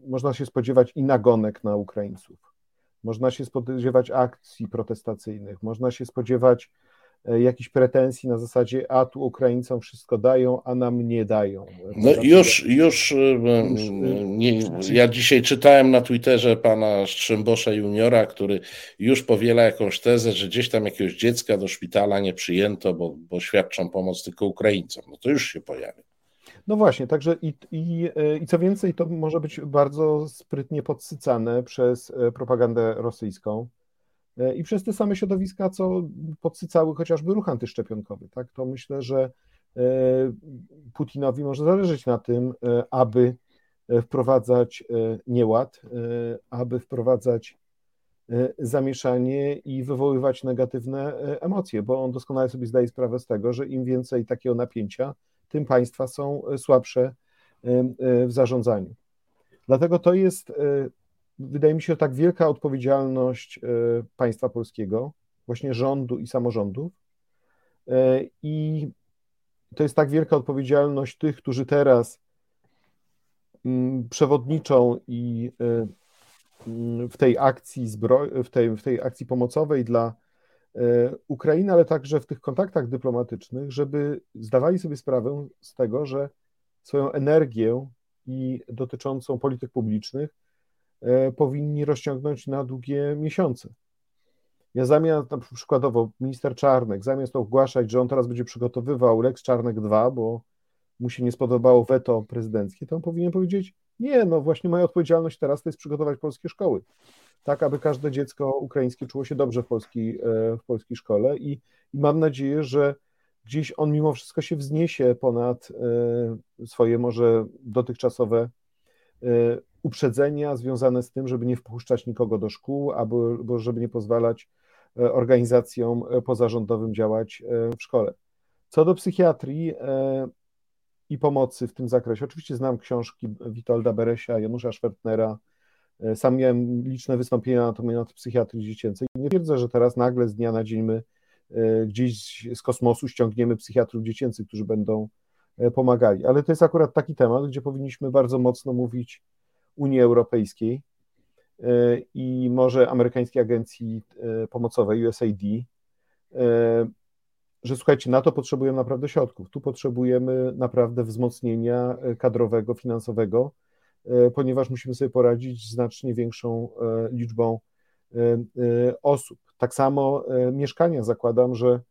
[SPEAKER 45] można się spodziewać i nagonek na Ukraińców można się spodziewać akcji protestacyjnych, można się spodziewać e, jakichś pretensji na zasadzie, a tu Ukraińcom wszystko dają, a nam nie dają.
[SPEAKER 1] No już, już, e, nie, ja dzisiaj czytałem na Twitterze pana Strzembosza juniora, który już powiela jakąś tezę, że gdzieś tam jakiegoś dziecka do szpitala nie przyjęto, bo, bo świadczą pomoc tylko Ukraińcom. No to już się pojawia.
[SPEAKER 45] No właśnie, także i, i, i co więcej, to może być bardzo sprytnie podsycane przez e, propagandę rosyjską e, i przez te same środowiska, co podsycały chociażby ruch antyszczepionkowy. Tak? To myślę, że e, Putinowi może zależeć na tym, aby wprowadzać nieład, aby wprowadzać zamieszanie i wywoływać negatywne emocje, bo on doskonale sobie zdaje sprawę z tego, że im więcej takiego napięcia, tym państwa są e, słabsze e, e, w zarządzaniu. Dlatego to jest, wydaje mi się, tak wielka odpowiedzialność państwa polskiego, właśnie rządu i samorządów. I to jest tak wielka odpowiedzialność tych, którzy teraz mm, przewodniczą i mm, w tej akcji w tej, w tej akcji pomocowej dla E, Ukrainy, ale także w tych kontaktach dyplomatycznych, żeby zdawali sobie sprawę z tego, że swoją energię i dotyczącą polityk publicznych e, powinni rozciągnąć na długie miesiące. Ja zamiast, na przykładowo minister Czarnek, zamiast ogłaszać, że on teraz będzie przygotowywał Lex Czarnek 2, bo mu się nie spodobało weto prezydenckie, to on powinien powiedzieć, nie, no właśnie moja odpowiedzialność teraz to jest przygotować polskie szkoły tak aby każde dziecko ukraińskie czuło się dobrze w polskiej, w polskiej szkole i, i mam nadzieję, że gdzieś on mimo wszystko się wzniesie ponad e, swoje może dotychczasowe e, uprzedzenia związane z tym, żeby nie wpuszczać nikogo do szkół, albo żeby nie pozwalać e, organizacjom pozarządowym działać w szkole. Co do psychiatrii i pomocy w tym zakresie, oczywiście znam książki Witolda Beresia, Janusza Schwertnera, E, sam miałem liczne wystąpienia na temat psychiatrii dziecięcej. Nie twierdzę, że teraz nagle z dnia na dzień my e, gdzieś z kosmosu ściągniemy psychiatrów dziecięcych, którzy będą e, pomagali. Ale to jest akurat taki temat, gdzie powinniśmy bardzo mocno mówić Unii Europejskiej i może amerykańskiej agencji pomocowej USAID, że słuchajcie, na to potrzebujemy naprawdę środków. Tu potrzebujemy naprawdę wzmocnienia kadrowego, finansowego, E, ponieważ musimy sobie poradzić z znacznie większą e, liczbą e, osób. Tak samo mieszkania zakładam, że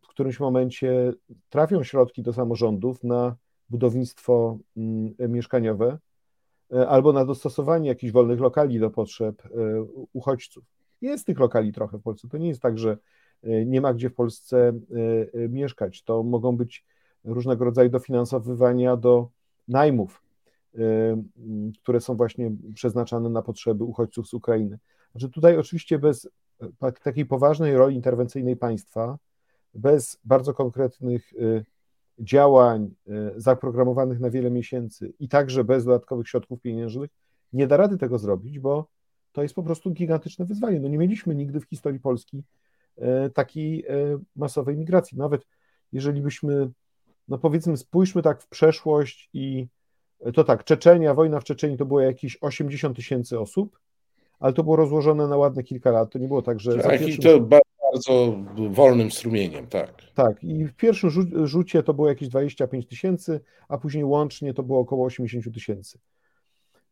[SPEAKER 45] w którymś momencie trafią środki do samorządów na budownictwo mm, mieszkaniowe albo na dostosowanie jakichś wolnych lokali do potrzeb uchodźców. Jest tych lokali trochę w Polsce. To nie jest tak, że nie ma gdzie w Polsce mieszkać. To mogą być różnego rodzaju dofinansowywania do najmów które są właśnie przeznaczane na potrzeby uchodźców z Ukrainy. Znaczy tutaj oczywiście bez takiej poważnej roli interwencyjnej państwa, bez bardzo konkretnych działań zaprogramowanych na wiele miesięcy i także bez dodatkowych środków pieniężnych nie da rady tego zrobić, bo to jest po prostu gigantyczne wyzwanie. No nie mieliśmy nigdy w historii Polski takiej masowej migracji. Nawet jeżeli byśmy, no powiedzmy, spójrzmy tak w przeszłość i to tak, Czeczenia, wojna w Czeczeniu to było jakieś 80 tysięcy osób, ale to było rozłożone na ładne kilka lat. To nie było tak, że.
[SPEAKER 1] Tak, i to bardzo wolnym strumieniem, tak.
[SPEAKER 45] Tak, i w pierwszym rzu- rzucie to było jakieś 25 tysięcy, a później łącznie to było około 80 tysięcy.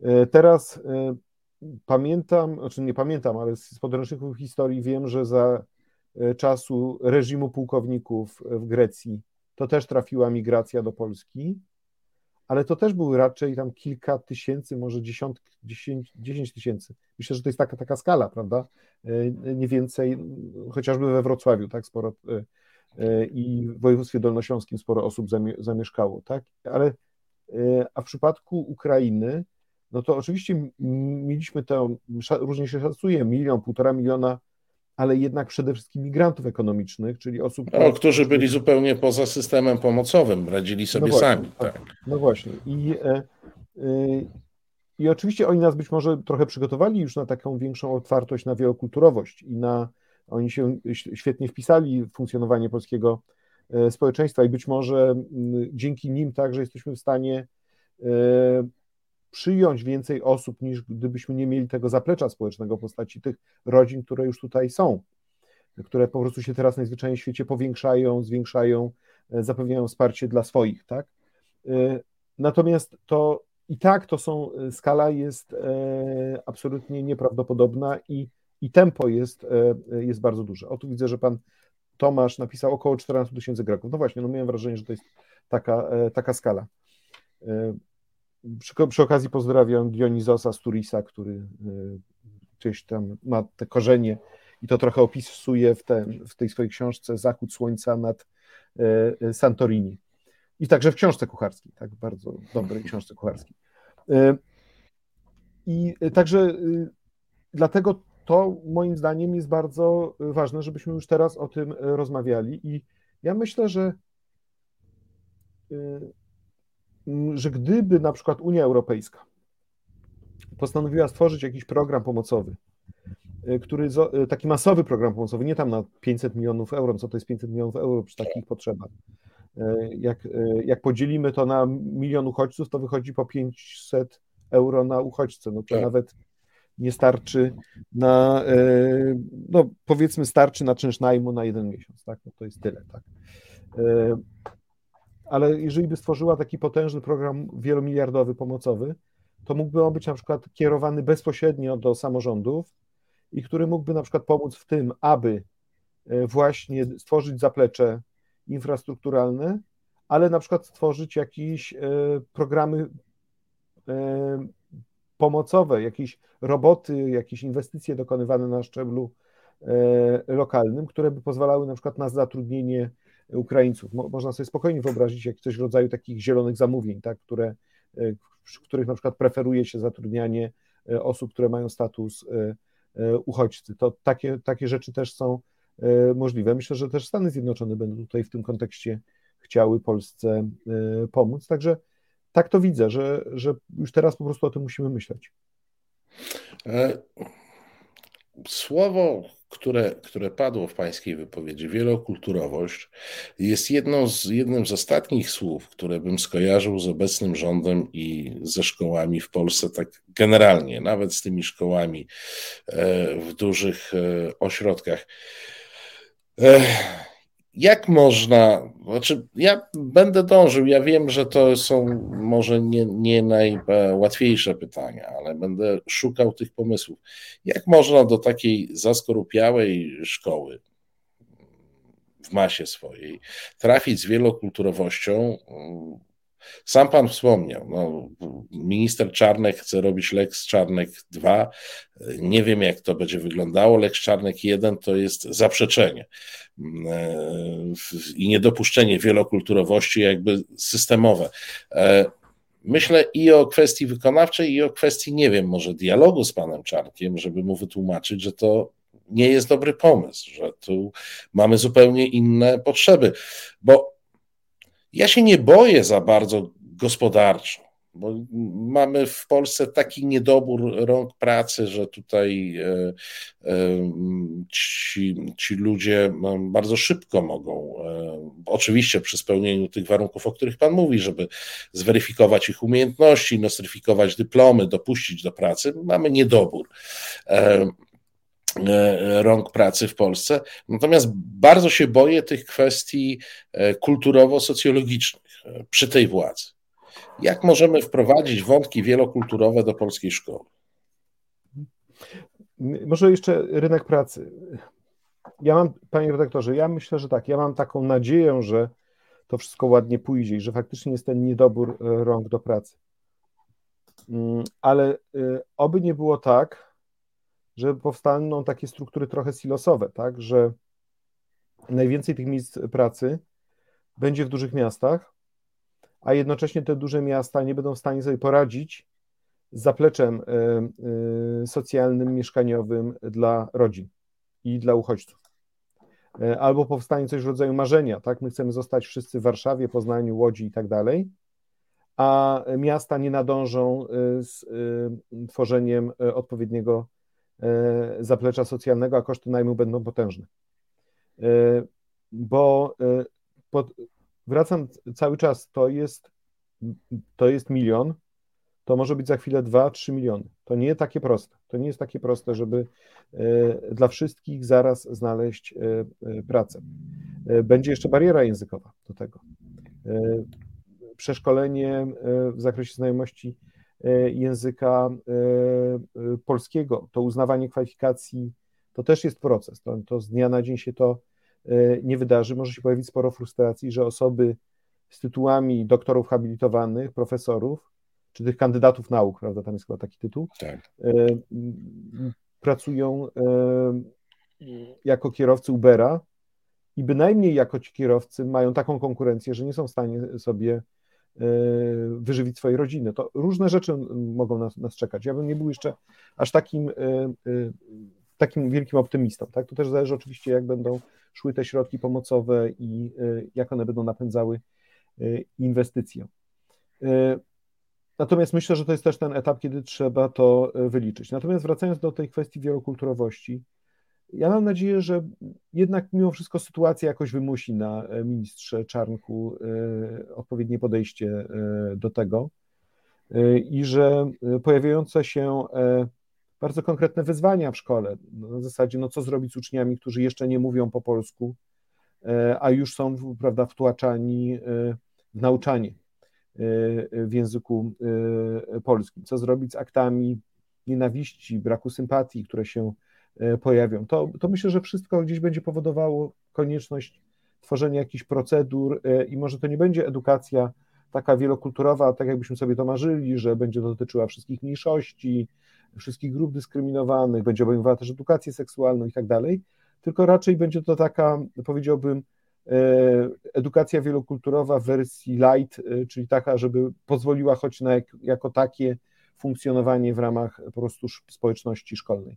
[SPEAKER 45] E, teraz e, pamiętam, znaczy nie pamiętam, ale z podręczników historii wiem, że za e, czasu reżimu pułkowników w Grecji to też trafiła migracja do Polski ale to też były raczej tam kilka tysięcy, może dziesiątki, dziesięć tysięcy. Myślę, że to jest taka, taka skala, prawda? E, nie więcej, chociażby we Wrocławiu, tak, sporo e, e, i w województwie dolnośląskim sporo osób zamieszkało, tak? Ale a w przypadku Ukrainy, no to oczywiście mieliśmy to, różnie się szacuje, milion, półtora miliona ale jednak przede wszystkim migrantów ekonomicznych, czyli osób.
[SPEAKER 1] No, którzy byli zupełnie poza systemem pomocowym, radzili sobie no właśnie, sami. Tak.
[SPEAKER 45] No właśnie. I, e, e, I oczywiście oni nas być może trochę przygotowali już na taką większą otwartość na wielokulturowość i na. Oni się świetnie wpisali w funkcjonowanie polskiego e, społeczeństwa i być może dzięki nim także jesteśmy w stanie przyjąć więcej osób, niż gdybyśmy nie mieli tego zaplecza społecznego w postaci tych rodzin, które już tutaj są, które po prostu się teraz najzwyczajniej w świecie powiększają, zwiększają, e, zapewniają wsparcie dla swoich, tak? E, natomiast to i tak to są, e, skala jest absolutnie nieprawdopodobna i, i tempo jest, jest bardzo duże. O tu widzę, że pan Tomasz napisał około 14 tysięcy Greków. No właśnie, no miałem wrażenie, że to jest taka, taka skala. Przy, przy, okazji pozdrawiam Dionizosa Sturisa, który y, gdzieś tam ma te korzenie i to trochę opisuje w, w tej swojej książce Zachód Słońca nad y, y, Santorini. I także w książce kucharskiej, tak, bardzo dobrej książce kucharskiej. I także dlatego to moim zdaniem jest bardzo ważne, żebyśmy już teraz o tym rozmawiali. I ja myślę, że że gdyby na przykład Unia Europejska postanowiła stworzyć jakiś program pomocowy, y, który y, taki masowy program pomocowy, nie tam na 500 milionów euro, co to jest 500 milionów euro przy takich potrzebach. Y, jak, jak podzielimy to na milion uchodźców, to wychodzi po 500 euro na uchodźcę. No to tak. nawet nie starczy na, no powiedzmy starczy na czynsz najmu na jeden miesiąc, tak? No to jest tyle, tak? Ale jeżeli by stworzyła taki potężny program wielomiliardowy, pomocowy, to mógłby on być na przykład kierowany bezpośrednio do samorządów i który mógłby na przykład pomóc w tym, aby e, właśnie stworzyć zaplecze infrastrukturalne, ale na przykład stworzyć jakieś e, programy e, pomocowe, jakieś roboty, jakieś inwestycje dokonywane na szczeblu lokalnym, które by pozwalały na przykład na zatrudnienie Ukraińców. Mo, można sobie spokojnie wyobrazić jak coś w rodzaju takich zielonych zamówień, tak, które, e, w których na przykład preferuje się zatrudnianie e, osób, które mają status e, uchodźcy. To takie, takie rzeczy też są możliwe. Myślę, że też Stany Zjednoczone będą tutaj w tym kontekście chciały Polsce pomóc. Także tak to widzę, że, że już teraz po prostu o tym musimy myśleć.
[SPEAKER 1] Słowo które, które padło w pańskiej wypowiedzi, wielokulturowość, jest jedną z, jednym z ostatnich słów, które bym skojarzył z obecnym rządem i ze szkołami w Polsce, tak generalnie, nawet z tymi szkołami e, w dużych e, ośrodkach. E, jak można, znaczy ja będę dążył, ja wiem, że to są może nie, nie najłatwiejsze pytania, ale będę szukał tych pomysłów. Jak można do takiej zaskorupiałej szkoły w masie swojej trafić z wielokulturowością, sam pan wspomniał, no, minister Czarnek chce robić Lex Czarnek 2. Nie wiem, jak to będzie wyglądało. Lex Czarnek 1 to jest zaprzeczenie i niedopuszczenie wielokulturowości, jakby systemowe. Myślę i o kwestii wykonawczej, i o kwestii, nie wiem, może dialogu z panem Czarnkiem, żeby mu wytłumaczyć, że to nie jest dobry pomysł, że tu mamy zupełnie inne potrzeby, bo Ja się nie boję za bardzo gospodarczo, bo mamy w Polsce taki niedobór rąk pracy, że tutaj e, e, ci, ci ludzie no, bardzo szybko mogą, e, oczywiście przy spełnieniu tych warunków, o których Pan mówi, żeby zweryfikować ich umiejętności, nostryfikować dyplomy, dopuścić do pracy, mamy niedobór rąk pracy w Polsce. Natomiast bardzo się boję tych kwestii kulturowo-socjologicznych przy tej władzy. Jak możemy wprowadzić wątki wielokulturowe do polskiej szkoły?
[SPEAKER 45] Może jeszcze rynek pracy. Ja mam, panie redaktorze, ja myślę, że tak, ja mam taką nadzieję, że to wszystko ładnie pójdzie i że faktycznie jest ten niedobór e, rąk do pracy. Mm, ale e, oby nie było tak, że powstaną takie struktury trochę silosowe, tak, że najwięcej tych miejsc pracy będzie w dużych miastach, a jednocześnie te duże miasta nie będą w stanie sobie poradzić z zapleczem e, e, socjalnym, mieszkaniowym dla rodzin i dla uchodźców. E, albo powstanie coś w rodzaju marzenia, tak? My chcemy zostać wszyscy w Warszawie, Poznaniu, Łodzi i tak dalej, a miasta nie nadążą z tworzeniem odpowiedniego zaplecza socjalnego, a koszty najmu będą potężne. Bo pod, wracam cały czas, to jest, to jest milion, to może być za chwilę 2-3 miliony. To nie takie proste. To nie jest takie proste, żeby e, dla wszystkich zaraz znaleźć e, e, pracę. Będzie jeszcze bariera językowa do tego. Przeszkolenie w zakresie znajomości języka polskiego, to uznawanie kwalifikacji, to też jest proces. To, to z dnia na dzień się to E, nie wydarzy, może się pojawić sporo frustracji, że osoby z tytułami doktorów habilitowanych, profesorów, czy tych kandydatów nauk, prawda, tam jest chyba taki tytuł, tak. E, pracują e, jako kierowcy Ubera i bynajmniej jako ci kierowcy mają taką konkurencję, że nie są w stanie sobie wyżywić swojej rodziny. To różne rzeczy mogą nas, nas czekać. Ja bym nie był jeszcze aż takim, takim wielkim optymistą. Tak? To też zależy oczywiście, jak będą szły te środki pomocowe i e, jak one będą napędzały e, inwestycje. E, natomiast myślę, że to jest też ten etap, kiedy trzeba to wyliczyć. Natomiast wracając do tej kwestii wielokulturowości, ja mam nadzieję, że jednak mimo wszystko sytuacja jakoś wymusi na ministrze Czarnku odpowiednie podejście do tego i że pojawiające się bardzo konkretne wyzwania w szkole. No, na zasadzie, no co zrobić z uczniami, którzy jeszcze nie mówią po polsku, e, a już są, prawda, wtłaczani e, w nauczanie e, w języku polskim. Co zrobić z aktami nienawiści, braku sympatii, które się pojawią. To, to myślę, że wszystko gdzieś będzie powodowało konieczność tworzenia jakichś procedur i może to nie będzie edukacja taka wielokulturowa, tak jakbyśmy sobie to marzyli, że będzie dotyczyła wszystkich mniejszości, wszystkich grup dyskryminowanych, będzie obejmowała też edukację seksualną i tak dalej, tylko raczej będzie to taka, powiedziałbym, e, edukacja wielokulturowa w wersji light, e, czyli taka, żeby pozwoliła choć na jak, jako takie funkcjonowanie w ramach po prostu społeczności szkolnej.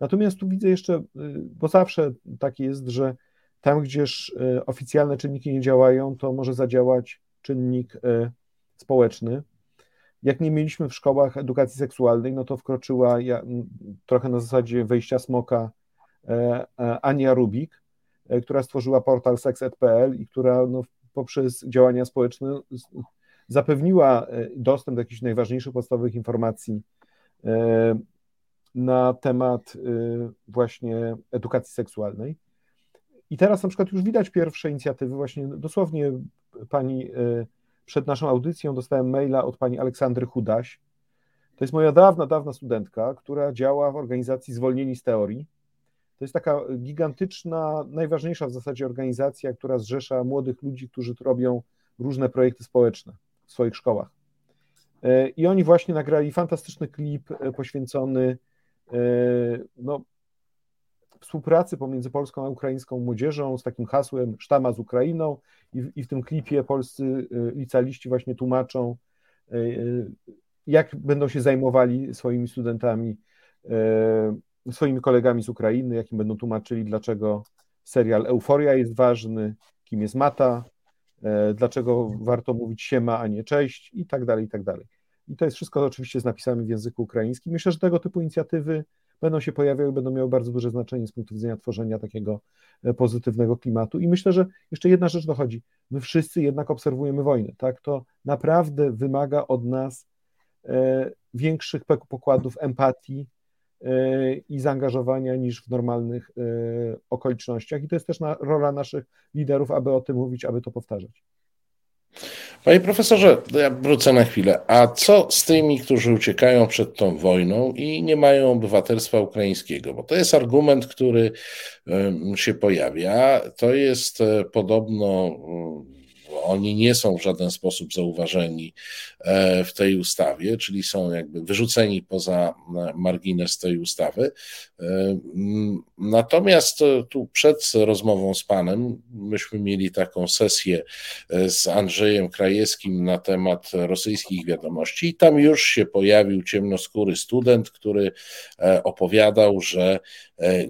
[SPEAKER 45] Natomiast tu widzę jeszcze, e, bo zawsze tak jest, że tam, gdzież oficjalne czynniki nie działają, to może zadziałać czynnik społeczny, jak nie mieliśmy w szkołach edukacji seksualnej, no to wkroczyła ja, trochę na zasadzie wejścia smoka e, e, Ania Rubik, e, która stworzyła portal sex.pl i która no, poprzez działania społeczne zapewniła dostęp do jakichś najważniejszych podstawowych informacji na temat właśnie edukacji seksualnej. I teraz na przykład już widać pierwsze inicjatywy, właśnie dosłownie pani przed naszą audycją dostałem maila od pani Aleksandry Chudaś. To jest moja dawna, dawna studentka, która działa w organizacji Zwolnieni z Teorii. To jest taka gigantyczna, najważniejsza w zasadzie organizacja, która zrzesza młodych ludzi, którzy robią różne projekty społeczne w swoich szkołach. E, I oni właśnie nagrali fantastyczny klip poświęcony no, współpracy pomiędzy polską a ukraińską młodzieżą z takim hasłem Sztama z Ukrainą i w, i w tym klipie polscy y, licealiści właśnie tłumaczą, y, jak będą się zajmowali swoimi studentami, swoimi kolegami z Ukrainy, jak im będą tłumaczyli, dlaczego serial Euforia jest ważny, kim jest Mata dlaczego warto mówić siema, a nie cześć i tak dalej, i tak dalej. I to jest wszystko oczywiście z napisami w języku ukraińskim. Myślę, że tego typu inicjatywy będą się pojawiały, będą miały bardzo duże znaczenie z punktu widzenia tworzenia takiego e, pozytywnego klimatu. I myślę, że jeszcze jedna rzecz dochodzi. My wszyscy jednak obserwujemy wojnę, tak? To naprawdę wymaga od nas e, większych pokładów empatii e, i zaangażowania niż w normalnych okolicznościach. I to jest też rola naszych liderów, aby o tym mówić, aby to powtarzać.
[SPEAKER 1] Panie profesorze, ja wrócę na chwilę. A co z tymi, którzy uciekają przed tą wojną i nie mają obywatelstwa ukraińskiego? Bo to jest argument, który się pojawia. To jest e, podobno oni nie są w żaden sposób zauważeni e, w tej ustawie, czyli są jakby wyrzuceni poza margines tej ustawy. E, natomiast tu przed rozmową z Panem myśmy mieli taką sesję z Andrzejem Krajewskim na temat rosyjskich wiadomości i tam już się pojawił ciemnoskóry student, który opowiadał, że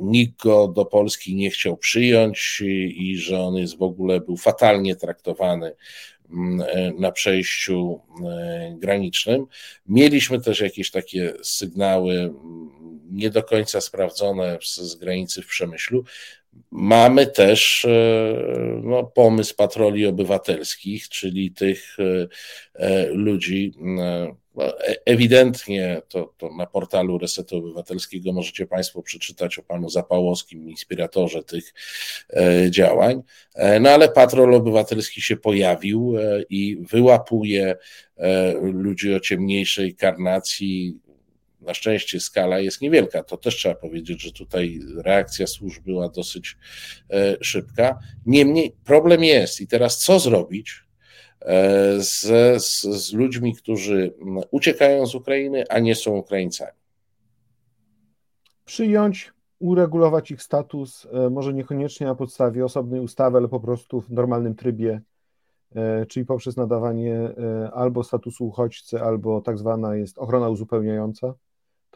[SPEAKER 1] nikt go do Polski nie chciał przyjąć i, że on jest w ogóle był fatalnie traktowany mm, e, na przejściu e, granicznym. Mieliśmy też jakieś takie sygnały mm, nie do końca sprawdzone z, granicy w Przemyślu. Mamy też e, no, pomysł patroli obywatelskich, czyli tych ludzi, mm, no, ewidentnie to, to, na portalu Resetu Obywatelskiego możecie Państwo przeczytać o panu Zapałowskim, inspiratorze tych e, działań. E, no ale patrol obywatelski się pojawił e, i wyłapuje ludzi o ciemniejszej karnacji. Na szczęście skala jest niewielka. To też trzeba powiedzieć, że tutaj reakcja służb była dosyć szybka. Niemniej problem jest i teraz co zrobić, z, z, z ludźmi, którzy uciekają z Ukrainy, a nie są Ukraińcami.
[SPEAKER 45] Przyjąć, uregulować ich status, e, może niekoniecznie na podstawie osobnej ustawy, ale po prostu w normalnym trybie, e, czyli poprzez nadawanie e, albo statusu uchodźcy, albo tak zwana jest ochrona uzupełniająca.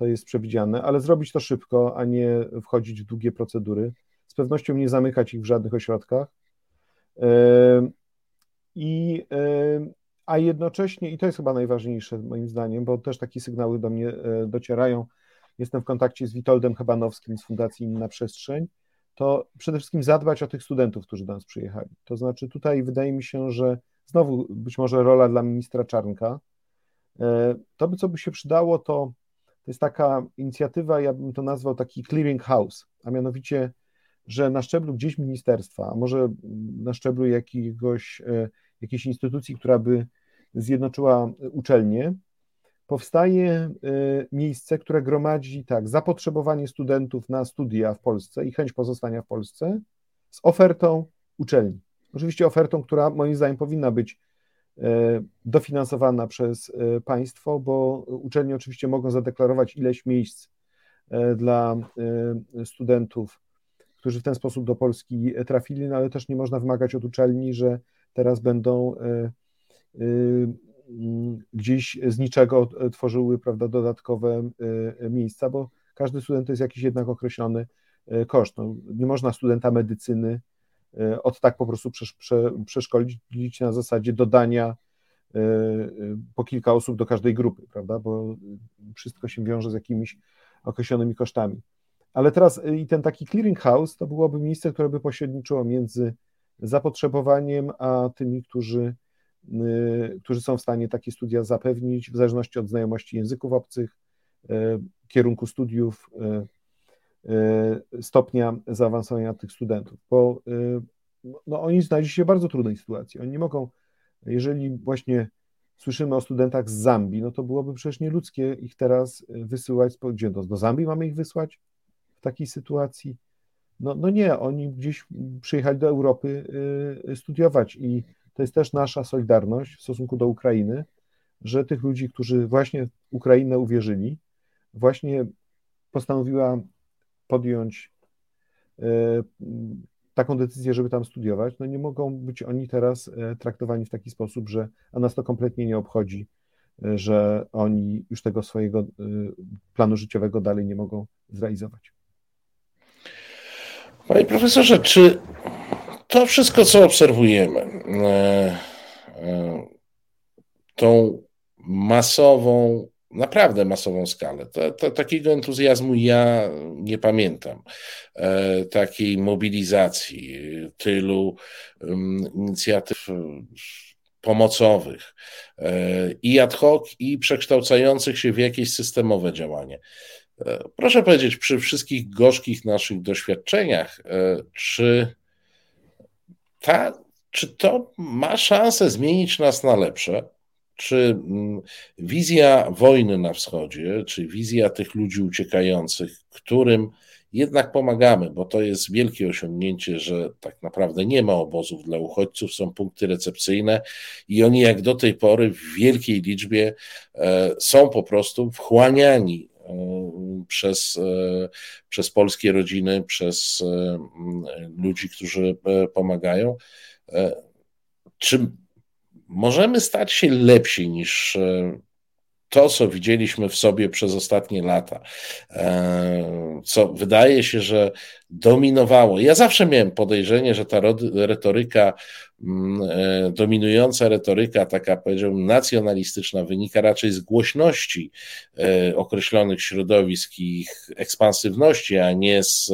[SPEAKER 45] To jest przewidziane, ale zrobić to szybko, a nie wchodzić w długie procedury. Z pewnością nie zamykać ich w żadnych ośrodkach i, a jednocześnie, i to jest chyba najważniejsze moim zdaniem, bo też takie sygnały do mnie e, docierają, jestem w kontakcie z Witoldem Hebanowskim z Fundacji Inna Przestrzeń, to przede wszystkim zadbać o tych studentów, którzy do nas przyjechali. To znaczy tutaj wydaje mi się, że znowu być może rola dla ministra Czarnka, e, to by co by się przydało, to, to jest taka inicjatywa, ja bym to nazwał taki clearing house, a mianowicie że na szczeblu gdzieś ministerstwa, a może na szczeblu jakiegoś, e, jakiejś instytucji, która by zjednoczyła uczelnie, powstaje e, miejsce, które gromadzi tak zapotrzebowanie studentów na studia w Polsce i chęć pozostania w Polsce z ofertą uczelni. Oczywiście ofertą, która moim zdaniem powinna być e, dofinansowana przez państwo, bo uczelnie oczywiście mogą zadeklarować ileś miejsc dla studentów którzy w ten sposób do Polski trafili, no ale też nie można wymagać od uczelni, że teraz będą e, e, gdzieś z niczego tworzyły prawda, dodatkowe e, miejsca, bo każdy student to jest jakiś jednak określony koszt. No, nie można studenta medycyny od tak po prostu przeszkolić na zasadzie dodania po kilka osób do każdej grupy, prawda, bo wszystko się wiąże z jakimiś określonymi kosztami. Ale teraz i ten taki clearing house to byłoby miejsce, które by pośredniczyło między zapotrzebowaniem a tymi, którzy, którzy są w stanie takie studia zapewnić, w zależności od znajomości języków obcych, kierunku studiów, stopnia zaawansowania tych studentów, bo no, oni znaleźli się w bardzo trudnej sytuacji. Oni nie mogą, jeżeli właśnie słyszymy o studentach z Zambii, no to byłoby przecież nieludzkie ich teraz wysyłać, gdzie do, do Zambii mamy ich wysłać? w takiej sytuacji? No, no nie, oni gdzieś przyjechali do Europy y, studiować i to jest też nasza solidarność w stosunku do Ukrainy, że tych ludzi, którzy właśnie Ukrainę uwierzyli, właśnie postanowiła podjąć y, taką decyzję, żeby tam studiować, no nie mogą być oni teraz y, traktowani w taki sposób, że a nas to kompletnie nie obchodzi, że oni już tego swojego planu życiowego dalej nie mogą zrealizować.
[SPEAKER 1] Panie profesorze, czy to wszystko, co obserwujemy, tą masową, naprawdę masową skalę. To, to, takiego entuzjazmu ja nie pamiętam. Takiej mobilizacji, tylu inicjatyw pomocowych e, i ad hoc, i przekształcających się w jakieś systemowe działanie. E, proszę powiedzieć, przy wszystkich gorzkich naszych doświadczeniach, e, czy, ta, czy to ma szansę zmienić nas na lepsze? Czy mm, wizja wojny na wschodzie, czy wizja tych ludzi uciekających, którym jednak pomagamy, bo to jest wielkie osiągnięcie, że tak naprawdę nie ma obozów dla uchodźców, są punkty recepcyjne i oni jak do tej pory w wielkiej liczbie e, są po prostu wchłaniani e, przez, e, przez polskie rodziny, przez ludzi, którzy pomagają. Czy możemy stać się lepsi niż to, co widzieliśmy w sobie przez ostatnie lata, e, co wydaje się, że dominowało. Ja zawsze miałem podejrzenie, że ta retoryka, mm, e, dominująca retoryka, taka powiedziałbym nacjonalistyczna, wynika raczej z głośności e, określonych środowisk i ich ekspansywności, a nie z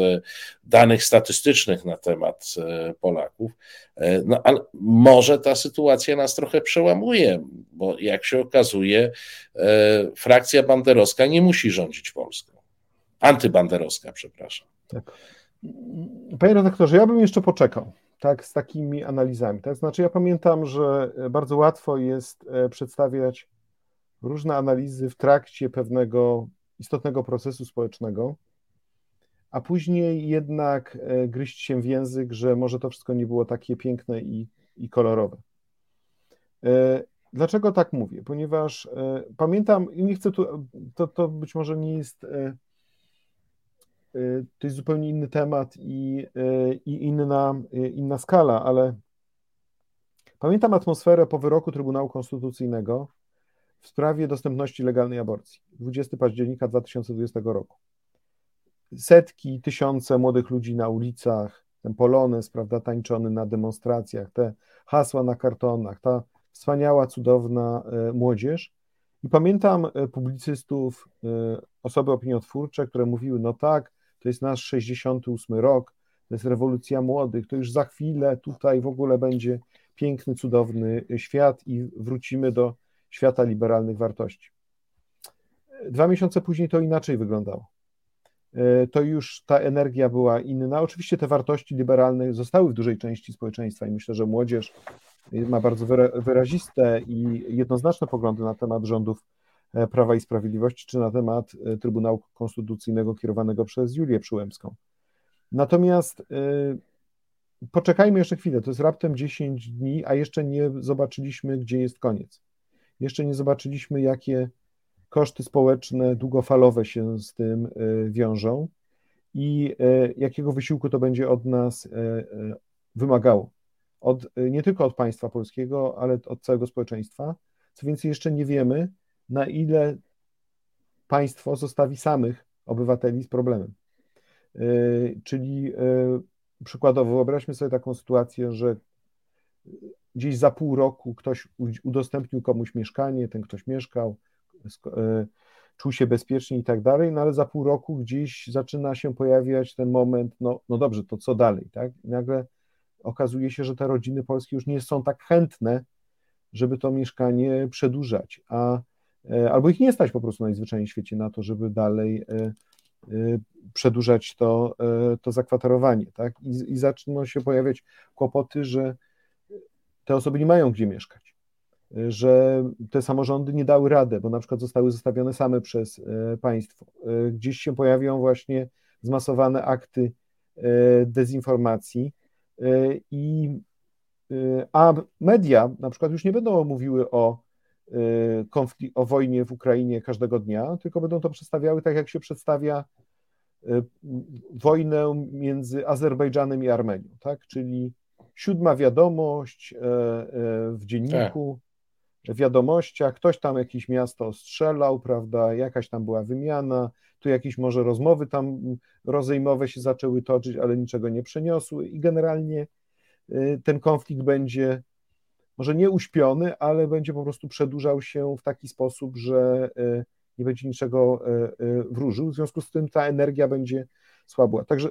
[SPEAKER 1] danych statystycznych na temat Polaków. No ale może ta sytuacja nas trochę przełamuje, bo jak się okazuje, frakcja banderowska nie musi rządzić Polską. Antybanderowska, przepraszam. Tak.
[SPEAKER 45] Panie redaktorze, ja bym jeszcze poczekał tak, z takimi analizami. Tak? Znaczy, ja pamiętam, że bardzo łatwo jest e, przedstawiać różne analizy w trakcie pewnego istotnego procesu społecznego, a później jednak e, gryźć się w język, że może to wszystko nie było takie piękne i, i kolorowe. E, dlaczego tak mówię? Ponieważ pamiętam, i nie chcę tu, to, to być może nie jest to jest zupełnie inny temat i, y, i inna, y, inna skala, ale pamiętam atmosferę po wyroku Trybunału Konstytucyjnego w sprawie dostępności legalnej aborcji 20 października 2020 roku. Setki, tysiące młodych ludzi na ulicach, ten polonez, prawda, tańczony na demonstracjach, te hasła na kartonach, ta wspaniała, cudowna młodzież. I pamiętam publicystów, osoby opiniotwórcze, które mówiły: No tak, to jest nasz 68 rok, to jest rewolucja młodych, to już za chwilę tutaj w ogóle będzie piękny, cudowny świat i wrócimy do świata liberalnych wartości. Dwa miesiące później to inaczej wyglądało. E, to już ta energia była inna. Oczywiście te wartości liberalne zostały w dużej części społeczeństwa i myślę, że młodzież ma bardzo wyraziste i jednoznaczne poglądy na temat rządów Prawa i Sprawiedliwości, czy na temat e, Trybunału Konstytucyjnego kierowanego przez Julię Przyłębską. Natomiast e, poczekajmy jeszcze chwilę, to jest raptem 10 dni, a jeszcze nie zobaczyliśmy, gdzie jest koniec. Jeszcze nie zobaczyliśmy, jakie koszty społeczne długofalowe się z tym wiążą i jakiego wysiłku to będzie od nas wymagało. Od, nie tylko od państwa polskiego, ale od całego społeczeństwa. Co więcej, jeszcze nie wiemy, na ile państwo zostawi samych obywateli z problemem. Yy, czyli yy, przykładowo, wyobraźmy sobie taką sytuację, że gdzieś za pół roku ktoś udostępnił komuś mieszkanie, ten ktoś mieszkał, yy, czuł się bezpiecznie i tak dalej, no ale za pół roku gdzieś zaczyna się pojawiać ten moment, no, no dobrze, to co dalej, tak? I nagle okazuje się, że te rodziny polskie już nie są tak chętne, żeby to mieszkanie przedłużać, a albo ich nie stać po prostu najzwyczajniej w świecie na to, żeby dalej e, e, przedłużać to, to zakwaterowanie, tak? I, I zaczną się pojawiać kłopoty, że te osoby nie mają gdzie mieszkać, że te samorządy nie dały radę, bo na przykład zostały zostawione same przez państwo. Gdzieś się pojawią właśnie zmasowane akty dezinformacji i a media na przykład już nie będą mówiły o konflikt, o wojnie w Ukrainie każdego dnia, tylko będą to przedstawiały tak, jak się przedstawia y, wojnę między Azerbejdżanem i Armenią, tak? Czyli siódma wiadomość e, w dzienniku, tak. wiadomościach, ktoś tam jakieś miasto strzelał, prawda, jakaś tam była wymiana, tu jakieś może rozmowy tam rozejmowe się zaczęły toczyć, ale niczego nie przeniosły i generalnie ten konflikt będzie może nie uśpiony, ale będzie po prostu przedłużał się w taki sposób, że nie będzie niczego wróżył. W związku z tym ta energia będzie słabła. Także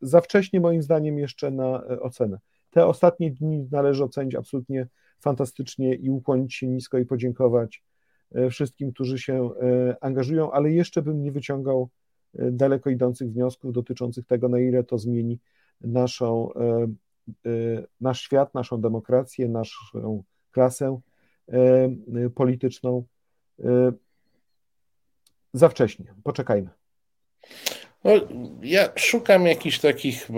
[SPEAKER 45] za wcześnie moim zdaniem jeszcze na ocenę. Te ostatnie dni należy ocenić absolutnie fantastycznie i ukłonić się nisko i podziękować e, wszystkim, którzy się e, angażują, ale jeszcze bym nie wyciągał e, daleko idących wniosków dotyczących tego, na ile to zmieni naszą, nasz świat, naszą demokrację, naszą klasę polityczną. Za wcześnie, poczekajmy.
[SPEAKER 1] No, ja szukam jakichś takich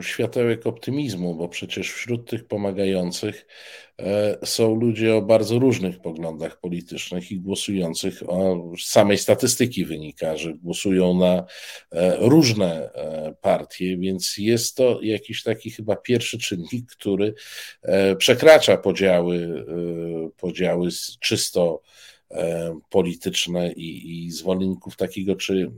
[SPEAKER 1] światełek optymizmu, bo przecież wśród tych pomagających e, są ludzie o bardzo różnych poglądach politycznych i głosujących, o samej statystyki wynika, że głosują na e, różne e, partie, więc jest to jakiś taki chyba pierwszy czynnik, który przekracza podziały, podziały czysto polityczne i, i zwolenników takiego czy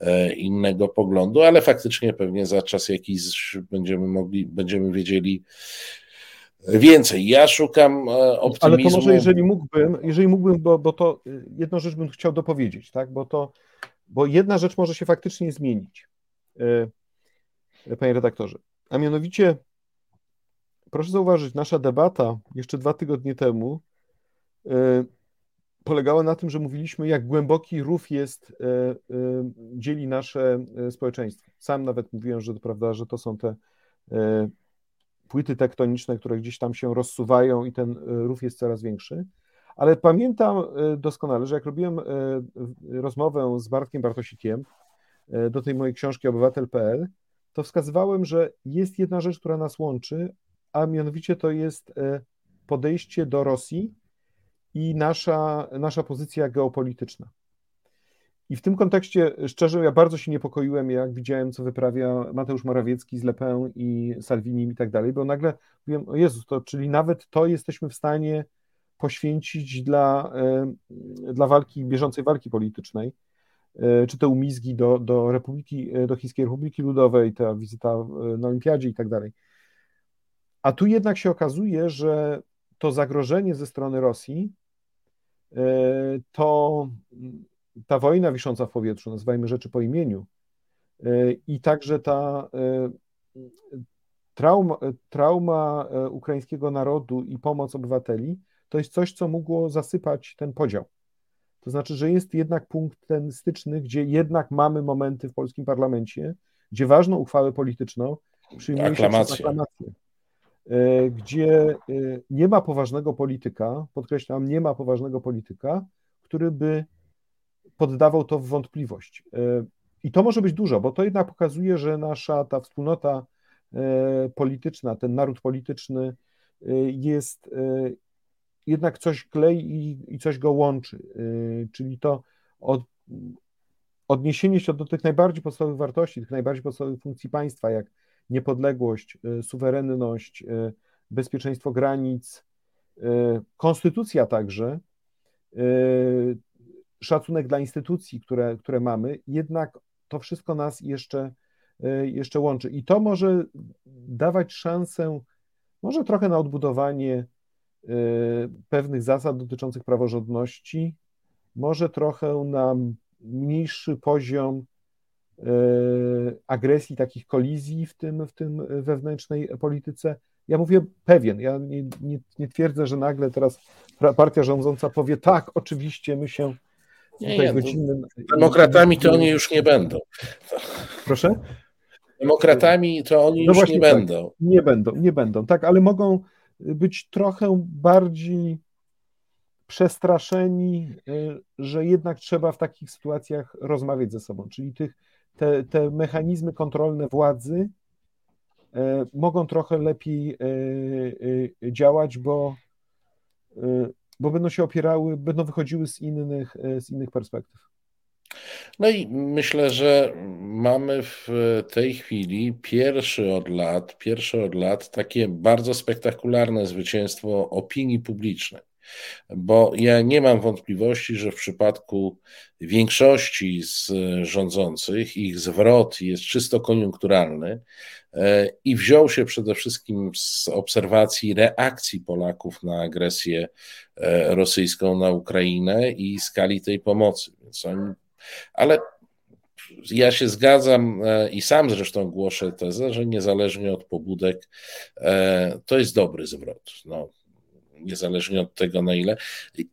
[SPEAKER 1] e, innego poglądu, ale faktycznie pewnie za czas jakiś będziemy mogli, będziemy wiedzieli więcej. Ja szukam optymizmu.
[SPEAKER 45] Ale to może jeżeli mógłbym, jeżeli mógłbym, bo, bo to jedną rzecz bym chciał dopowiedzieć, tak? Bo to, bo jedna rzecz może się faktycznie zmienić, e, panie redaktorze, a mianowicie proszę zauważyć, nasza debata jeszcze dwa tygodnie temu polegała na tym, że mówiliśmy, jak głęboki rów jest, e, e, dzieli nasze e, społeczeństwo. Sam nawet mówiłem, że to prawda, że to są te płyty tektoniczne, które gdzieś tam się rozsuwają i ten rów jest coraz większy. Ale pamiętam doskonale, że jak robiłem rozmowę z Bartkiem Bartosikiem do tej mojej książki Obywatel.pl, to wskazywałem, że jest jedna rzecz, która nas łączy, a mianowicie to jest podejście do Rosji i nasza, nasza pozycja geopolityczna. I w tym kontekście, szczerze, ja bardzo się niepokoiłem, jak widziałem, co wyprawia Mateusz Morawiecki z Le Pen i Salvini i tak dalej, bo nagle mówiłem, o Jezus, to, czyli nawet to jesteśmy w stanie poświęcić dla, e, dla walki, bieżącej walki politycznej, e, czy te umizgi do, do Republiki, e, do Chińskiej Republiki Ludowej, ta wizyta na Olimpiadzie i tak dalej. A tu jednak się okazuje, że to zagrożenie ze strony Rosji to ta wojna wisząca w powietrzu, nazywajmy rzeczy po imieniu, e, i także ta e, trauma, trauma ukraińskiego narodu i pomoc obywateli, to jest coś, co mogło zasypać ten podział. To znaczy, że jest jednak punkt ten styczny, gdzie jednak mamy momenty w polskim parlamencie, gdzie ważną uchwałę polityczną przyjmuje się przez aklamację. E, gdzie e, nie ma poważnego polityka, podkreślam, nie ma poważnego polityka, który by poddawał to w wątpliwość. E, I to może być dużo, bo to jednak pokazuje, że nasza ta wspólnota polityczna, ten naród polityczny jest jednak coś klei i, i coś go łączy. Czyli to od, odniesienie się do tych najbardziej podstawowych wartości, tych najbardziej podstawowych funkcji państwa, jak niepodległość, y, suwerenność, y, bezpieczeństwo granic, y, konstytucja także, szacunek dla instytucji, które, które mamy, jednak to wszystko nas jeszcze, jeszcze łączy. I to może dawać szansę, może trochę na odbudowanie pewnych zasad dotyczących praworządności, może trochę na mniejszy poziom agresji, takich kolizji w tym, w tym wewnętrznej polityce. Ja mówię pewien, ja nie, nie, nie twierdzę, że nagle teraz partia rządząca powie tak, oczywiście my się
[SPEAKER 1] nie, nie, godziny... Demokratami to oni już nie będą.
[SPEAKER 45] Proszę?
[SPEAKER 1] Demokratami to oni no już nie tak, będą.
[SPEAKER 45] Nie będą, nie będą, tak, ale mogą być trochę bardziej przestraszeni, e, że jednak trzeba w takich sytuacjach rozmawiać ze sobą, czyli tych te, te mechanizmy kontrolne władzy e, mogą trochę lepiej e, e, działać, bo, bo będą się opierały, będą wychodziły z innych, z innych perspektyw.
[SPEAKER 1] No i myślę, że mamy w tej chwili pierwszy od lat, pierwsze od lat takie bardzo spektakularne zwycięstwo opinii publicznej. Bo ja nie mam wątpliwości, że w przypadku większości z rządzących ich zwrot jest czysto koniunkturalny e, i wziął się przede wszystkim z obserwacji reakcji Polaków na agresję e, rosyjską na Ukrainę i skali tej pomocy. Więc oni, ale ja się zgadzam e, i sam zresztą głoszę tezę, że niezależnie od pobudek to jest dobry zwrot. No, niezależnie od tego na ile.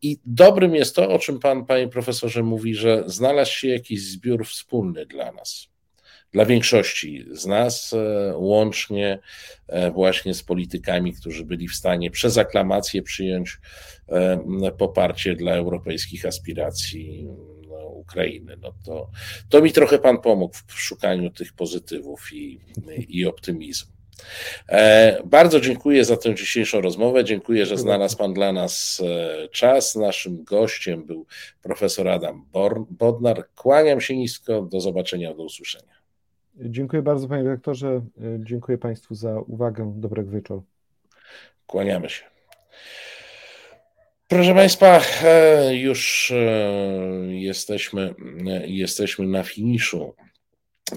[SPEAKER 1] I dobrym jest to, o czym pan, panie profesorze, mówi, że znalazł się jakiś zbiór wspólny dla nas. Dla większości z nas, e, łącznie e, właśnie z politykami, którzy byli w stanie przez aklamację przyjąć e, poparcie dla europejskich aspiracji no, Ukrainy. No to, to mi trochę pan pomógł w szukaniu tych pozytywów i, i optymizmu. E, bardzo dziękuję za tę dzisiejszą rozmowę. Dziękuję, że znalazł Pan dla nas e, czas. Naszym gościem był profesor Adam Bodnar. Kłaniam się nisko. Do zobaczenia, do usłyszenia.
[SPEAKER 45] Dziękuję bardzo, panie dyrektorze. E, dziękuję Państwu za uwagę. Dobrego wieczoru.
[SPEAKER 1] Kłaniamy się. Proszę Państwa, już jesteśmy, jesteśmy na finiszu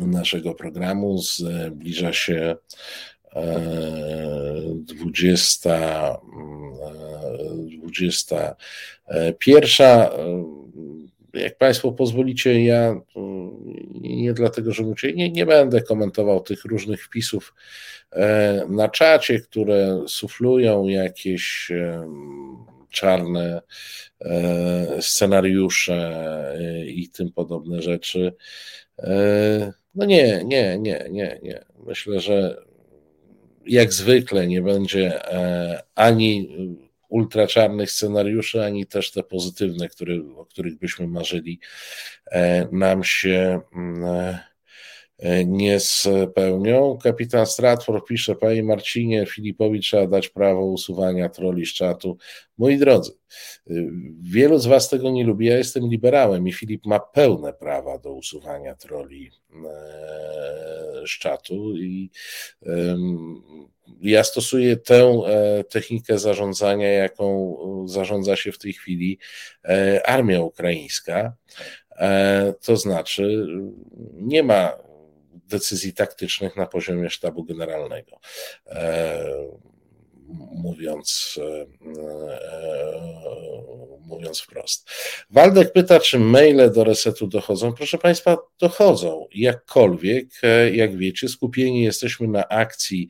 [SPEAKER 1] naszego programu. Zbliża się 20, 21. Jak Państwo pozwolicie, ja nie dlatego, że nie, nie będę komentował tych różnych wpisów e, na czacie, które suflują jakieś czarne e, scenariusze e, i tym podobne rzeczy. No nie, nie, nie, nie, nie. Myślę, że jak zwykle nie będzie e, ani ultraczarnych scenariuszy, ani też te pozytywne, które, o których byśmy marzyli, e, nam się mm, e, nie spełnią. Kapitan Stratford pisze, panie Marcinie, Filipowi trzeba dać prawo usuwania troli z czatu. Moi drodzy, wielu z was tego nie lubi, ja jestem liberałem i Filip ma pełne prawa do usuwania troli z czatu i ja stosuję tę e, technikę zarządzania, jaką zarządza się w tej chwili e, armia ukraińska. E, to znaczy, nie ma decyzji taktycznych na poziomie sztabu generalnego mówiąc, e, e, mówiąc wprost. Waldek pyta, czy maile do resetu dochodzą. Proszę Państwa, dochodzą. Jakkolwiek, e, jak wiecie, skupieni jesteśmy na akcji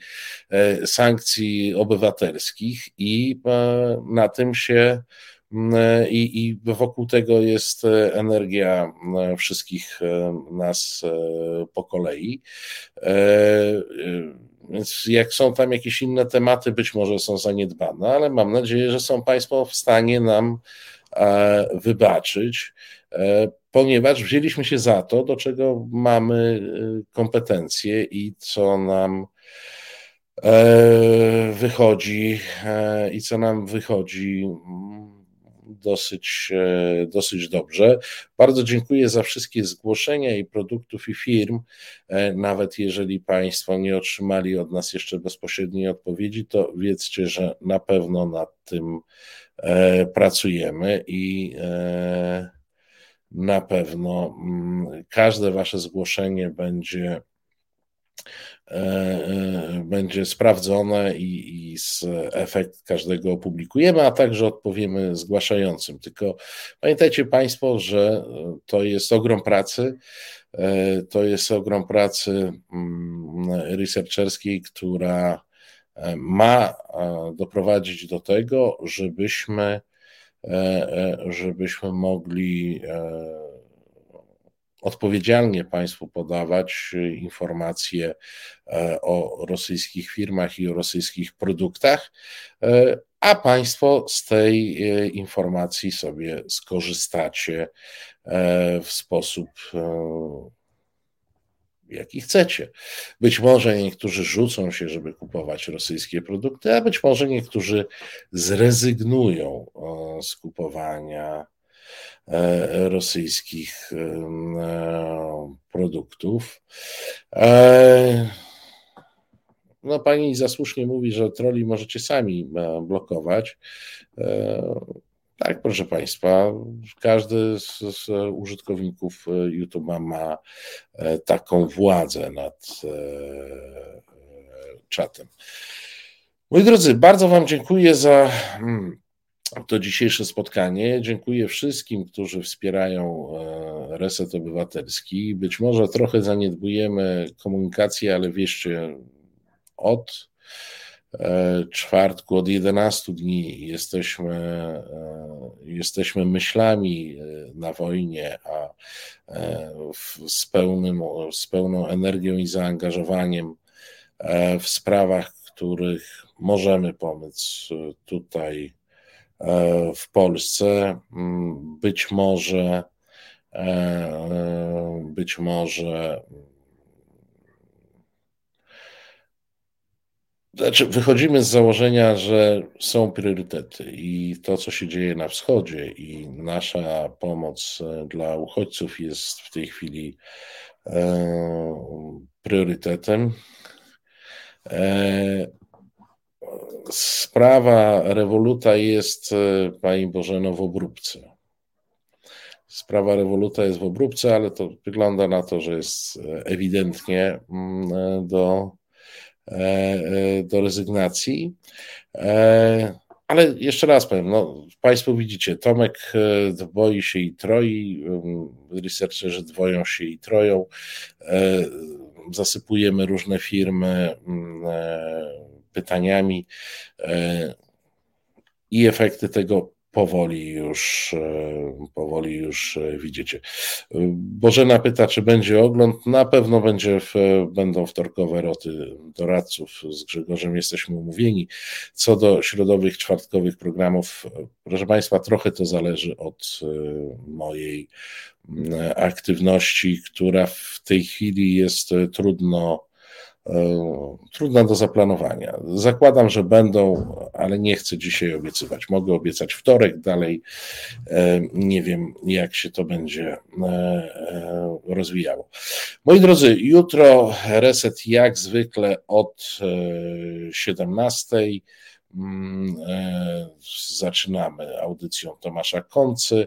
[SPEAKER 1] sankcji obywatelskich i na tym się i, i wokół tego jest energia wszystkich nas po kolei. Więc jak są tam jakieś inne tematy, być może są zaniedbane, ale mam nadzieję, że są Państwo w stanie nam e, wybaczyć, e, ponieważ wzięliśmy się za to, do czego mamy e, kompetencje i co nam wychodzi i co nam wychodzi dosyć, e, dosyć dobrze. Bardzo dziękuję za wszystkie zgłoszenia i produktów i firm. E, nawet jeżeli Państwo nie otrzymali od nas jeszcze bezpośredniej odpowiedzi, to wiedzcie, że na pewno nad tym e, pracujemy i na pewno mm, każde Wasze zgłoszenie będzie będzie sprawdzone i, i efekt każdego opublikujemy, a także odpowiemy zgłaszającym. Tylko pamiętajcie Państwo, że to jest ogrom pracy. E, to jest ogrom pracy mm, researcherskiej, która ma doprowadzić do tego, żebyśmy, żebyśmy mogli odpowiedzialnie Państwu podawać e, informacje e, o rosyjskich firmach i o rosyjskich produktach, e, a Państwo z tej informacji sobie skorzystacie w sposób jaki chcecie. Być może niektórzy rzucą się, żeby kupować rosyjskie produkty, a być może niektórzy zrezygnują z kupowania rosyjskich e, produktów. E, no pani zasłusznie mówi, że troli możecie sami blokować. Tak, proszę Państwa, każdy z, z użytkowników YouTube'a ma taką władzę nad czatem. Moi drodzy, bardzo Wam dziękuję za mm, to dzisiejsze spotkanie. Dziękuję wszystkim, którzy wspierają e, Reset Obywatelski. Być może trochę zaniedbujemy komunikację, ale wierzcie, od e, czwartku, od 11 dni jesteśmy, e, jesteśmy myślami na wojnie, a z, pełnym, z pełną energią i zaangażowaniem w sprawach, których możemy pomóc tutaj w Polsce. Mm, być może, e, być może. Znaczy, wychodzimy z założenia, że są priorytety i to, co się dzieje na wschodzie, i nasza pomoc e, dla uchodźców jest w tej chwili priorytetem. Sprawa rewoluta jest, e, Pani Bożeno, w obróbce. Sprawa rewoluta jest w obróbce, ale to wygląda na to, że jest e, ewidentnie mm, e, do, do rezygnacji. Ale jeszcze raz powiem, no, Państwo widzicie, Tomek boi się i troi, mm, researcherzy dwoją się i troją, zasypujemy różne firmy mm, pytaniami e, i efekty tego powoli już, e, powoli już e, widzicie. Bożena pyta, czy będzie ogląd. Na pewno będzie w, będą wtorkowe roty doradców. Z Grzegorzem jesteśmy umówieni. Co do środowych, czwartkowych programów, proszę Państwa, trochę to zależy od mojej aktywności, która w tej chwili jest trudno trudna do zaplanowania. Zakładam, że będą, ale nie chcę dzisiaj obiecywać. Mogę obiecać wtorek, dalej e, nie wiem, jak się to będzie e, rozwijało. Moi drodzy, jutro reset jak zwykle od 17. Mm, zaczynamy audycją Tomasza Koncy,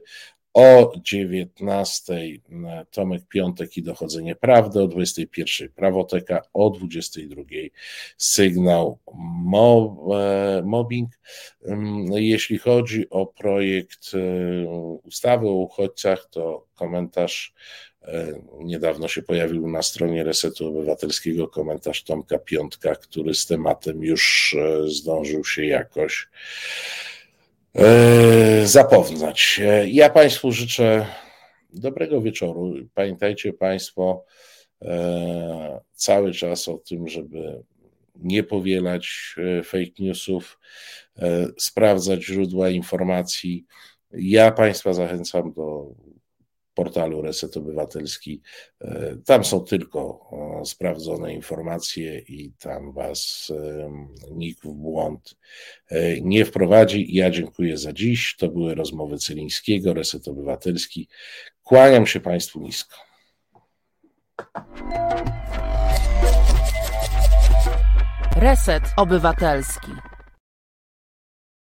[SPEAKER 1] o 19 Tomek Piątek i Dochodzenie Prawdy, o 21 Prawoteka, o 22 Sygnał e, Mobbing. Jeśli chodzi o projekt e, ustawy o uchodźcach, to komentarz e, niedawno się pojawił na stronie Resetu Obywatelskiego komentarz Tomka Piątka, który z tematem już zdążył się jakoś E, zapoznać. E, ja Państwu życzę dobrego wieczoru. Pamiętajcie Państwo e, cały czas o tym, żeby nie powielać fake newsów, sprawdzać źródła informacji. Ja Państwa zachęcam do portalu Reset Obywatelski. E, tam są tylko sprawdzone informacje i tam Was nikt w błąd e, nie wprowadzi. Ja dziękuję za dziś. To były rozmowy Celińskiego, Reset Obywatelski. Kłaniam się Państwu nisko.
[SPEAKER 46] Reset Obywatelski.